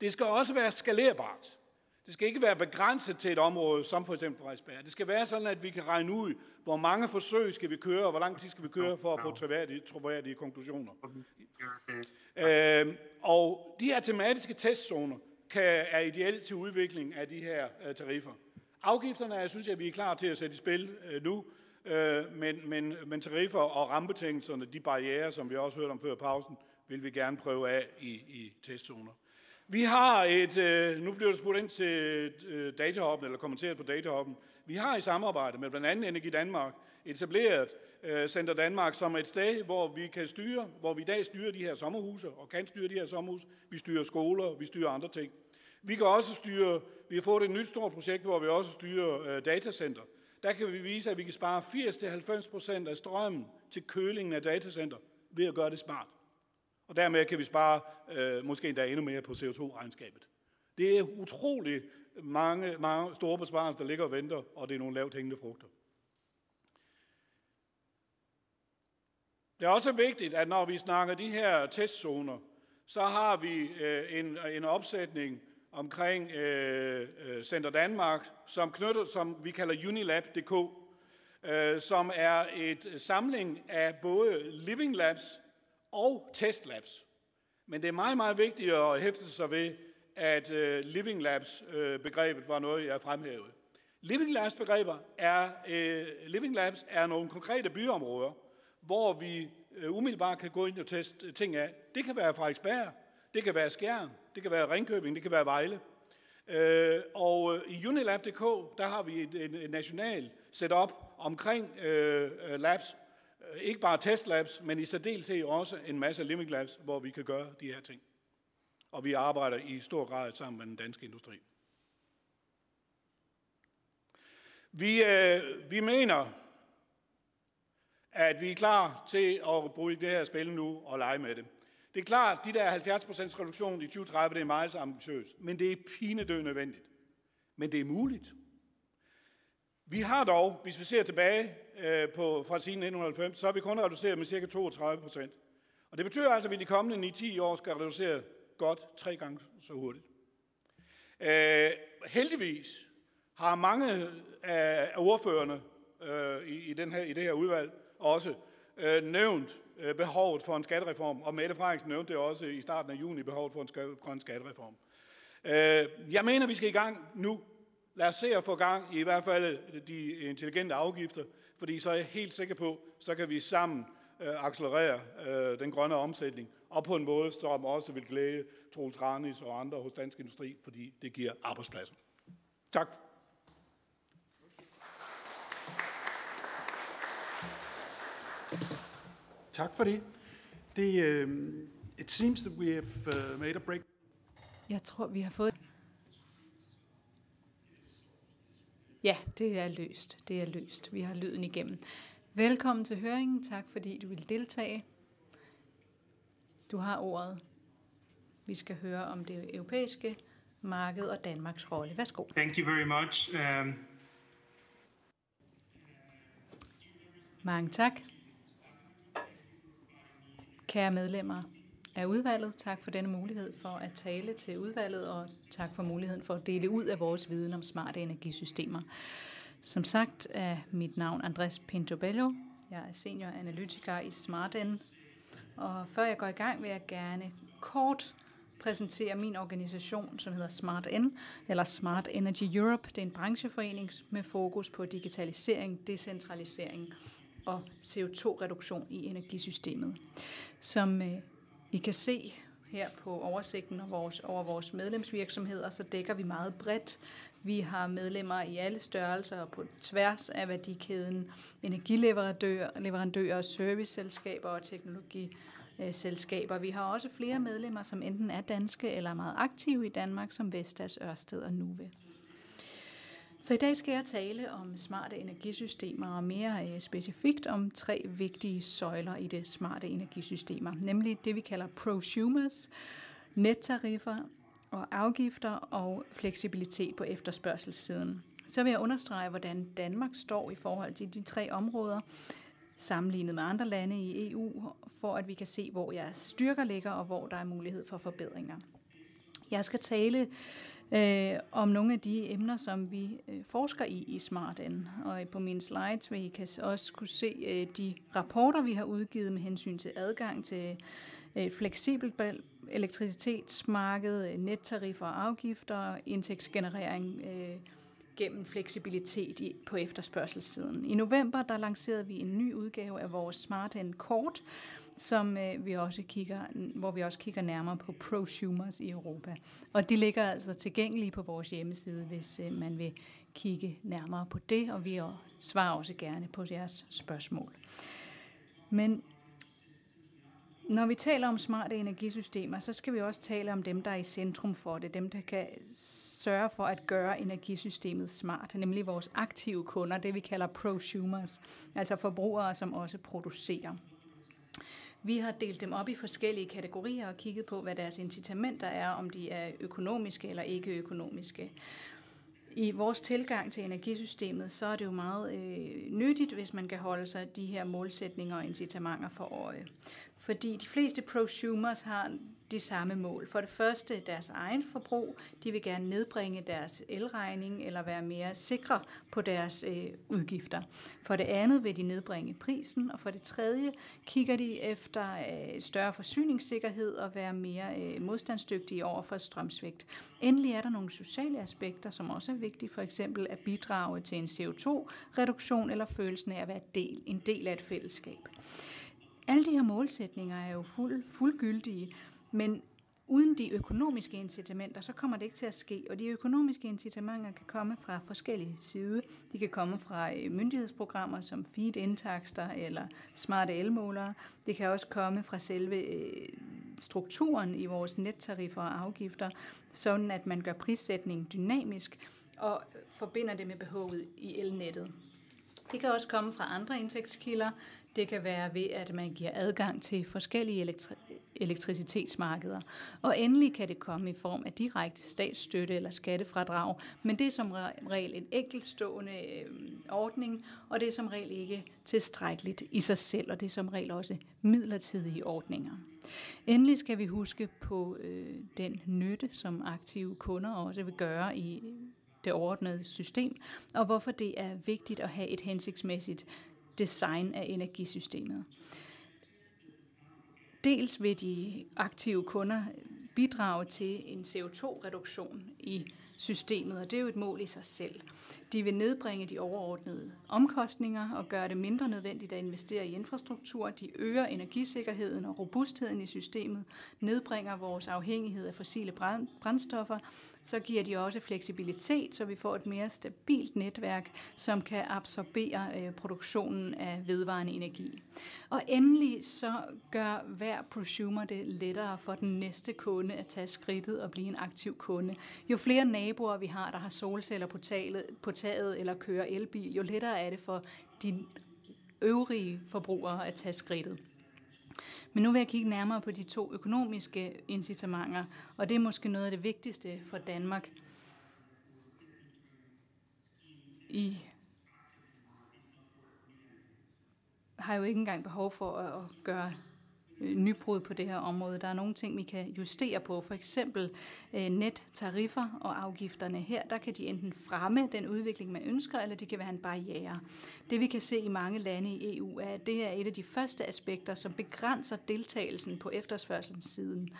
Det skal også være skalerbart. Det skal ikke være begrænset til et område, som for eksempel Frederiksberg. Det skal være sådan, at vi kan regne ud, hvor mange forsøg skal vi køre, og hvor lang tid skal vi køre for at få troværdige, troværdige konklusioner. Øh, og de her tematiske testzoner kan, er ideelt til udvikling af de her uh, tariffer. Afgifterne er, synes jeg, vi er klar til at sætte i spil uh, nu, uh, men, men, men tariffer og rammebetingelserne, de barriere, som vi også hørte om før pausen, vil vi gerne prøve af i, i testzoner. Vi har et, øh, nu bliver det spurgt ind til øh, datahoppen, eller kommenteret på datahoppen. Vi har i samarbejde med blandt andet Energi Danmark etableret øh, Center Danmark som et sted, hvor vi kan styre, hvor vi i dag styrer de her sommerhuse, og kan styre de her sommerhuse. Vi styrer skoler, vi styrer andre ting. Vi kan også styre, vi har fået et nyt stort projekt, hvor vi også styrer øh, datacenter. Der kan vi vise, at vi kan spare 80-90% af strømmen til kølingen af datacenter ved at gøre det smart. Og dermed kan vi spare øh, måske endda endnu mere på CO2-regnskabet. Det er utrolig mange, mange store besparelser, der ligger og venter, og det er nogle lavt hængende frugter. Det er også vigtigt, at når vi snakker de her testzoner, så har vi øh, en, en opsætning omkring øh, øh Center Danmark, som, knytter, som vi kalder Unilab.dk, øh, som er et øh, samling af både Living Labs og testlabs. Men det er meget, meget vigtigt at hæfte sig ved, at øh, Living Labs-begrebet øh, var noget, jeg fremhævede. Living Labs-begreber er, øh, Living Labs er nogle konkrete byområder, hvor vi øh, umiddelbart kan gå ind og teste ting af. Det kan være Frederiksberg, det kan være Skjern, det kan være Ringkøbing, det kan være Vejle. Øh, og øh, i Unilab.dk, der har vi et, et, et national setup omkring øh, øh labs, ikke bare testlabs, men i særdeleshed også en masse Limit labs, hvor vi kan gøre de her ting. Og vi arbejder i stor grad sammen med den danske industri. Vi, øh, vi mener, at vi er klar til at bruge det her spil nu og lege med det. Det er klart, at de der 70% reduktion i 2030, det er meget ambitiøst, men det er pinedød nødvendigt. Men det er muligt. Vi har dog, hvis vi ser tilbage øh, på, fra siden 1990, så har vi kun reduceret med ca. 32 procent. Og det betyder altså, at vi de kommende 9-10 år skal reducere godt tre gange så hurtigt. Øh, heldigvis, har mange af ordførerne øh, i, i, den her, i det her udvalg også øh, nævnt øh, behovet for en skattereform, og Mette Frederiksen nævnte det også i starten af juni, behovet for en grøn skattereform. Øh, jeg mener, vi skal i gang nu. Lad os se at få gang i i hvert fald de intelligente afgifter, fordi så er jeg helt sikker på, så kan vi sammen øh, accelerere øh, den grønne omsætning, og på en måde, som også vil glæde Troels Ranis og andre hos Dansk Industri, fordi det giver arbejdspladser. Tak. Tak for det. det uh, it seems that we have uh, made a break. Jeg tror, vi har fået... Ja, det er løst. Det er løst. Vi har lyden igennem. Velkommen til høringen. Tak fordi du vil deltage. Du har ordet. Vi skal høre om det europæiske marked og Danmarks rolle. Værsgo. Thank you very much. Um... Mange tak. Kære medlemmer af udvalget, tak for denne mulighed for at tale til udvalget, og tak for muligheden for at dele ud af vores viden om smarte energisystemer. Som sagt er mit navn Andres Pintobello. Jeg er senior analytiker i SmartN. Og før jeg går i gang, vil jeg gerne kort præsentere min organisation, som hedder SmartN, eller Smart Energy Europe. Det er en brancheforening med fokus på digitalisering, decentralisering og CO2-reduktion i energisystemet. Som øh, i kan se her på oversigten over vores, over vores medlemsvirksomheder, så dækker vi meget bredt. Vi har medlemmer i alle størrelser og på tværs af værdikæden, energileverandører, leverandører, serviceselskaber og teknologiselskaber. Vi har også flere medlemmer, som enten er danske eller er meget aktive i Danmark, som Vestas, Ørsted og Nuve. Så i dag skal jeg tale om smarte energisystemer og mere øh, specifikt om tre vigtige søjler i det smarte energisystemer, nemlig det vi kalder prosumers, nettariffer og afgifter og fleksibilitet på efterspørgselssiden. Så vil jeg understrege, hvordan Danmark står i forhold til de tre områder, sammenlignet med andre lande i EU, for at vi kan se, hvor jeres styrker ligger og hvor der er mulighed for forbedringer. Jeg skal tale øh, om nogle af de emner, som vi øh, forsker i i SmartN. Og på mine slides vil I kan også kunne se øh, de rapporter, vi har udgivet med hensyn til adgang til et fleksibelt elektricitetsmarked, øh, nettariffer og afgifter, indtægtsgenerering øh, gennem fleksibilitet i, på efterspørgselssiden. I november der lancerede vi en ny udgave af vores SmartN Kort, som øh, vi også kigger, hvor vi også kigger nærmere på prosumers i Europa. Og de ligger altså tilgængelige på vores hjemmeside, hvis øh, man vil kigge nærmere på det, og vi svarer også gerne på jeres spørgsmål. Men når vi taler om smarte energisystemer, så skal vi også tale om dem, der er i centrum for det. Dem, der kan sørge for at gøre energisystemet smart, nemlig vores aktive kunder, det vi kalder prosumers, altså forbrugere, som også producerer. Vi har delt dem op i forskellige kategorier og kigget på, hvad deres incitamenter er, om de er økonomiske eller ikke økonomiske. I vores tilgang til energisystemet, så er det jo meget øh, nyttigt, hvis man kan holde sig de her målsætninger og incitamenter for øje. Fordi de fleste prosumers har de samme mål. For det første deres egen forbrug. De vil gerne nedbringe deres elregning eller være mere sikre på deres øh, udgifter. For det andet vil de nedbringe prisen. Og for det tredje kigger de efter øh, større forsyningssikkerhed og være mere øh, modstandsdygtige over for strømsvigt. Endelig er der nogle sociale aspekter, som også er vigtige. For eksempel at bidrage til en CO2-reduktion eller følelsen af at være del, en del af et fællesskab. Alle de her målsætninger er jo fuld, fuldgyldige, men uden de økonomiske incitamenter, så kommer det ikke til at ske. Og de økonomiske incitamenter kan komme fra forskellige sider. De kan komme fra øh, myndighedsprogrammer som feed-indtakster eller smarte elmålere. Det kan også komme fra selve øh, strukturen i vores nettariffer og afgifter, sådan at man gør prissætning dynamisk og forbinder det med behovet i elnettet. Det kan også komme fra andre indtægtskilder. Det kan være ved, at man giver adgang til forskellige elektri- elektricitetsmarkeder. Og endelig kan det komme i form af direkte statsstøtte eller skattefradrag, men det er som regel en enkeltstående øh, ordning, og det er som regel ikke tilstrækkeligt i sig selv, og det er som regel også midlertidige ordninger. Endelig skal vi huske på øh, den nytte, som aktive kunder også vil gøre i det overordnede system, og hvorfor det er vigtigt at have et hensigtsmæssigt design af energisystemet. Dels vil de aktive kunder bidrage til en CO2-reduktion i systemet, og det er jo et mål i sig selv. De vil nedbringe de overordnede omkostninger og gøre det mindre nødvendigt at investere i infrastruktur. De øger energisikkerheden og robustheden i systemet, nedbringer vores afhængighed af fossile brændstoffer så giver de også fleksibilitet, så vi får et mere stabilt netværk, som kan absorbere øh, produktionen af vedvarende energi. Og endelig så gør hver prosumer det lettere for den næste kunde at tage skridtet og blive en aktiv kunde. Jo flere naboer vi har, der har solceller på taget, på taget eller kører elbil, jo lettere er det for de øvrige forbrugere at tage skridtet. Men nu vil jeg kigge nærmere på de to økonomiske incitamenter, og det er måske noget af det vigtigste for Danmark. I har jo ikke engang behov for at gøre Øh, nybrud på det her område. Der er nogle ting, vi kan justere på, for eksempel øh, nettariffer og afgifterne. Her der kan de enten fremme den udvikling, man ønsker, eller de kan være en barriere. Det vi kan se i mange lande i EU, er, at det er et af de første aspekter, som begrænser deltagelsen på efterspørgselssiden.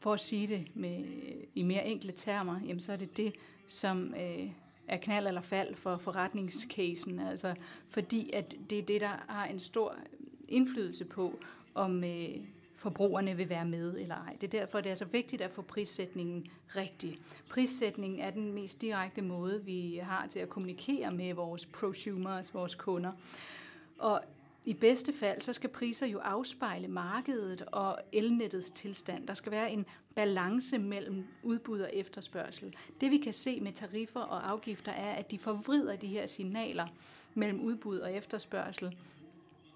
For at sige det med, øh, i mere enkle termer, jamen, så er det det, som øh, er knald eller fald for forretningscasen, altså fordi at det er det, der har en stor indflydelse på, om øh, forbrugerne vil være med eller ej. Det er derfor, det er så vigtigt at få prissætningen rigtig. Prissætningen er den mest direkte måde, vi har til at kommunikere med vores prosumers, vores kunder. Og i bedste fald, så skal priser jo afspejle markedet og elnettets tilstand. Der skal være en balance mellem udbud og efterspørgsel. Det vi kan se med tariffer og afgifter er, at de forvrider de her signaler mellem udbud og efterspørgsel,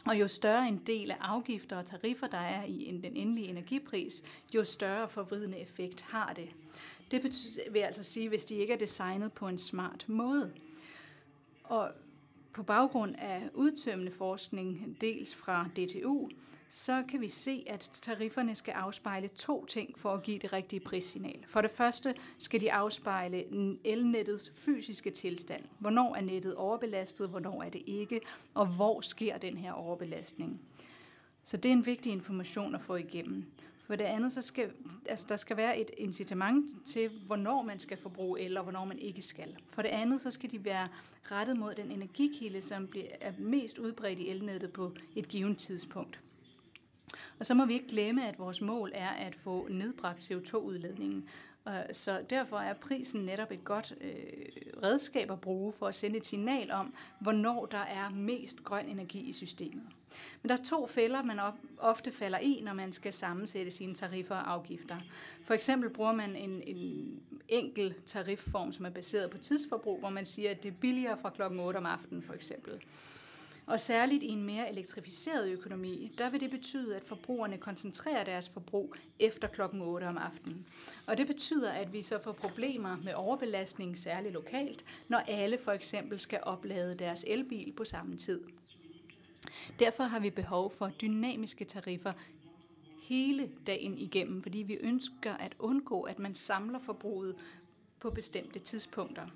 og jo større en del af afgifter og tariffer, der er i den endelige energipris, jo større forvridende effekt har det. Det betyder, vil altså sige, hvis de ikke er designet på en smart måde. Og på baggrund af udtømmende forskning, dels fra DTU, så kan vi se, at tarifferne skal afspejle to ting for at give det rigtige prissignal. For det første skal de afspejle elnettets fysiske tilstand. Hvornår er nettet overbelastet, hvornår er det ikke, og hvor sker den her overbelastning. Så det er en vigtig information at få igennem. For det andet, så skal altså, der skal være et incitament til, hvornår man skal forbruge el, og hvornår man ikke skal. For det andet, så skal de være rettet mod den energikilde, som bliver, er mest udbredt i elnettet på et givet tidspunkt. Og så må vi ikke glemme, at vores mål er at få nedbragt CO2-udledningen. Øh, så derfor er prisen netop et godt øh, redskab at bruge for at sende et signal om, hvornår der er mest grøn energi i systemet. Men der er to fælder, man ofte falder i, når man skal sammensætte sine tariffer og afgifter. For eksempel bruger man en, en enkel tarifform, som er baseret på tidsforbrug, hvor man siger, at det er billigere fra klokken 8 om aftenen for eksempel. Og særligt i en mere elektrificeret økonomi, der vil det betyde, at forbrugerne koncentrerer deres forbrug efter klokken 8 om aftenen. Og det betyder, at vi så får problemer med overbelastning, særligt lokalt, når alle for eksempel skal oplade deres elbil på samme tid. Derfor har vi behov for dynamiske tariffer hele dagen igennem, fordi vi ønsker at undgå, at man samler forbruget på bestemte tidspunkter.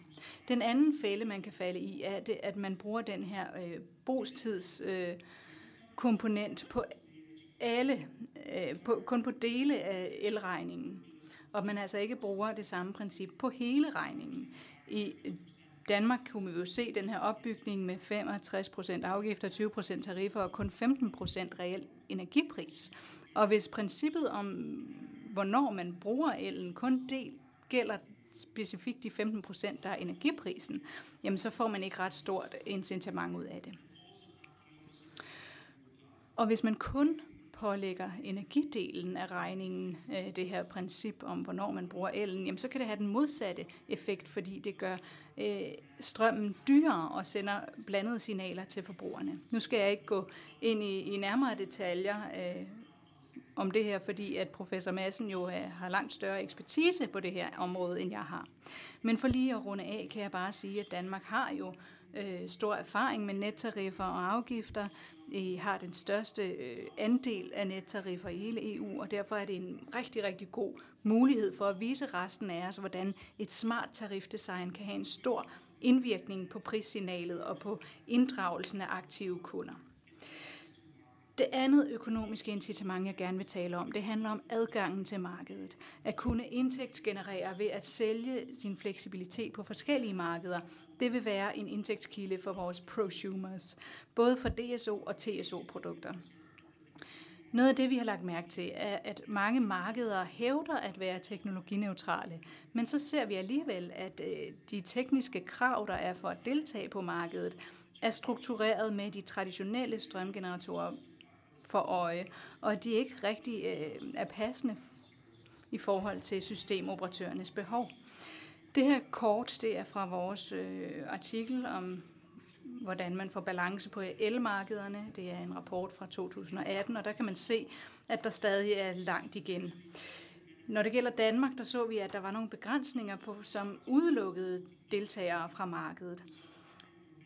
Den anden fælde, man kan falde i, er, det, at man bruger den her øh, brugstidskomponent øh, komponent på alle, øh, på, kun på dele af elregningen, og man altså ikke bruger det samme princip på hele regningen. I Danmark kunne vi jo se den her opbygning med 65% afgifter, 20% tariffer og kun 15% reel energipris. Og hvis princippet om, hvornår man bruger elen, kun del gælder specifikt de 15 procent, der er energiprisen, jamen så får man ikke ret stort incitament ud af det. Og hvis man kun pålægger energidelen af regningen øh, det her princip om, hvornår man bruger elen, jamen så kan det have den modsatte effekt, fordi det gør øh, strømmen dyrere og sender blandede signaler til forbrugerne. Nu skal jeg ikke gå ind i, i nærmere detaljer øh, om det her, fordi at professor Madsen jo øh, har langt større ekspertise på det her område, end jeg har. Men for lige at runde af, kan jeg bare sige, at Danmark har jo øh, stor erfaring med nettariffer og afgifter. I har den største øh, andel af nettariffer i hele EU, og derfor er det en rigtig, rigtig god mulighed for at vise resten af os, hvordan et smart tarifdesign kan have en stor indvirkning på prissignalet og på inddragelsen af aktive kunder. Det andet økonomiske incitament, jeg gerne vil tale om, det handler om adgangen til markedet. At kunne indtægtsgenerere ved at sælge sin fleksibilitet på forskellige markeder, det vil være en indtægtskilde for vores prosumers, både for DSO og TSO-produkter. Noget af det, vi har lagt mærke til, er, at mange markeder hævder at være teknologineutrale, men så ser vi alligevel, at øh, de tekniske krav, der er for at deltage på markedet, er struktureret med de traditionelle strømgeneratorer for øje, og de ikke rigtig øh, er passende i forhold til systemoperatørernes behov. Det her kort, det er fra vores øh, artikel om, hvordan man får balance på elmarkederne. Det er en rapport fra 2018, og der kan man se, at der stadig er langt igen. Når det gælder Danmark, der så vi, at der var nogle begrænsninger på, som udelukkede deltagere fra markedet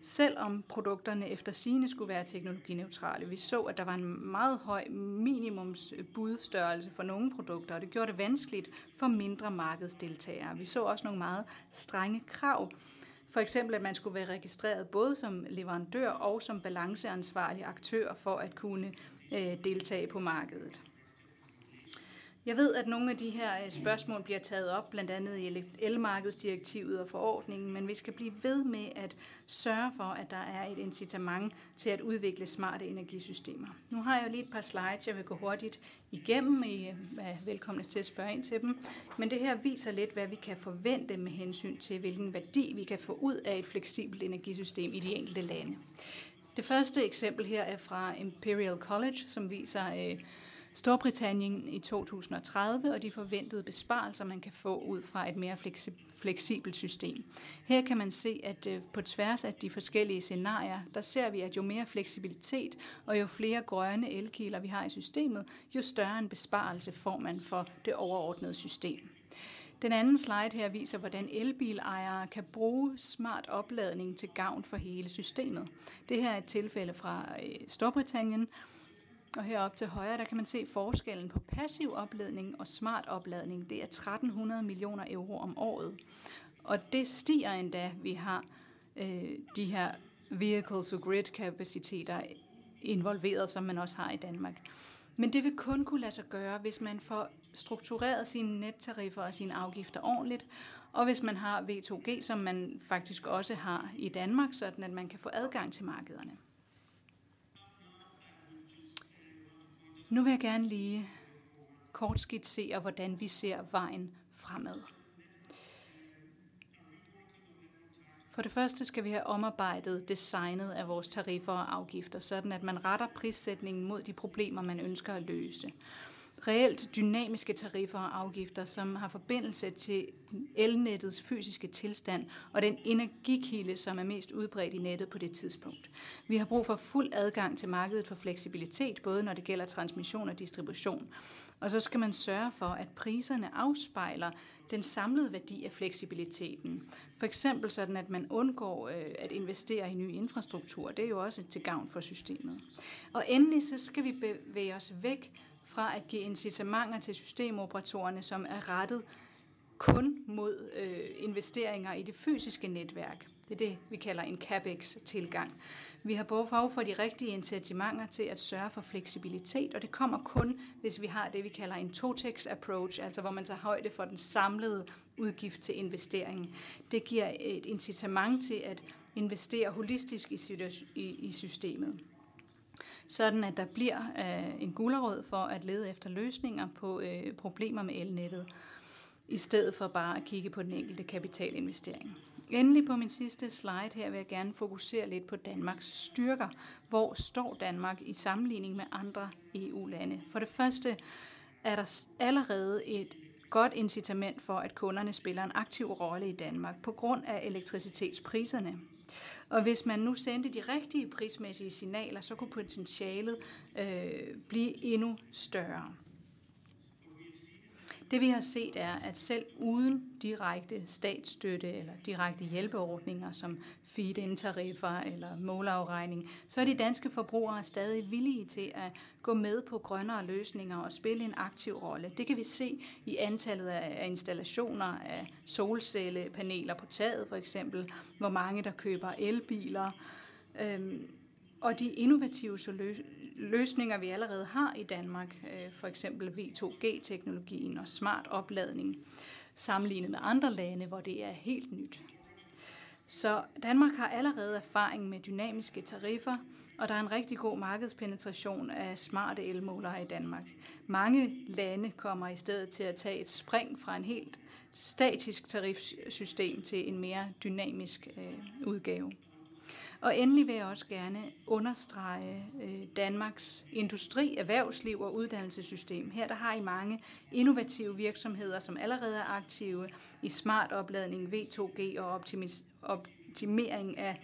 selvom produkterne efter sine skulle være teknologineutrale. Vi så, at der var en meget høj minimumsbudstørrelse for nogle produkter, og det gjorde det vanskeligt for mindre markedsdeltagere. Vi så også nogle meget strenge krav. For eksempel, at man skulle være registreret både som leverandør og som balanceansvarlig aktør for at kunne øh, deltage på markedet. Jeg ved, at nogle af de her øh, spørgsmål bliver taget op, blandt andet i elmarkedsdirektivet og forordningen, men vi skal blive ved med at sørge for, at der er et incitament til at udvikle smarte energisystemer. Nu har jeg jo lige et par slides, jeg vil gå hurtigt igennem. I øh, er velkomne til at spørge ind til dem. Men det her viser lidt, hvad vi kan forvente med hensyn til, hvilken værdi vi kan få ud af et fleksibelt energisystem i de enkelte lande. Det første eksempel her er fra Imperial College, som viser øh, Storbritannien i 2030 og de forventede besparelser, man kan få ud fra et mere fleksibelt system. Her kan man se, at øh, på tværs af de forskellige scenarier, der ser vi, at jo mere fleksibilitet og jo flere grønne elkilder vi har i systemet, jo større en besparelse får man for det overordnede system. Den anden slide her viser, hvordan elbilejere kan bruge smart opladning til gavn for hele systemet. Det her er et tilfælde fra øh, Storbritannien, og heroppe til højre, der kan man se forskellen på passiv opladning og smart opladning. Det er 1300 millioner euro om året. Og det stiger endda, vi har øh, de her vehicle to grid kapaciteter involveret, som man også har i Danmark. Men det vil kun kunne lade sig gøre, hvis man får struktureret sine nettariffer og sine afgifter ordentligt, og hvis man har V2G, som man faktisk også har i Danmark, sådan at man kan få adgang til markederne. Nu vil jeg gerne lige kort skitsere, hvordan vi ser vejen fremad. For det første skal vi have omarbejdet designet af vores tariffer og afgifter, sådan at man retter prissætningen mod de problemer, man ønsker at løse reelt dynamiske tariffer og afgifter, som har forbindelse til elnettets fysiske tilstand og den energikilde, som er mest udbredt i nettet på det tidspunkt. Vi har brug for fuld adgang til markedet for fleksibilitet, både når det gælder transmission og distribution. Og så skal man sørge for, at priserne afspejler den samlede værdi af fleksibiliteten. For eksempel sådan, at man undgår øh, at investere i ny infrastruktur. Det er jo også til gavn for systemet. Og endelig så skal vi bevæge os væk fra at give incitamenter til systemoperatorerne, som er rettet kun mod øh, investeringer i det fysiske netværk. Det er det, vi kalder en CAPEX-tilgang. Vi har behov for de rigtige incitamenter til at sørge for fleksibilitet, og det kommer kun, hvis vi har det, vi kalder en TOTEX-approach, altså hvor man tager højde for den samlede udgift til investeringen. Det giver et incitament til at investere holistisk i systemet sådan at der bliver øh, en gulerod for at lede efter løsninger på øh, problemer med elnettet, i stedet for bare at kigge på den enkelte kapitalinvestering. Endelig på min sidste slide her vil jeg gerne fokusere lidt på Danmarks styrker. Hvor står Danmark i sammenligning med andre EU-lande? For det første er der allerede et godt incitament for, at kunderne spiller en aktiv rolle i Danmark på grund af elektricitetspriserne. Og hvis man nu sendte de rigtige prismæssige signaler, så kunne potentialet øh, blive endnu større. Det vi har set er, at selv uden direkte statsstøtte eller direkte hjælpeordninger som feed-in-tariffer eller målafregning, så er de danske forbrugere stadig villige til at gå med på grønnere løsninger og spille en aktiv rolle. Det kan vi se i antallet af installationer af solcellepaneler på taget for eksempel, hvor mange der køber elbiler, øhm, og de innovative løsninger, vi allerede har i Danmark, øh, for eksempel V2G-teknologien og smart opladning, sammenlignet med andre lande, hvor det er helt nyt. Så Danmark har allerede erfaring med dynamiske tariffer, og der er en rigtig god markedspenetration af smarte elmålere i Danmark. Mange lande kommer i stedet til at tage et spring fra en helt statisk tarifsystem til en mere dynamisk øh, udgave. Og endelig vil jeg også gerne understrege øh, Danmarks industri, erhvervsliv og uddannelsessystem. Her der har I mange innovative virksomheder, som allerede er aktive i smart opladning, V2G og optimering af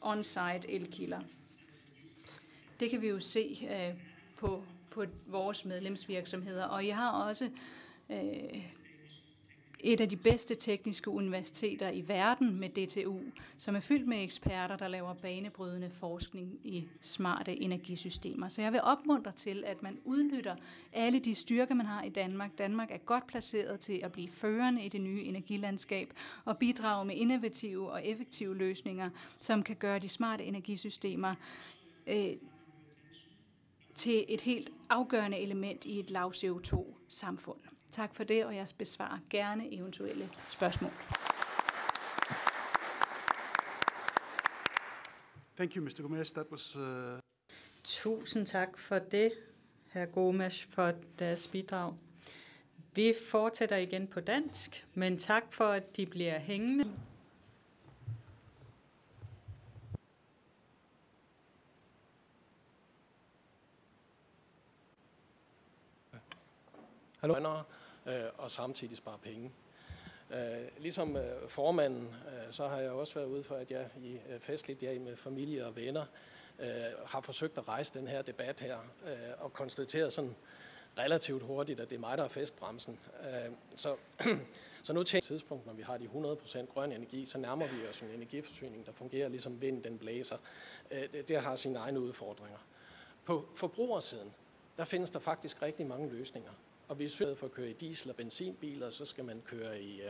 on-site elkilder. Det kan vi jo se øh, på, på vores medlemsvirksomheder, og jeg har også øh, et af de bedste tekniske universiteter i verden med DTU, som er fyldt med eksperter, der laver banebrydende forskning i smarte energisystemer. Så jeg vil opmuntre til, at man udnytter alle de styrker, man har i Danmark. Danmark er godt placeret til at blive førende i det nye energilandskab og bidrage med innovative og effektive løsninger, som kan gøre de smarte energisystemer øh, til et helt afgørende element i et lav CO2-samfund. Tak for det, og jeg besvarer gerne eventuelle spørgsmål. Thank you, Mr. Gomez. That was, uh... Tusind tak for det, herr Gomes, for deres bidrag. Vi fortsætter igen på dansk, men tak for, at de bliver hængende. Hallo Øh, og samtidig spare penge. Øh, ligesom øh, formanden, øh, så har jeg også været ude for, at jeg i øh, festligt dag med familie og venner øh, har forsøgt at rejse den her debat her øh, og konstateret sådan relativt hurtigt, at det er mig, der er festbremsen. Øh, så, så nu til et tidspunkt, når vi har de 100% grøn energi, så nærmer vi os en energiforsyning, der fungerer ligesom vind, den blæser. Øh, det, det har sine egne udfordringer. På forbrugersiden, der findes der faktisk rigtig mange løsninger. Og hvis vi for at køre i diesel- og benzinbiler, så skal man køre i, øh,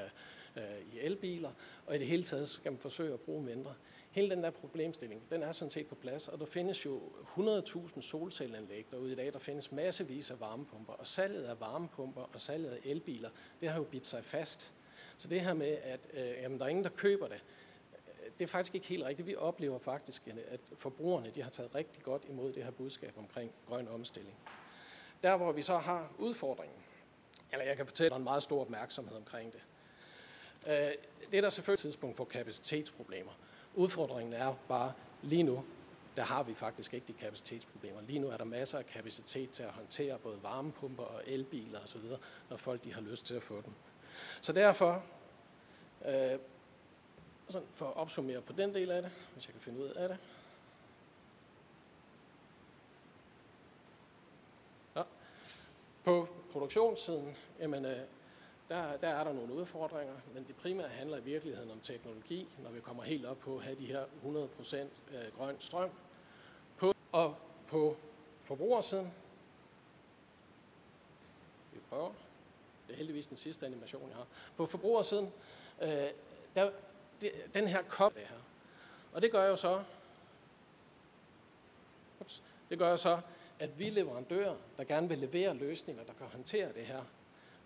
øh i elbiler, og i det hele taget skal man forsøge at bruge mindre. Hele den der problemstilling, den er sådan set på plads, og der findes jo 100.000 solcelleanlæg derude i dag. Der findes massevis af varmepumper, og salget af varmepumper og salget af elbiler, det har jo bidt sig fast. Så det her med, at øh, jamen, der er ingen, der køber det, øh, det er faktisk ikke helt rigtigt. Vi oplever faktisk, at forbrugerne de har taget rigtig godt imod det her budskab omkring grøn omstilling. Der, hvor vi så har udfordringen, eller jeg kan fortælle, at der er en meget stor opmærksomhed omkring det. Øh, det er der selvfølgelig et tidspunkt for kapacitetsproblemer. Udfordringen er bare, lige nu, der har vi faktisk ikke de kapacitetsproblemer. Lige nu er der masser af kapacitet til at håndtere både varmepumper og elbiler osv., når folk de har lyst til at få dem. Så derfor, øh, sådan for at opsummere på den del af det, hvis jeg kan finde ud af det, På produktionssiden, jamen, øh, der, der er der nogle udfordringer, men det primære handler i virkeligheden om teknologi, når vi kommer helt op på at have de her 100% øh, grøn strøm. På, og på forbrugersiden, vi prøver, det er heldigvis den sidste animation, jeg har. På forbrugersiden, øh, der, det, den her kop, det her. Og det gør jo så, ups, det gør jo så, at vi leverandører, der gerne vil levere løsninger, der kan håndtere det her,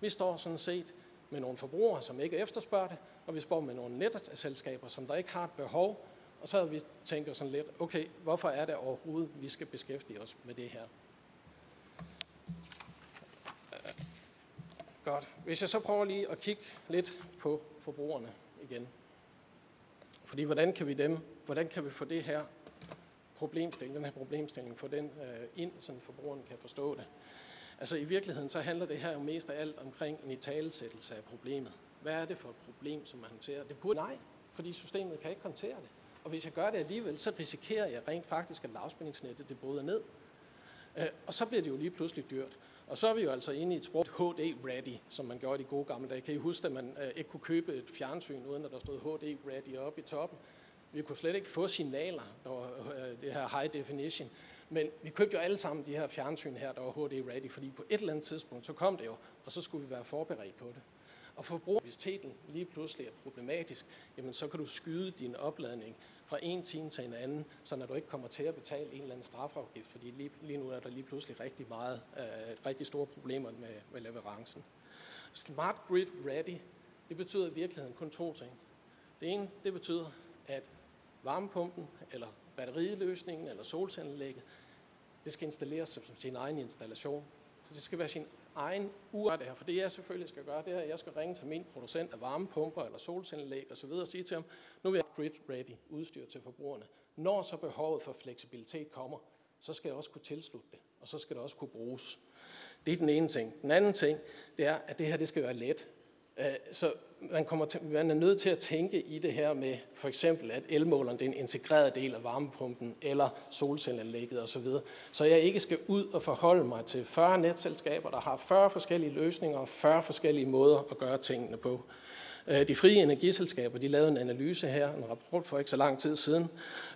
vi står sådan set med nogle forbrugere, som ikke efterspørger det, og vi står med nogle netselskaber, som der ikke har et behov, og så vi tænker sådan lidt, okay, hvorfor er det overhovedet, vi skal beskæftige os med det her? Godt. Hvis jeg så prøver lige at kigge lidt på forbrugerne igen. Fordi hvordan kan vi dem, hvordan kan vi få det her problemstilling, den her problemstilling, få den øh, ind, så forbrugeren kan forstå det. Altså i virkeligheden, så handler det her jo mest af alt omkring en italesættelse af problemet. Hvad er det for et problem, som man håndterer? Det burde nej, fordi systemet kan ikke håndtere det. Og hvis jeg gør det alligevel, så risikerer jeg rent faktisk, at lavspændingsnettet det bryder ned. Øh, og så bliver det jo lige pludselig dyrt. Og så er vi jo altså inde i et sprog, HD-ready, som man gjorde i de gode gamle dage. Kan I huske, at man øh, ikke kunne købe et fjernsyn, uden at der stod HD-ready oppe i toppen? Vi kunne slet ikke få signaler, der var øh, det her high definition. Men vi købte jo alle sammen de her fjernsyn her, der var HD-ready, fordi på et eller andet tidspunkt, så kom det jo, og så skulle vi være forberedt på det. Og forbrugerbevidstheden lige pludselig er problematisk, jamen så kan du skyde din opladning fra en time til en anden, så når du ikke kommer til at betale en eller anden strafafgift, fordi lige, lige nu er der lige pludselig rigtig meget, øh, rigtig store problemer med, med leverancen. Smart Grid Ready, det betyder i virkeligheden kun to ting. Det ene, det betyder, at varmepumpen, eller batteriløsningen, eller solcellelægget, det skal installeres som sin egen installation. Så det skal være sin egen ur det her. For det jeg selvfølgelig skal gøre, det er, at jeg skal ringe til min producent af varmepumper eller solcellelæg osv. og sige til ham, nu vil jeg grid ready udstyr til forbrugerne. Når så behovet for fleksibilitet kommer, så skal jeg også kunne tilslutte det, og så skal det også kunne bruges. Det er den ene ting. Den anden ting, det er, at det her det skal være let. Øh, så man, kommer til, man er nødt til at tænke i det her med for eksempel, at elmåleren det er en integreret del af varmepumpen eller solcelleanlægget osv. Så jeg ikke skal ud og forholde mig til 40 netselskaber, der har 40 forskellige løsninger og 40 forskellige måder at gøre tingene på. Øh, de frie energiselskaber de lavede en analyse her, en rapport for ikke så lang tid siden,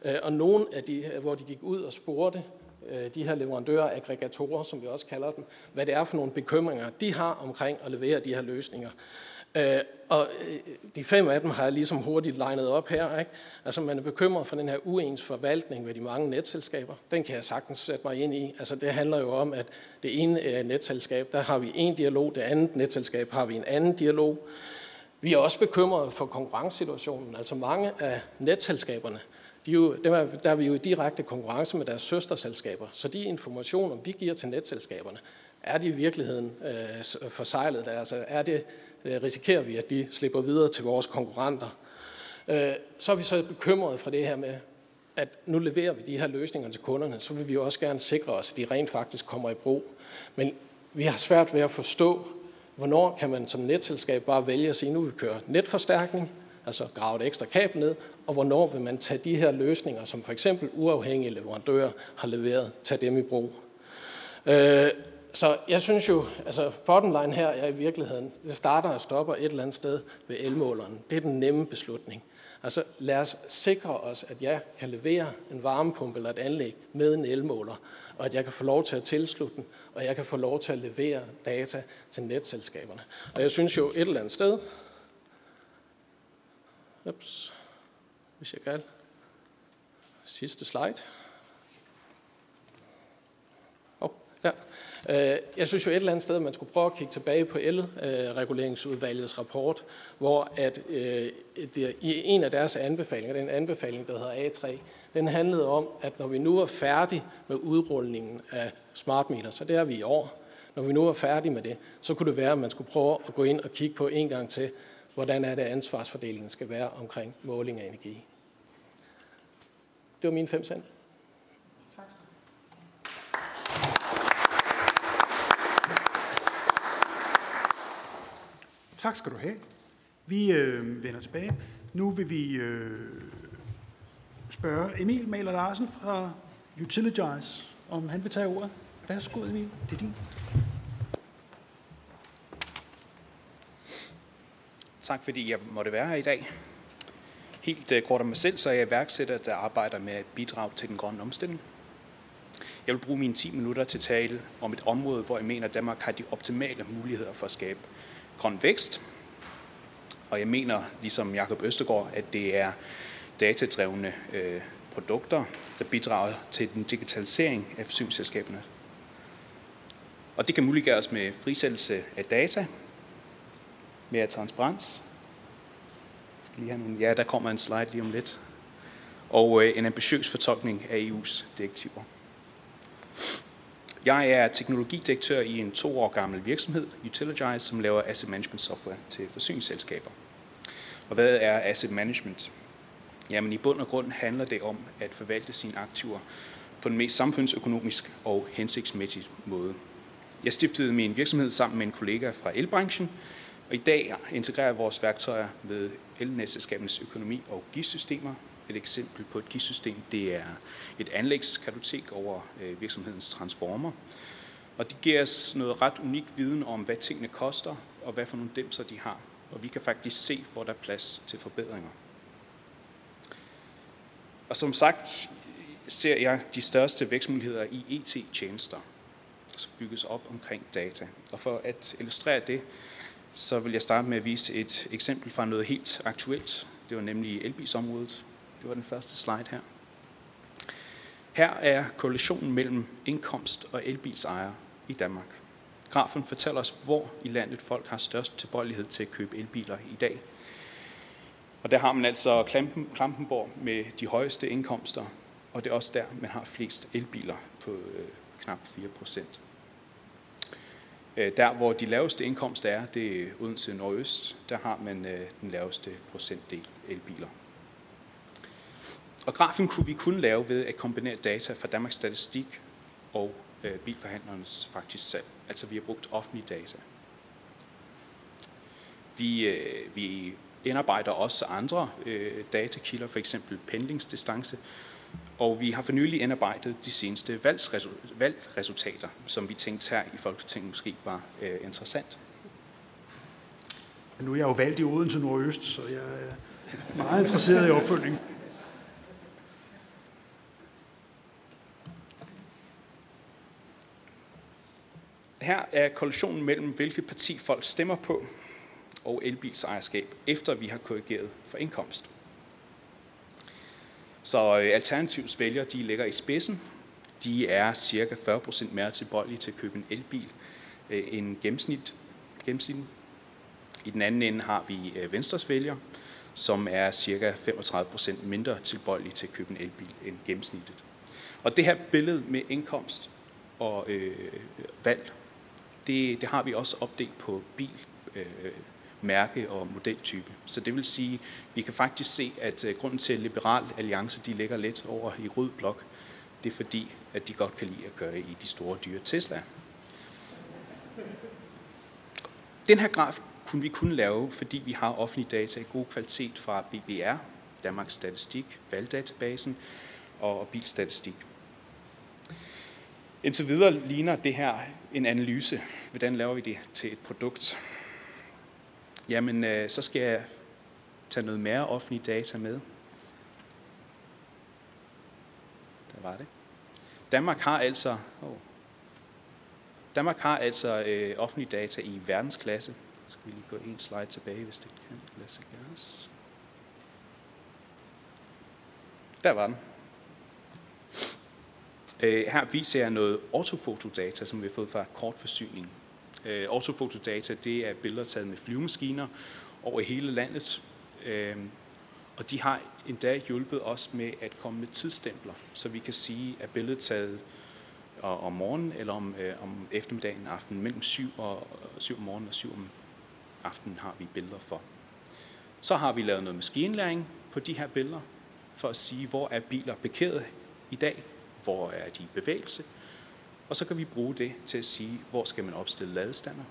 øh, og nogle af de, hvor de gik ud og spurgte øh, de her leverandører, aggregatorer, som vi også kalder dem, hvad det er for nogle bekymringer, de har omkring at levere de her løsninger. Øh, og øh, de fem af dem har jeg ligesom hurtigt legnet op her. Ikke? Altså man er bekymret for den her uens forvaltning ved de mange netselskaber. Den kan jeg sagtens sætte mig ind i. Altså det handler jo om, at det ene øh, netselskab, der har vi en dialog, det andet netselskab har vi en anden dialog. Vi er også bekymret for konkurrencesituationen. Altså mange af netselskaberne, de er jo, der, er, der er vi jo i direkte konkurrence med deres søsterselskaber. Så de informationer, vi giver til netselskaberne, er de i virkeligheden øh, forsejlet? Altså er det Øh, risikerer vi, at de slipper videre til vores konkurrenter. Øh, så er vi så bekymrede for det her med, at nu leverer vi de her løsninger til kunderne, så vil vi også gerne sikre os, at de rent faktisk kommer i brug. Men vi har svært ved at forstå, hvornår kan man som netselskab bare vælge at sige, nu vil vi køre netforstærkning, altså grave et ekstra kabel ned, og hvornår vil man tage de her løsninger, som for eksempel uafhængige leverandører har leveret, tage dem i brug. Øh, så jeg synes jo, altså bottom line her er i virkeligheden, det starter og stopper et eller andet sted ved elmåleren. Det er den nemme beslutning. Altså lad os sikre os, at jeg kan levere en varmepumpe eller et anlæg med en elmåler, og at jeg kan få lov til at tilslutte den, og jeg kan få lov til at levere data til netselskaberne. Og jeg synes jo et eller andet sted, ups, hvis jeg kan, sidste slide. Oh, ja. Øh, jeg synes jo et eller andet sted, at man skulle prøve at kigge tilbage på elreguleringsudvalgets rapport, hvor at øh, det, i en af deres anbefalinger, den anbefaling, der hedder A3, den handlede om, at når vi nu er færdige med udrulningen af smart meter, så det er vi i år, når vi nu er færdige med det, så kunne det være, at man skulle prøve at gå ind og kigge på en gang til, hvordan er det ansvarsfordelingen skal være omkring måling af energi. Det var mine fem cent. Tak skal du have. Vi øh, vender tilbage. Nu vil vi øh, spørge Emil Maler Larsen fra Utiligize, om han vil tage ordet. Værsgo, Emil. Det er din. Tak fordi jeg måtte være her i dag. Helt øh, kort om mig selv, så er jeg iværksætter, der arbejder med at bidrage til den grønne omstilling. Jeg vil bruge mine 10 minutter til at tale om et område, hvor jeg mener, at Danmark har de optimale muligheder for at skabe grøn vækst. Og jeg mener, ligesom Jakob Østegård, at det er datadrevne øh, produkter, der bidrager til den digitalisering af forsyningsselskaberne. Og det kan muliggøres med frisættelse af data, mere transparens. Jeg skal lige have nogle, ja, der kommer en slide lige om lidt. Og øh, en ambitiøs fortolkning af EU's direktiver. Jeg er teknologidirektør i en to år gammel virksomhed, Utiligize, som laver asset management software til forsyningsselskaber. Og hvad er asset management? Jamen i bund og grund handler det om at forvalte sine aktiver på den mest samfundsøkonomisk og hensigtsmæssige måde. Jeg stiftede min virksomhed sammen med en kollega fra elbranchen, og i dag integrerer vores værktøjer med elnetselskabernes økonomi og GIS-systemer, et eksempel på et GIS-system, det er et anlægskartotek over øh, virksomhedens transformer. Og det giver os noget ret unik viden om, hvad tingene koster, og hvad for nogle dæmser de har. Og vi kan faktisk se, hvor der er plads til forbedringer. Og som sagt ser jeg de største vækstmuligheder i e IT-tjenester, som bygges op omkring data. Og for at illustrere det, så vil jeg starte med at vise et eksempel fra noget helt aktuelt. Det var nemlig elbilsområdet. Det var den første slide her. Her er korrelationen mellem indkomst og elbilsejere i Danmark. Grafen fortæller os, hvor i landet folk har størst tilbøjelighed til at købe elbiler i dag. Og der har man altså Klampenborg med de højeste indkomster, og det er også der, man har flest elbiler på øh, knap 4 procent. Øh, der, hvor de laveste indkomster er, det er Odense Nordøst, der har man øh, den laveste procentdel elbiler. Og grafen kunne vi kun lave ved at kombinere data fra Danmarks Statistik og øh, bilforhandlernes faktisk salg. Altså vi har brugt offentlige data. Vi, øh, vi indarbejder også andre øh, datakilder, for eksempel pendlingsdistance, og vi har for nylig indarbejdet de seneste valgresultater, som vi tænkte her i Folketinget måske var øh, interessant. Nu er jeg jo valgt i Odense Nordøst, så jeg er meget interesseret i opfølgning. Her er koalitionen mellem, hvilket parti folk stemmer på, og elbilsejerskab, efter vi har korrigeret for indkomst. Så øh, Alternativs vælgere, de ligger i spidsen. De er cirka 40% mere tilbøjelige til at købe en elbil øh, end gennemsnit, gennemsnit. I den anden ende har vi øh, Venstres vælgere, som er cirka 35% mindre tilbøjelige til at købe en elbil end gennemsnittet. Og det her billede med indkomst og øh, valg, det, det har vi også opdelt på bil, øh, mærke og modeltype. Så det vil sige, vi kan faktisk se, at øh, grunden til, at Liberal Alliance de ligger lidt over i rød blok, det er fordi, at de godt kan lide at køre i de store dyre Tesla. Den her graf kunne vi kun lave, fordi vi har offentlige data i god kvalitet fra BBR, Danmarks Statistik, valgdatabasen og bilstatistik. Indtil videre ligner det her en analyse. Hvordan laver vi det til et produkt? Jamen, øh, så skal jeg tage noget mere offentlige data med. Der var det. Danmark har altså, oh, Danmark har altså øh, offentlige data i verdensklasse. Så skal vi lige gå en slide tilbage, hvis det kan lade sig gøres. Der var den. Øh, her viser jeg noget ortofotodata, som vi har fået fra kortforsyning. Øh, ortofotodata, det er billeder taget med flyvemaskiner over hele landet. Øh, og de har endda hjulpet os med at komme med tidsstempler, så vi kan sige, at billedet taget om morgenen eller om, øh, om eftermiddagen aften. Mellem 7, og, 7 om morgenen og 7 om aftenen har vi billeder for. Så har vi lavet noget maskinlæring på de her billeder, for at sige, hvor er biler parkeret i dag, hvor er de i bevægelse, og så kan vi bruge det til at sige, hvor skal man opstille ladestander,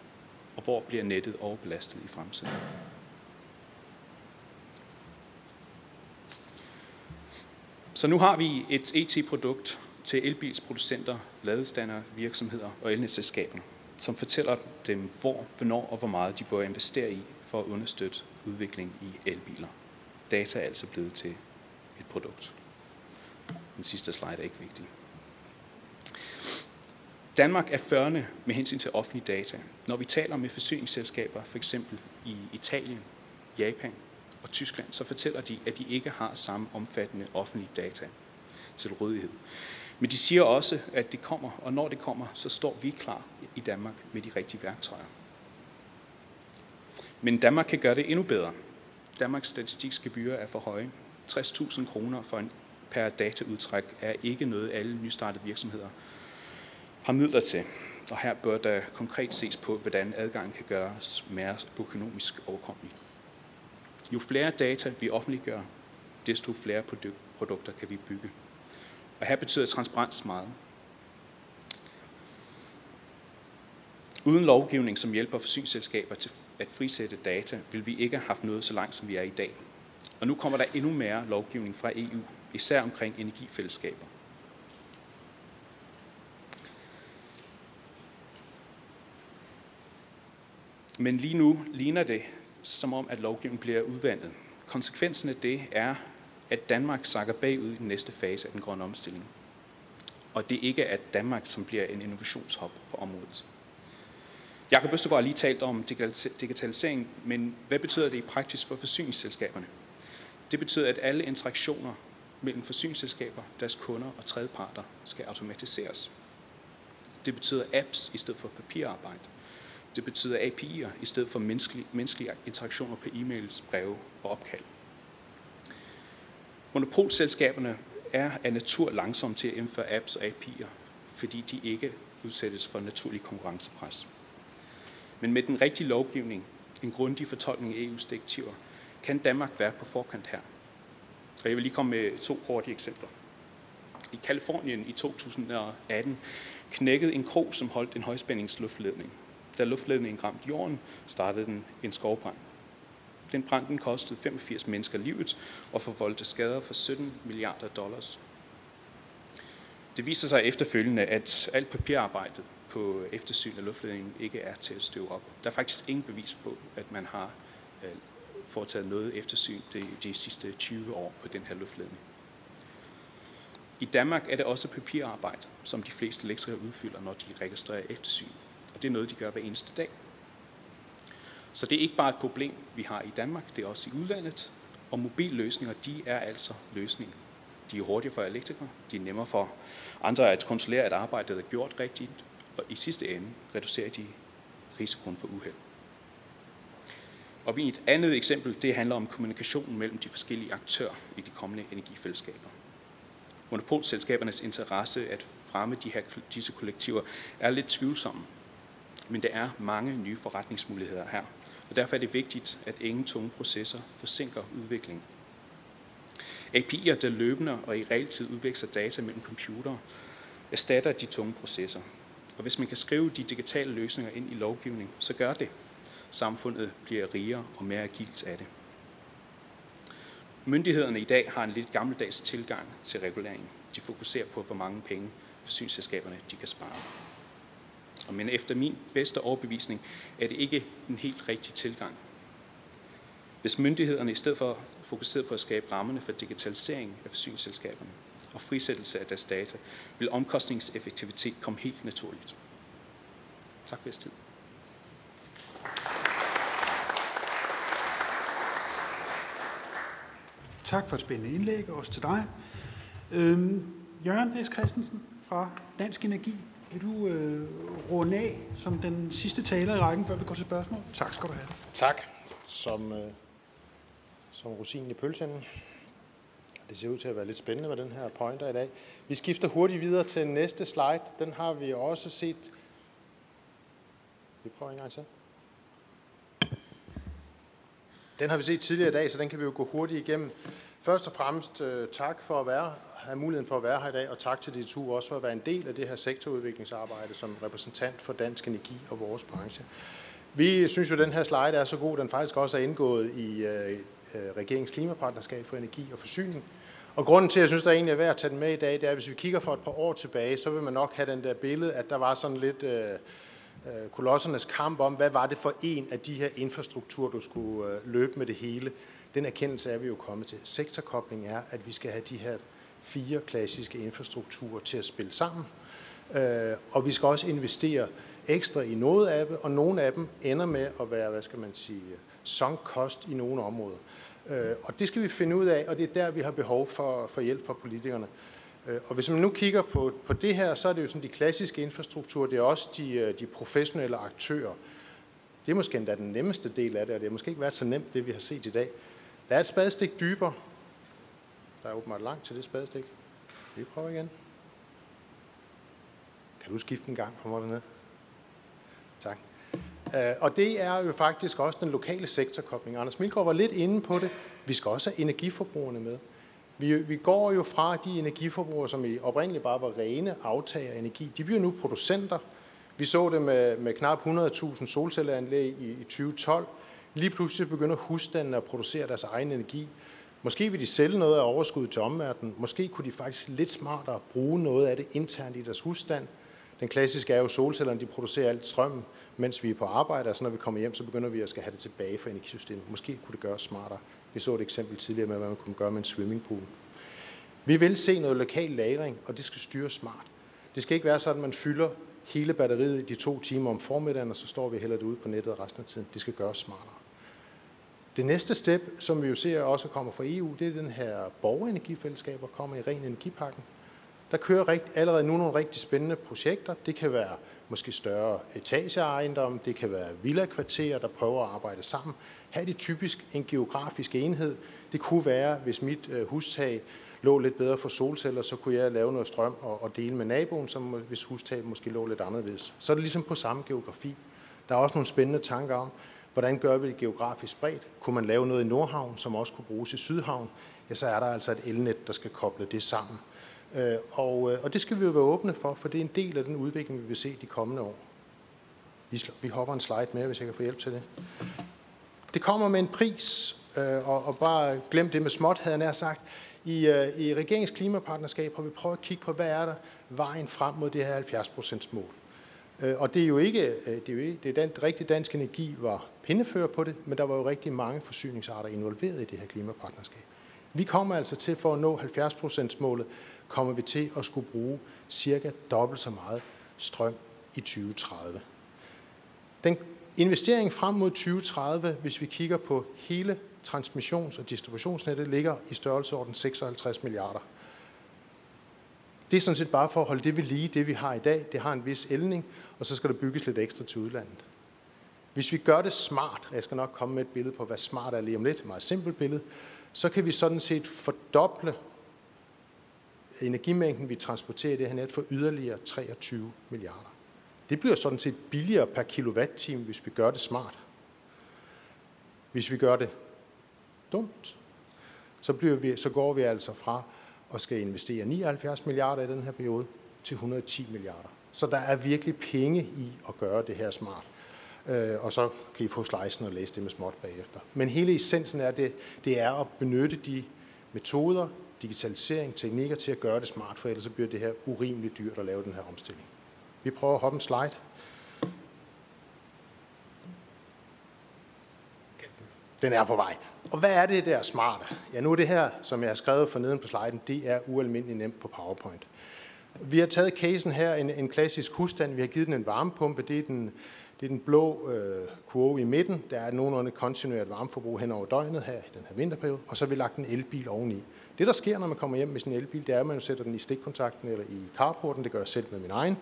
og hvor bliver nettet overbelastet i fremtiden. Så nu har vi et ET-produkt til elbilsproducenter, ladestander, virksomheder og elnetselskaber, som fortæller dem, hvor, hvornår og hvor meget de bør investere i for at understøtte udvikling i elbiler. Data er altså blevet til et produkt. Den sidste slide er ikke vigtig. Danmark er førende med hensyn til offentlige data. Når vi taler med forsyningsselskaber, for eksempel i Italien, Japan og Tyskland, så fortæller de, at de ikke har samme omfattende offentlige data til rådighed. Men de siger også, at det kommer, og når det kommer, så står vi klar i Danmark med de rigtige værktøjer. Men Danmark kan gøre det endnu bedre. Danmarks statistikgebyrer er for høje. 60.000 kroner for en per dataudtræk er ikke noget, alle nystartede virksomheder har midler til. Og her bør der konkret ses på, hvordan adgangen kan gøres mere økonomisk overkommelig. Jo flere data vi offentliggør, desto flere produkter kan vi bygge. Og her betyder transparens meget. Uden lovgivning, som hjælper forsyningsselskaber til at frisætte data, vil vi ikke have haft noget så langt, som vi er i dag. Og nu kommer der endnu mere lovgivning fra EU, især omkring energifællesskaber. Men lige nu ligner det, som om at lovgivningen bliver udvandet. Konsekvensen af det er, at Danmark sakker bagud i den næste fase af den grønne omstilling. Og det ikke er Danmark, som bliver en innovationshop på området. Jakob Østergaard har lige talt om digitalisering, men hvad betyder det i praksis for forsyningsselskaberne? Det betyder, at alle interaktioner mellem forsyningsselskaber, deres kunder og tredjeparter skal automatiseres. Det betyder apps i stedet for papirarbejde. Det betyder API'er i stedet for menneskelige, menneskelige interaktioner på e-mails, breve og opkald. Monopolselskaberne er af natur langsomme til at indføre apps og API'er, fordi de ikke udsættes for naturlig konkurrencepres. Men med den rigtige lovgivning, en grundig fortolkning af EU's direktiver, kan Danmark være på forkant her. Og jeg vil lige komme med to hurtige eksempler. I Kalifornien i 2018 knækkede en krog, som holdt en højspændingsluftledning. Da luftledningen ramte jorden, startede den en skovbrand. Den brand den kostede 85 mennesker livet og forvoldte skader for 17 milliarder dollars. Det viser sig efterfølgende, at alt papirarbejdet på eftersyn af luftledningen ikke er til at støve op. Der er faktisk ingen bevis på, at man har øh, foretaget noget eftersyn de, de sidste 20 år på den her luftledning. I Danmark er det også papirarbejde, som de fleste elektrikere udfylder, når de registrerer eftersyn. Og det er noget, de gør hver eneste dag. Så det er ikke bare et problem, vi har i Danmark, det er også i udlandet. Og mobilløsninger, de er altså løsningen. De er hurtigere for elektrikere, de er nemmere for andre at kontrollere, at arbejdet er gjort rigtigt, og i sidste ende reducerer de risikoen for uheld. Og et andet eksempel, det handler om kommunikationen mellem de forskellige aktører i de kommende energifællesskaber. Monopolselskabernes interesse at fremme de her, disse kollektiver er lidt tvivlsomme, men der er mange nye forretningsmuligheder her, og derfor er det vigtigt, at ingen tunge processer forsinker udviklingen. API'er, der løbende og i realtid udveksler data mellem computere, erstatter de tunge processer. Og hvis man kan skrive de digitale løsninger ind i lovgivning, så gør det. Samfundet bliver rigere og mere agilt af det. Myndighederne i dag har en lidt gammeldags tilgang til reguleringen. De fokuserer på, hvor mange penge forsyningsselskaberne de kan spare. Men efter min bedste overbevisning er det ikke en helt rigtig tilgang. Hvis myndighederne i stedet for fokuseret på at skabe rammerne for digitalisering af forsyningsselskaberne og frisættelse af deres data, vil omkostningseffektivitet komme helt naturligt. Tak for jeres tid. Tak for et spændende indlæg, også til dig. Øhm, Jørgen S. Christensen fra Dansk Energi. Vil du øh, runde af som den sidste taler i rækken, før vi går til spørgsmål? Tak skal du have. Tak. Som, øh, som rosinen i pølsen. Det ser ud til at være lidt spændende med den her pointer i dag. Vi skifter hurtigt videre til næste slide. Den har vi også set. Vi prøver en gang til. Den har vi set tidligere i dag, så den kan vi jo gå hurtigt igennem. Først og fremmest øh, tak for at være, have muligheden for at være her i dag, og tak til DTU også for at være en del af det her sektorudviklingsarbejde som repræsentant for Dansk Energi og vores branche. Vi synes jo, at den her slide er så god, den faktisk også er indgået i øh, øh, regeringens klimapartnerskab for energi og forsyning. Og grunden til, at jeg synes, der egentlig er værd at tage den med i dag, det er, at hvis vi kigger for et par år tilbage, så vil man nok have den der billede, at der var sådan lidt øh, Øh, kolossernes kamp om, hvad var det for en af de her infrastrukturer, du skulle øh, løbe med det hele. Den erkendelse er vi jo kommet til. Sektorkobling er, at vi skal have de her fire klassiske infrastrukturer til at spille sammen. Øh, og vi skal også investere ekstra i noget af dem, og nogle af dem ender med at være, hvad skal man sige, sunk cost i nogle områder. Og det skal vi finde ud af, og det er der, vi har behov for, for hjælp fra politikerne. Øh, og hvis man nu kigger på, på det her, så er det jo sådan de klassiske infrastrukturer, det er også de, øh, de professionelle aktører. Det er måske endda den nemmeste del af det, og det har måske ikke været så nemt, det vi har set i dag. Der er et spadestik dybere. Der er åbenbart langt til det spadestik. Vi prøver igen. Kan du skifte en gang på mig dernede? Tak. Øh, og det er jo faktisk også den lokale sektorkobling. Anders Milgaard var lidt inde på det. Vi skal også have energiforbrugerne med. Vi, vi går jo fra de energiforbrugere, som i oprindeligt bare var rene aftager af energi. De bliver nu producenter. Vi så det med, med knap 100.000 solcelleranlæg i, i 2012. Lige pludselig begynder husstandene at producere deres egen energi. Måske vil de sælge noget af overskuddet til omverdenen. Måske kunne de faktisk lidt smartere bruge noget af det internt i deres husstand. Den klassiske er jo, solcellerne de producerer alt strømmen, mens vi er på arbejde, og så når vi kommer hjem, så begynder vi at skal have det tilbage fra energisystemet. Måske kunne det gøres smartere. Vi så et eksempel tidligere med, hvad man kunne gøre med en swimmingpool. Vi vil se noget lokal lagring, og det skal styres smart. Det skal ikke være sådan, at man fylder hele batteriet i de to timer om formiddagen, og så står vi heller det ude på nettet resten af tiden. Det skal gøres smartere. Det næste step, som vi jo ser også kommer fra EU, det er den her borgerenergifællesskab, der kommer i ren energipakken. Der kører rigt, allerede nu nogle rigtig spændende projekter. Det kan være måske større etageejendomme, det kan være villakvarterer, der prøver at arbejde sammen. Her er det typisk en geografisk enhed. Det kunne være, hvis mit øh, hustag lå lidt bedre for solceller, så kunne jeg lave noget strøm og, og dele med naboen, som hvis hustaget måske lå lidt anderledes. Så er det ligesom på samme geografi. Der er også nogle spændende tanker om, hvordan gør vi det geografisk spredt? Kunne man lave noget i Nordhavn, som også kunne bruges i Sydhavn? Ja, så er der altså et elnet, der skal koble det sammen. Øh, og, øh, og det skal vi jo være åbne for, for det er en del af den udvikling, vi vil se de kommende år. Vi, vi hopper en slide med, hvis jeg kan få hjælp til det. Det kommer med en pris, øh, og, og bare glem det med småt, havde jeg nær sagt. I, øh, I regeringens klimapartnerskab har vi prøvet at kigge på, hvad er der vejen frem mod det her 70% mål. Øh, og det er jo ikke, det er jo ikke, det er den, rigtig dansk energi var pindefører på det, men der var jo rigtig mange forsyningsarter involveret i det her klimapartnerskab. Vi kommer altså til, for at nå 70% målet, kommer vi til at skulle bruge cirka dobbelt så meget strøm i 2030. Den investering frem mod 2030, hvis vi kigger på hele transmissions- og distributionsnettet ligger i størrelseorden 56 milliarder. Det er sådan set bare for at holde det ved lige, det vi har i dag. Det har en vis elning, og så skal der bygges lidt ekstra til udlandet. Hvis vi gør det smart, og jeg skal nok komme med et billede på, hvad smart er lige om lidt, et meget simpelt billede, så kan vi sådan set fordoble energimængden, vi transporterer i det her net, for yderligere 23 milliarder. Det bliver sådan set billigere per kilowatt-time, hvis vi gør det smart. Hvis vi gør det dumt, så, bliver vi, så går vi altså fra at skal investere 79 milliarder i den her periode til 110 milliarder. Så der er virkelig penge i at gøre det her smart. Øh, og så kan I få slicen og læse det med småt bagefter. Men hele essensen er det, det er at benytte de metoder, digitalisering, teknikker til at gøre det smart, for ellers så bliver det her urimeligt dyrt at lave den her omstilling. Vi prøver at hoppe en slide. Den er på vej. Og hvad er det der smarte? Ja, nu er det her, som jeg har skrevet for neden på sliden, det er ualmindeligt nemt på PowerPoint. Vi har taget casen her, en, en klassisk husstand. Vi har givet den en varmepumpe. Det er den, det er den blå øh, kurve i midten. Der er nogenlunde kontinueret varmeforbrug hen over døgnet her i den her vinterperiode. Og så har vi lagt en elbil oveni. Det, der sker, når man kommer hjem med sin elbil, det er, at man sætter den i stikkontakten eller i carporten. Det gør jeg selv med min egen.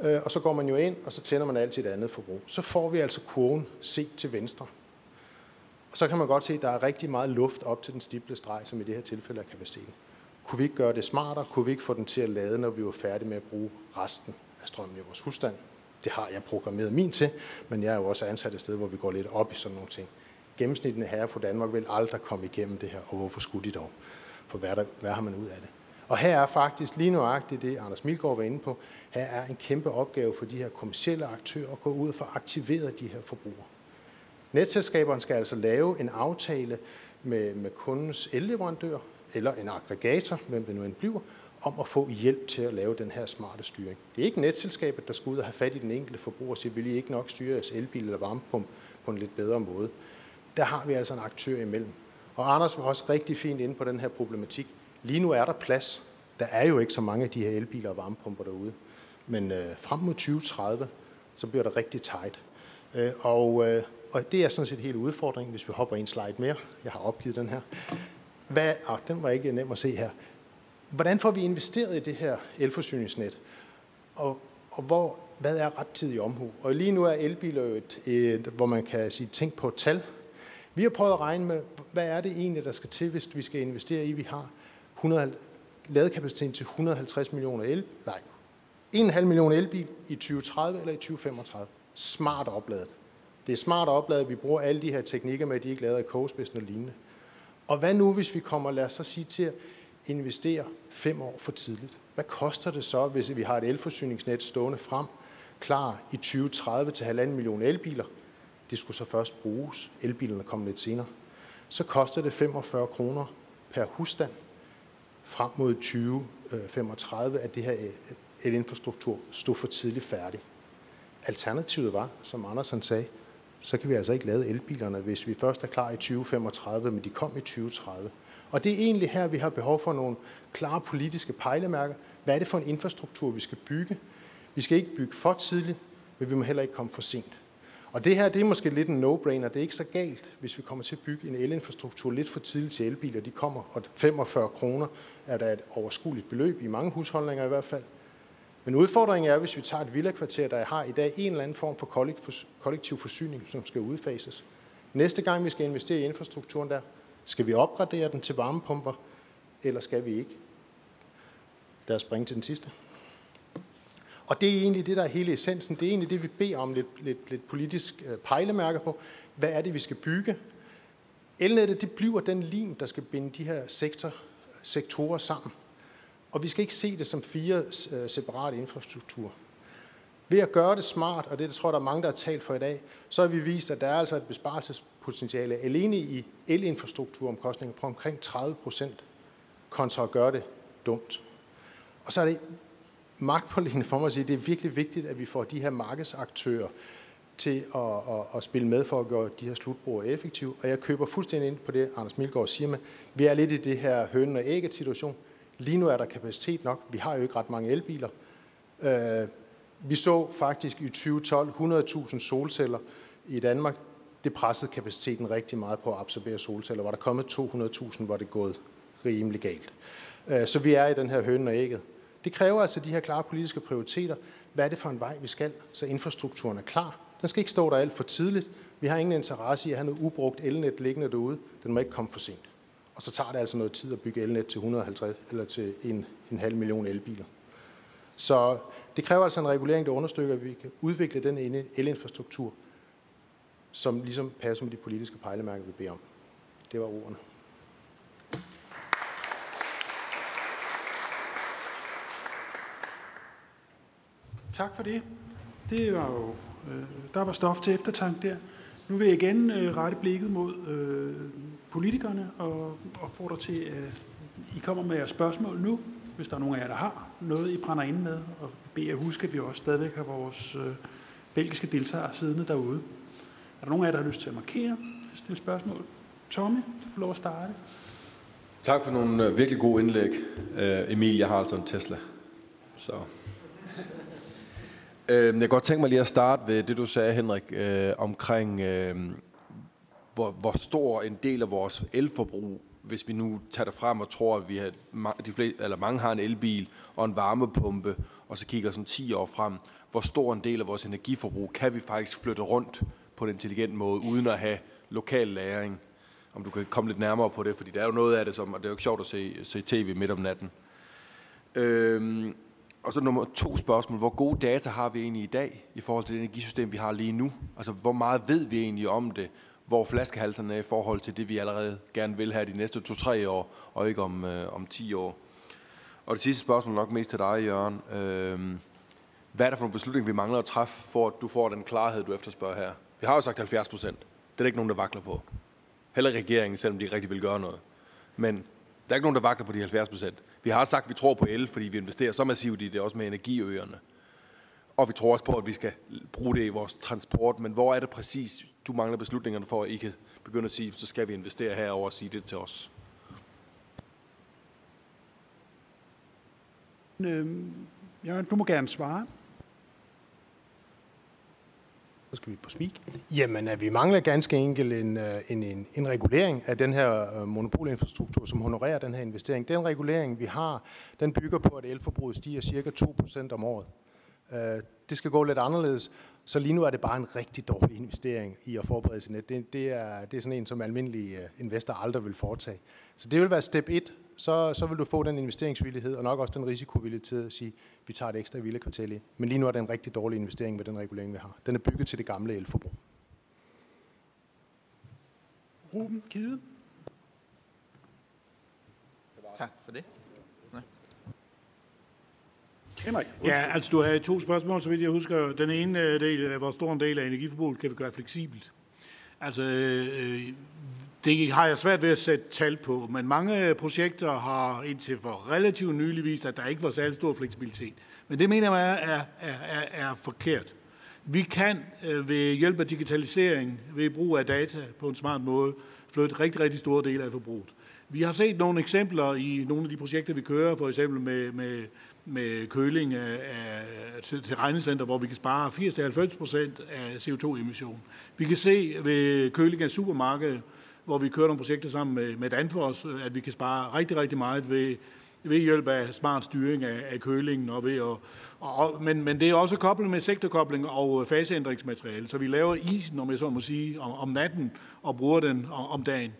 Øh, og så går man jo ind, og så tænder man alt sit andet forbrug. Så får vi altså kurven set til venstre. Og så kan man godt se, at der er rigtig meget luft op til den stiple streg, som i det her tilfælde er kapaciteten. Kunne vi ikke gøre det smartere? Kunne vi ikke få den til at lade, når vi var færdige med at bruge resten af strømmen i vores husstand? Det har jeg programmeret min til, men jeg er jo også ansat et sted, hvor vi går lidt op i sådan nogle ting. Gennemsnittene herre fra Danmark vil aldrig komme igennem det her, og hvorfor skulle de dog? For hvad, der, hvad har man ud af det? Og her er faktisk lige nuagtigt det, Anders Milgaard var inde på. Her er en kæmpe opgave for de her kommersielle aktører at gå ud og få aktiveret de her forbrugere. Netselskaberne skal altså lave en aftale med, med kundens elleverandør, eller en aggregator, hvem det nu end bliver, om at få hjælp til at lave den her smarte styring. Det er ikke netselskabet, der skal ud og have fat i den enkelte forbruger og sige, vil I ikke nok styre jeres elbil eller varmepump på en lidt bedre måde. Der har vi altså en aktør imellem. Og Anders var også rigtig fint inde på den her problematik. Lige nu er der plads. Der er jo ikke så mange af de her elbiler og varmepumper derude. Men øh, frem mod 2030, så bliver det rigtig tight. Øh, og, øh, og det er sådan set hele udfordringen, hvis vi hopper en slide mere. Jeg har opgivet den her. Hvad, ah, den var ikke nem at se her. Hvordan får vi investeret i det her elforsyningsnet? Og, og hvor, hvad er rettidig omhu? Og lige nu er elbiler jo et, et, hvor man kan sige, tænk på et tal. Vi har prøvet at regne med, hvad er det egentlig, der skal til, hvis vi skal investere i, vi har 100, ladekapaciteten til 150 millioner el, nej, 1,5 millioner elbil i 2030 eller i 2035. Smart opladet. Det er smart opladet, vi bruger alle de her teknikker med, at de ikke lader i kogespidsen og lignende. Og hvad nu, hvis vi kommer, lad os så sige, til at investere fem år for tidligt? Hvad koster det så, hvis vi har et elforsyningsnet stående frem, klar i 2030 til halvanden million elbiler? De skulle så først bruges. Elbilerne kommer lidt senere. Så koster det 45 kroner per husstand frem mod 2035, at det her øh, elinfrastruktur stod for tidligt færdig. Alternativet var, som Andersen sagde, så kan vi altså ikke lade elbilerne, hvis vi først er klar i 2035, men de kom i 2030. Og det er egentlig her, vi har behov for nogle klare politiske pejlemærker. Hvad er det for en infrastruktur, vi skal bygge? Vi skal ikke bygge for tidligt, men vi må heller ikke komme for sent. Og det her, det er måske lidt en no-brainer. Det er ikke så galt, hvis vi kommer til at bygge en elinfrastruktur lidt for tidligt til elbiler. De kommer, og 45 kroner er der et overskueligt beløb i mange husholdninger i hvert fald. Men udfordringen er, hvis vi tager et villakvarter, der har i dag en eller anden form for kollektiv forsyning, som skal udfases. Næste gang vi skal investere i infrastrukturen der, skal vi opgradere den til varmepumper, eller skal vi ikke? Lad os springe til den sidste. Og det er egentlig det, der er hele essensen. Det er egentlig det, vi beder om lidt, lidt, lidt politisk øh, pejlemærke pejlemærker på. Hvad er det, vi skal bygge? Elnettet det bliver den lim, der skal binde de her sektor, sektorer sammen. Og vi skal ikke se det som fire øh, separate infrastrukturer. Ved at gøre det smart, og det det tror jeg, der er mange, der har talt for i dag, så har vi vist, at der er altså et besparelsespotentiale alene i elinfrastrukturomkostninger på omkring 30 procent, kontra at gøre det dumt. Og så er det magtpålæggende for mig at sige, at det er virkelig vigtigt, at vi får de her markedsaktører til at, at, at spille med for at gøre de her slutbrugere effektive. Og jeg køber fuldstændig ind på det, Anders Milgaard siger med. Vi er lidt i det her hønen og ægget situation. Lige nu er der kapacitet nok. Vi har jo ikke ret mange elbiler. Øh, vi så faktisk i 2012 100.000 solceller i Danmark. Det pressede kapaciteten rigtig meget på at absorbere solceller. Var der kommet 200.000, var det gået rimelig galt. Øh, så vi er i den her hønen og ægget. Det kræver altså de her klare politiske prioriteter. Hvad er det for en vej, vi skal, så infrastrukturen er klar? Den skal ikke stå der alt for tidligt. Vi har ingen interesse i at have noget ubrugt elnet liggende derude. Den må ikke komme for sent. Og så tager det altså noget tid at bygge elnet til 150 eller til en, en halv million elbiler. Så det kræver altså en regulering, der understøtter, at vi kan udvikle den elinfrastruktur, som ligesom passer med de politiske pejlemærker, vi beder om. Det var ordene. Tak for det. Det var jo, øh, der var stof til eftertanke der. Nu vil jeg igen øh, rette blikket mod øh, politikerne og opfordre til, at I kommer med jeres spørgsmål nu, hvis der er nogen af jer, der har noget, I brænder ind med, og beder jer huske, at vi også stadigvæk har vores øh, belgiske deltagere siddende derude. Er der nogen af jer, der har lyst til at markere, til at stille spørgsmål? Tommy, du får lov at starte. Tak for nogle øh, virkelig gode indlæg. Øh, Emil, jeg har altså en Tesla. Så Øh, jeg kan godt tænke mig lige at starte ved det, du sagde, Henrik, øh, omkring, øh, hvor, hvor stor en del af vores elforbrug, hvis vi nu tager det frem og tror, at vi har, de fleste, eller mange har en elbil og en varmepumpe, og så kigger sådan 10 år frem, hvor stor en del af vores energiforbrug kan vi faktisk flytte rundt på en intelligent måde, uden at have lokal læring. Om du kan komme lidt nærmere på det, fordi der er jo noget af det, som, og det er jo ikke sjovt at se, se tv midt om natten. Øh, og så nummer to spørgsmål. Hvor gode data har vi egentlig i dag i forhold til det energisystem, vi har lige nu? Altså, hvor meget ved vi egentlig om det? Hvor flaskehalserne er i forhold til det, vi allerede gerne vil have de næste to-tre år, og ikke om, øh, om 10 år? Og det sidste spørgsmål nok mest til dig, Jørgen. Øh, hvad er der for en beslutning, vi mangler at træffe, for at du får den klarhed, du efterspørger her? Vi har jo sagt 70 procent. Det er der ikke nogen, der vakler på. Heller regeringen, selvom de rigtig vil gøre noget. Men der er ikke nogen, der vagter på de 70 procent. Vi har sagt, at vi tror på el, fordi vi investerer så massivt i det, også med energiøerne. Og vi tror også på, at vi skal bruge det i vores transport. Men hvor er det præcis, du mangler beslutningerne for, at I kan begynde at sige, så skal vi investere herover og sige det til os? Øhm, ja, du må gerne svare. Så skal vi på speak. Jamen, øh, vi mangler ganske enkelt en, øh, en, en, en regulering af den her øh, monopolinfrastruktur, som honorerer den her investering. Den regulering, vi har, den bygger på, at elforbruget stiger cirka 2% om året. Det skal gå lidt anderledes, så lige nu er det bare en rigtig dårlig investering i at forberede sig net. Det, det, er, det er sådan en, som almindelige investorer aldrig vil foretage. Så det vil være step 1 så, så vil du få den investeringsvillighed, og nok også den risikovillighed til at sige, at vi tager et ekstra vilde kvartal i. Men lige nu er det en rigtig dårlig investering med den regulering, vi har. Den er bygget til det gamle elforbrug. Ruben Kide. Tak for det. Henrik. Ja, altså du har to spørgsmål, så vidt jeg husker. Den ene øh, del, hvor stor en del af energiforbruget kan vi gøre fleksibelt. Altså, øh, det har jeg svært ved at sætte tal på, men mange øh, projekter har indtil for relativt nylig vist, at der ikke var særlig stor fleksibilitet. Men det mener jeg er, er, er, er forkert. Vi kan øh, ved hjælp af digitalisering, ved brug af data på en smart måde, flytte rigtig, rigtig store dele af forbruget. Vi har set nogle eksempler i nogle af de projekter, vi kører, for eksempel med, med, med køling af, af, til, til regnecenter, hvor vi kan spare 80-90 procent af CO2-emission. Vi kan se ved køling af supermarkedet, hvor vi kører nogle projekter sammen med, med Danfoss, øh, at vi kan spare rigtig, rigtig meget ved, ved hjælp af smart styring af, af kølingen. Og ved at, og, men, men det er også koblet med sektorkobling og øh, faseændringsmateriale, så vi laver isen, om jeg så må sige, om, om natten og bruger den om, om dagen.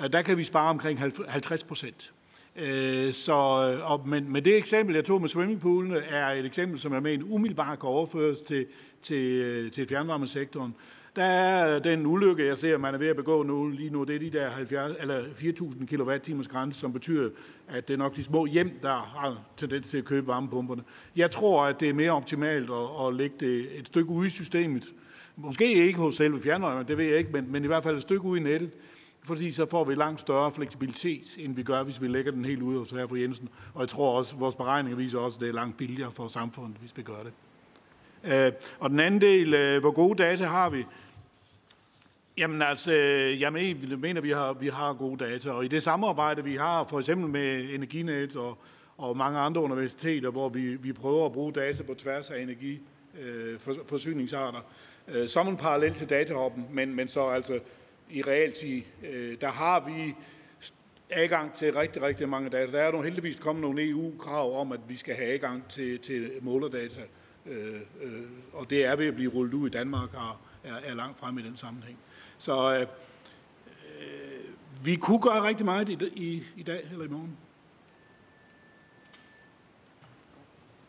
Øh, der kan vi spare omkring 50 procent. Så, og, men, men det eksempel, jeg tog med swimmingpoolene, er et eksempel, som jeg mener umiddelbart kan overføres til, til, til fjernvarmesektoren. Der er den ulykke, jeg ser, man er ved at begå nu, lige nu, det er de der 70, eller 4.000 kWh grænse, som betyder, at det er nok de små hjem, der har tendens til at købe varmepumperne. Jeg tror, at det er mere optimalt at, at lægge det et stykke ude i systemet. Måske ikke hos selve fjernvarmen, det ved jeg ikke, men, men i hvert fald et stykke ude i nettet, fordi så får vi langt større fleksibilitet, end vi gør, hvis vi lægger den helt ude hos herre Jensen. Og jeg tror også, at vores beregninger viser også, at det er langt billigere for samfundet, hvis vi gør det. Øh, og den anden del, øh, hvor gode data har vi? Jamen altså, øh, jeg mener, vi har, vi har gode data, og i det samarbejde, vi har for eksempel med Energinet og, og mange andre universiteter, hvor vi, vi prøver at bruge data på tværs af energiforsyningsarter, øh, øh, som en parallel til datahoppen, men, men så altså i realtid, øh, der har vi adgang til rigtig, rigtig mange data. Der er jo heldigvis kommet nogle EU-krav om, at vi skal have adgang til, til målerdata, og det er ved at blive rullet ud i Danmark og er, er langt frem i den sammenhæng. Så øh, øh, vi kunne gøre rigtig meget i, i, i dag eller i morgen.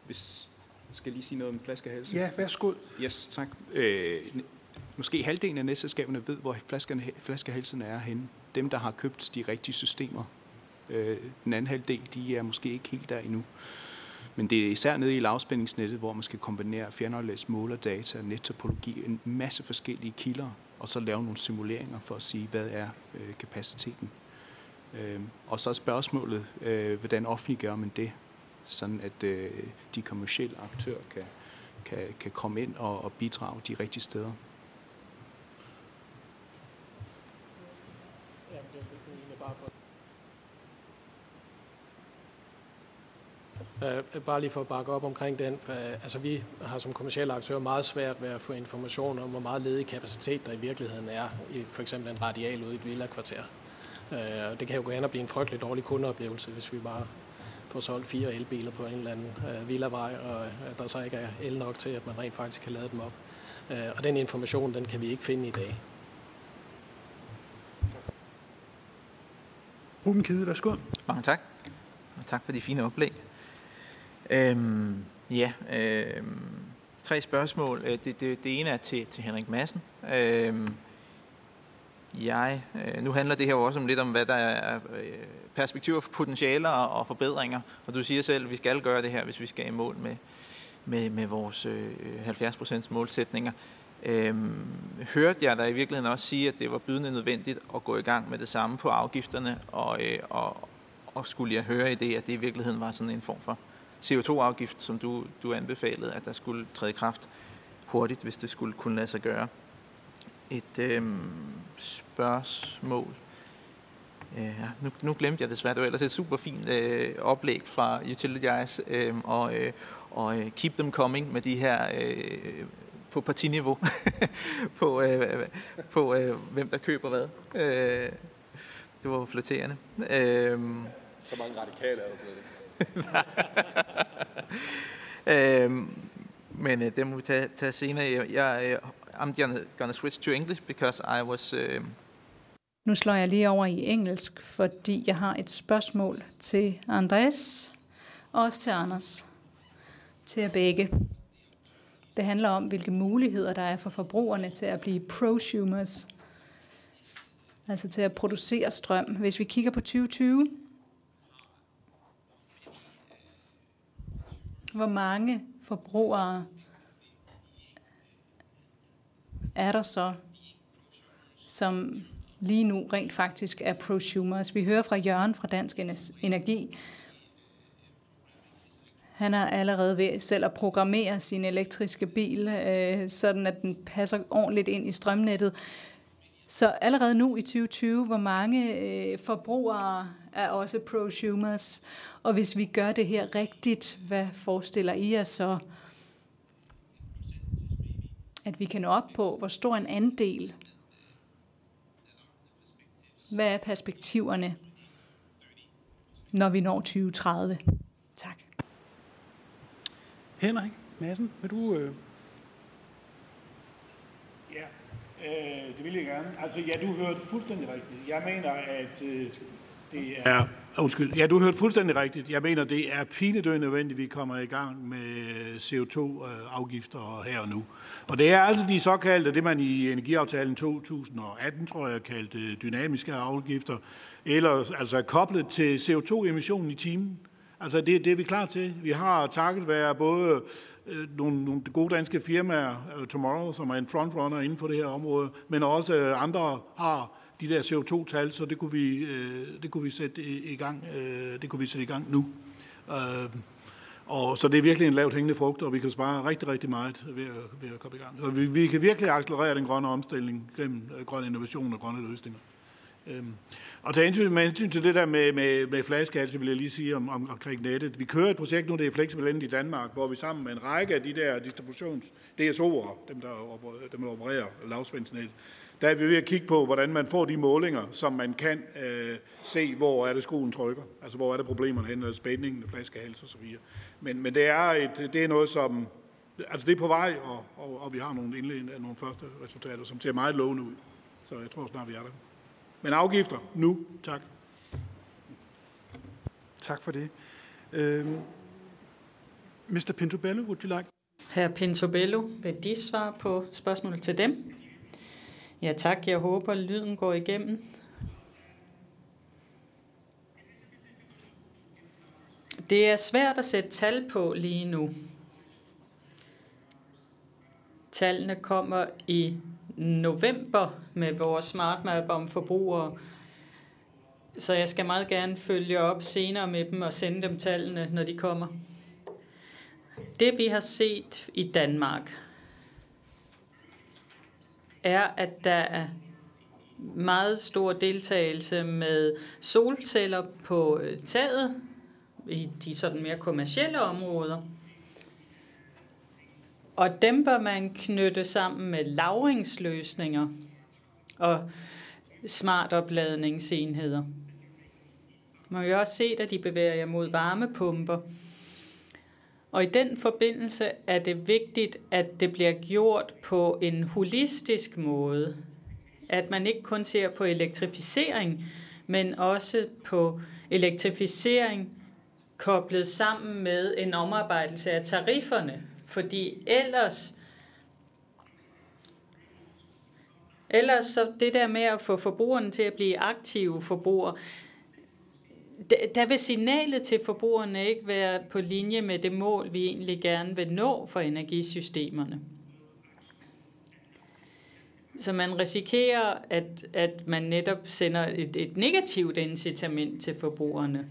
Hvis jeg skal lige sige noget om flaskehalsen. Ja, værsgo. Yes, tak. Øh, måske halvdelen af netselskaberne ved, hvor flaskehalsene er henne. Dem, der har købt de rigtige systemer. Øh, den anden halvdel, de er måske ikke helt der endnu. Men det er især nede i lavspændingsnettet, hvor man skal kombinere fjernaflæs målerdata, nettopologi, en masse forskellige kilder, og så lave nogle simuleringer for at sige, hvad er øh, kapaciteten. Øh, og så er spørgsmålet, øh, hvordan offentliggør man det, sådan at øh, de kommersielle aktører kan, kan, kan komme ind og, og bidrage de rigtige steder. Uh, bare lige for at bakke op omkring den. Uh, altså vi har som kommersielle aktører meget svært ved at få information om, hvor meget ledig kapacitet der i virkeligheden er i for eksempel en radial ude i et villa-kvarter. Uh, det kan jo gå hen og blive en frygtelig dårlig kundeoplevelse, hvis vi bare får solgt fire elbiler på en eller anden villavej, og der så ikke er el nok til, at man rent faktisk kan lade dem op. Og den information, den kan vi ikke finde i dag. Ruben Kide, værsgo. Mange tak. Og tak for de fine oplæg. Øhm, ja, øhm, tre spørgsmål. Øh, det, det, det ene er til, til Henrik Madsen. Øhm, jeg, øh, nu handler det her også om lidt om, hvad der er øh, perspektiver, potentialer og forbedringer. Og du siger selv, at vi skal gøre det her, hvis vi skal i mål med, med, med vores øh, 70% målsætninger. Øhm, hørte jeg dig i virkeligheden også sige, at det var bydende nødvendigt at gå i gang med det samme på afgifterne, og, øh, og, og skulle jeg høre i det, at det i virkeligheden var sådan en form for CO2-afgift, som du, du anbefalede, at der skulle træde i kraft hurtigt, hvis det skulle kunne lade sig gøre. Et øhm, spørgsmål. Ja, nu, nu glemte jeg desværre, det var ellers et super fint øh, oplæg fra Utilities, øh, og, øh, og øh, keep them coming med de her øh, på partiniveau, på, øh, på øh, hvem der køber hvad. Øh, det var flatterende. Øh, Så mange radikale er der slet ikke. øhm, men øh, det må vi tage, tage senere. Jeg, jeg, øh, I'm gonna, gonna switch to English because I was... Øh... Nu slår jeg lige over i engelsk, fordi jeg har et spørgsmål til Andres og også til Anders. Til jer begge. Det handler om, hvilke muligheder der er for forbrugerne til at blive prosumers. Altså til at producere strøm. Hvis vi kigger på 2020, Hvor mange forbrugere er der så, som lige nu rent faktisk er prosumers. Vi hører fra Jørgen fra Dansk Energi. Han er allerede ved selv at programmere sin elektriske bil, øh, sådan at den passer ordentligt ind i strømnettet. Så allerede nu i 2020, hvor mange øh, forbrugere er også prosumers? Og hvis vi gør det her rigtigt, hvad forestiller I jer så, at vi kan nå op på? Hvor stor en andel? Hvad er perspektiverne, når vi når 2030? Tak. Henrik Madsen, vil du... Øh... Ja, øh, det vil jeg gerne. Altså, ja, du hørte fuldstændig rigtigt. Jeg mener, at øh, det er... Ah, undskyld. Ja, du hørte fuldstændig rigtigt. Jeg mener, det er pinedød nødvendigt, at vi kommer i gang med CO2-afgifter øh, her og nu. Og det er altså de såkaldte, det man i energiaftalen 2018, tror jeg, kaldte dynamiske afgifter, eller altså koblet til CO2-emissionen i timen. Altså det, det er vi klar til. Vi har takket være både øh, nogle, nogle gode danske firmaer, øh, Tomorrow, som er en frontrunner inden for det her område, men også øh, andre har de der CO2-tal, så det kunne vi, øh, det kunne vi sætte i, gang. Øh, det kunne vi sætte i gang nu. Øh, og så det er virkelig en lavt hængende frugt, og vi kan spare rigtig, rigtig meget ved at, ved at komme i gang. Og vi, vi kan virkelig accelerere den grønne omstilling gennem øh, grøn innovation og grønne løsninger. Øhm, og til hensyn, med hensyn til det der med, med, med flaskehalse, vil jeg lige sige om, om, omkring nettet. Vi kører et projekt nu, det er Flexible i Danmark, hvor vi sammen med en række af de der distributions DSO'er, dem der, dem der opererer lavspændsnet, der er vi ved at kigge på, hvordan man får de målinger, som man kan øh, se, hvor er det skoen trykker. Altså, hvor er det problemerne hen, spændingen, flaskehals osv. Men, men det, er et, det er noget, som... Altså, det er på vej, og, og, og vi har nogle indledende, nogle første resultater, som ser meget lovende ud. Så jeg tror snart, vi er der. Men afgifter nu, tak. Tak for det. Uh, Mr. Pintobello, would you like? Herr Pintobello, vil de svare på spørgsmålet til dem? Ja tak, jeg håber, lyden går igennem. Det er svært at sætte tal på lige nu. Tallene kommer i november med vores smart map om forbrugere. Så jeg skal meget gerne følge op senere med dem og sende dem tallene, når de kommer. Det vi har set i Danmark, er, at der er meget stor deltagelse med solceller på øh, taget i de sådan mere kommercielle områder. Og dem bør man knytte sammen med lavringsløsninger og smart opladningsenheder. Man har også set, at de bevæger jer mod varmepumper. Og i den forbindelse er det vigtigt, at det bliver gjort på en holistisk måde. At man ikke kun ser på elektrificering, men også på elektrificering koblet sammen med en omarbejdelse af tarifferne. Fordi ellers, ellers så det der med at få forbrugerne til at blive aktive forbrugere, der vil signalet til forbrugerne ikke være på linje med det mål, vi egentlig gerne vil nå for energisystemerne. Så man risikerer, at, at man netop sender et, et negativt incitament til forbrugerne.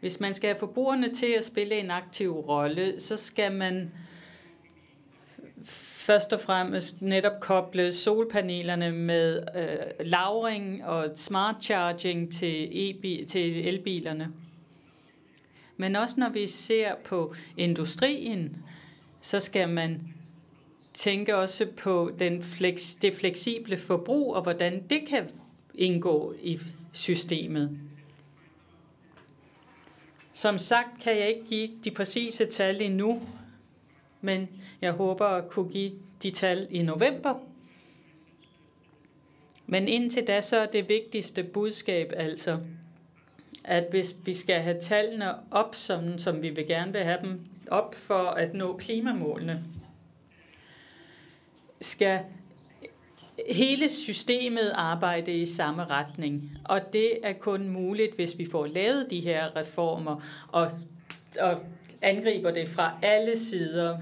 Hvis man skal have forbrugerne til at spille en aktiv rolle, så skal man først og fremmest netop koble solpanelerne med øh, lavring og smart charging til, e til elbilerne. Men også når vi ser på industrien, så skal man tænke også på den flex, det fleksible forbrug og hvordan det kan indgå i systemet. Som sagt kan jeg ikke give de præcise tal endnu, men jeg håber at kunne give de tal i november. Men indtil da, så er det vigtigste budskab altså, at hvis vi skal have tallene op, som, som vi vil gerne vil have dem op for at nå klimamålene, skal hele systemet arbejde i samme retning. Og det er kun muligt, hvis vi får lavet de her reformer og, og angriber det fra alle sider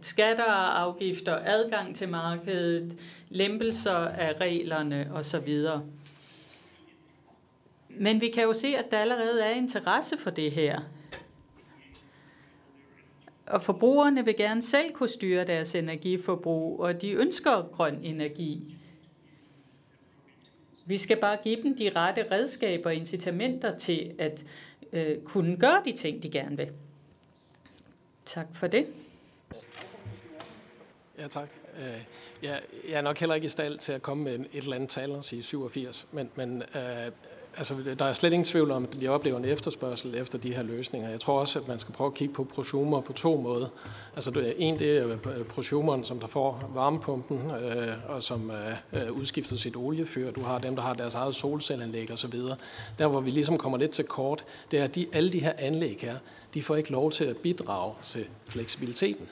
skatter og afgifter, adgang til markedet, lempelser af reglerne osv. Men vi kan jo se, at der allerede er interesse for det her. Og forbrugerne vil gerne selv kunne styre deres energiforbrug, og de ønsker grøn energi. Vi skal bare give dem de rette redskaber og incitamenter til at øh, kunne gøre de ting, de gerne vil. Tak for det. Ja, tak. Øh, jeg, jeg er nok heller ikke i stand til at komme med et eller andet tal og sige 87, men, men øh, altså, der er slet ingen tvivl om, at vi oplever en efterspørgsel efter de her løsninger. Jeg tror også, at man skal prøve at kigge på prosumer på to måder. Altså, en det er øh, prosumeren, som der får varmepumpen, øh, og som øh, udskifter sit oliefyr. Du har dem, der har deres eget solcelleanlæg osv. Der, hvor vi ligesom kommer lidt til kort, det er, at de, alle de her anlæg her, de får ikke lov til at bidrage til fleksibiliteten.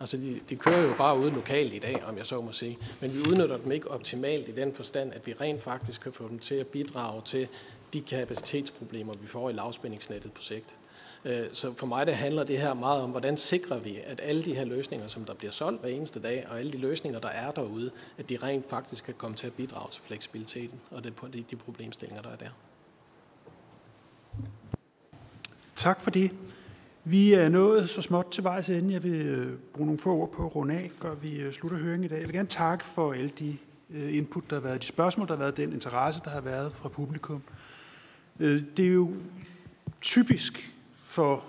Altså, de, de kører jo bare ude lokalt i dag, om jeg så må sige. Men vi udnytter dem ikke optimalt i den forstand, at vi rent faktisk kan få dem til at bidrage til de kapacitetsproblemer, vi får i lavspændingsnettet på sigt. Øh, så for mig det handler det her meget om, hvordan sikrer vi, at alle de her løsninger, som der bliver solgt hver eneste dag, og alle de løsninger, der er derude, at de rent faktisk kan komme til at bidrage til fleksibiliteten og de, de problemstillinger, der er der. Tak for det. Vi er nået så småt til vejs ende. Jeg vil øh, bruge nogle få ord på at runde af, før vi øh, slutter høringen i dag. Jeg vil gerne takke for alle de øh, input, der har været, de spørgsmål, der har været, den interesse, der har været fra publikum. Det er jo typisk for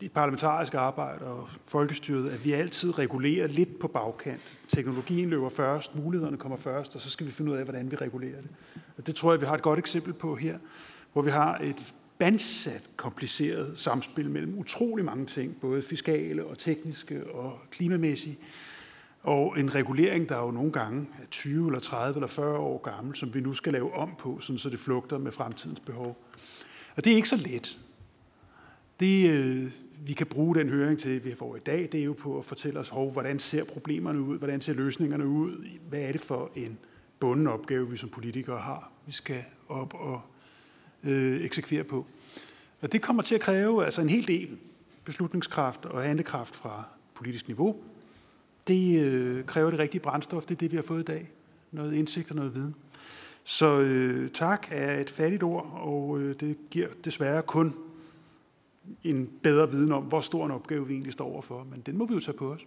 det parlamentariske arbejde og folkestyret, at vi altid regulerer lidt på bagkant. Teknologien løber først, mulighederne kommer først, og så skal vi finde ud af, hvordan vi regulerer det. Og det tror jeg, vi har et godt eksempel på her, hvor vi har et bandsat kompliceret samspil mellem utrolig mange ting, både fiskale og tekniske og klimamæssige, og en regulering, der jo nogle gange er 20 eller 30 eller 40 år gammel, som vi nu skal lave om på, sådan så det flugter med fremtidens behov. Og det er ikke så let. Det, øh, vi kan bruge den høring til, vi får i dag, det er jo på at fortælle os, hov, hvordan ser problemerne ud, hvordan ser løsningerne ud, hvad er det for en bunden opgave, vi som politikere har, vi skal op og øh, eksekvere på. Og det kommer til at kræve altså en hel del beslutningskraft og handlekraft fra politisk niveau. Det øh, kræver det rigtige brændstof, det er det, vi har fået i dag. Noget indsigt og noget viden. Så øh, tak er et fattigt ord, og øh, det giver desværre kun en bedre viden om, hvor stor en opgave vi egentlig står overfor. Men den må vi jo tage på os.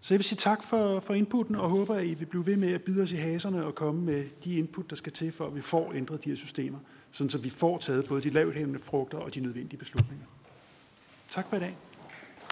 Så jeg vil sige tak for, for inputen, og håber, at I vil blive ved med at bide os i haserne og komme med de input, der skal til, for at vi får ændret de her systemer sådan så vi får taget både de lavt frugter og de nødvendige beslutninger. Tak for i dag.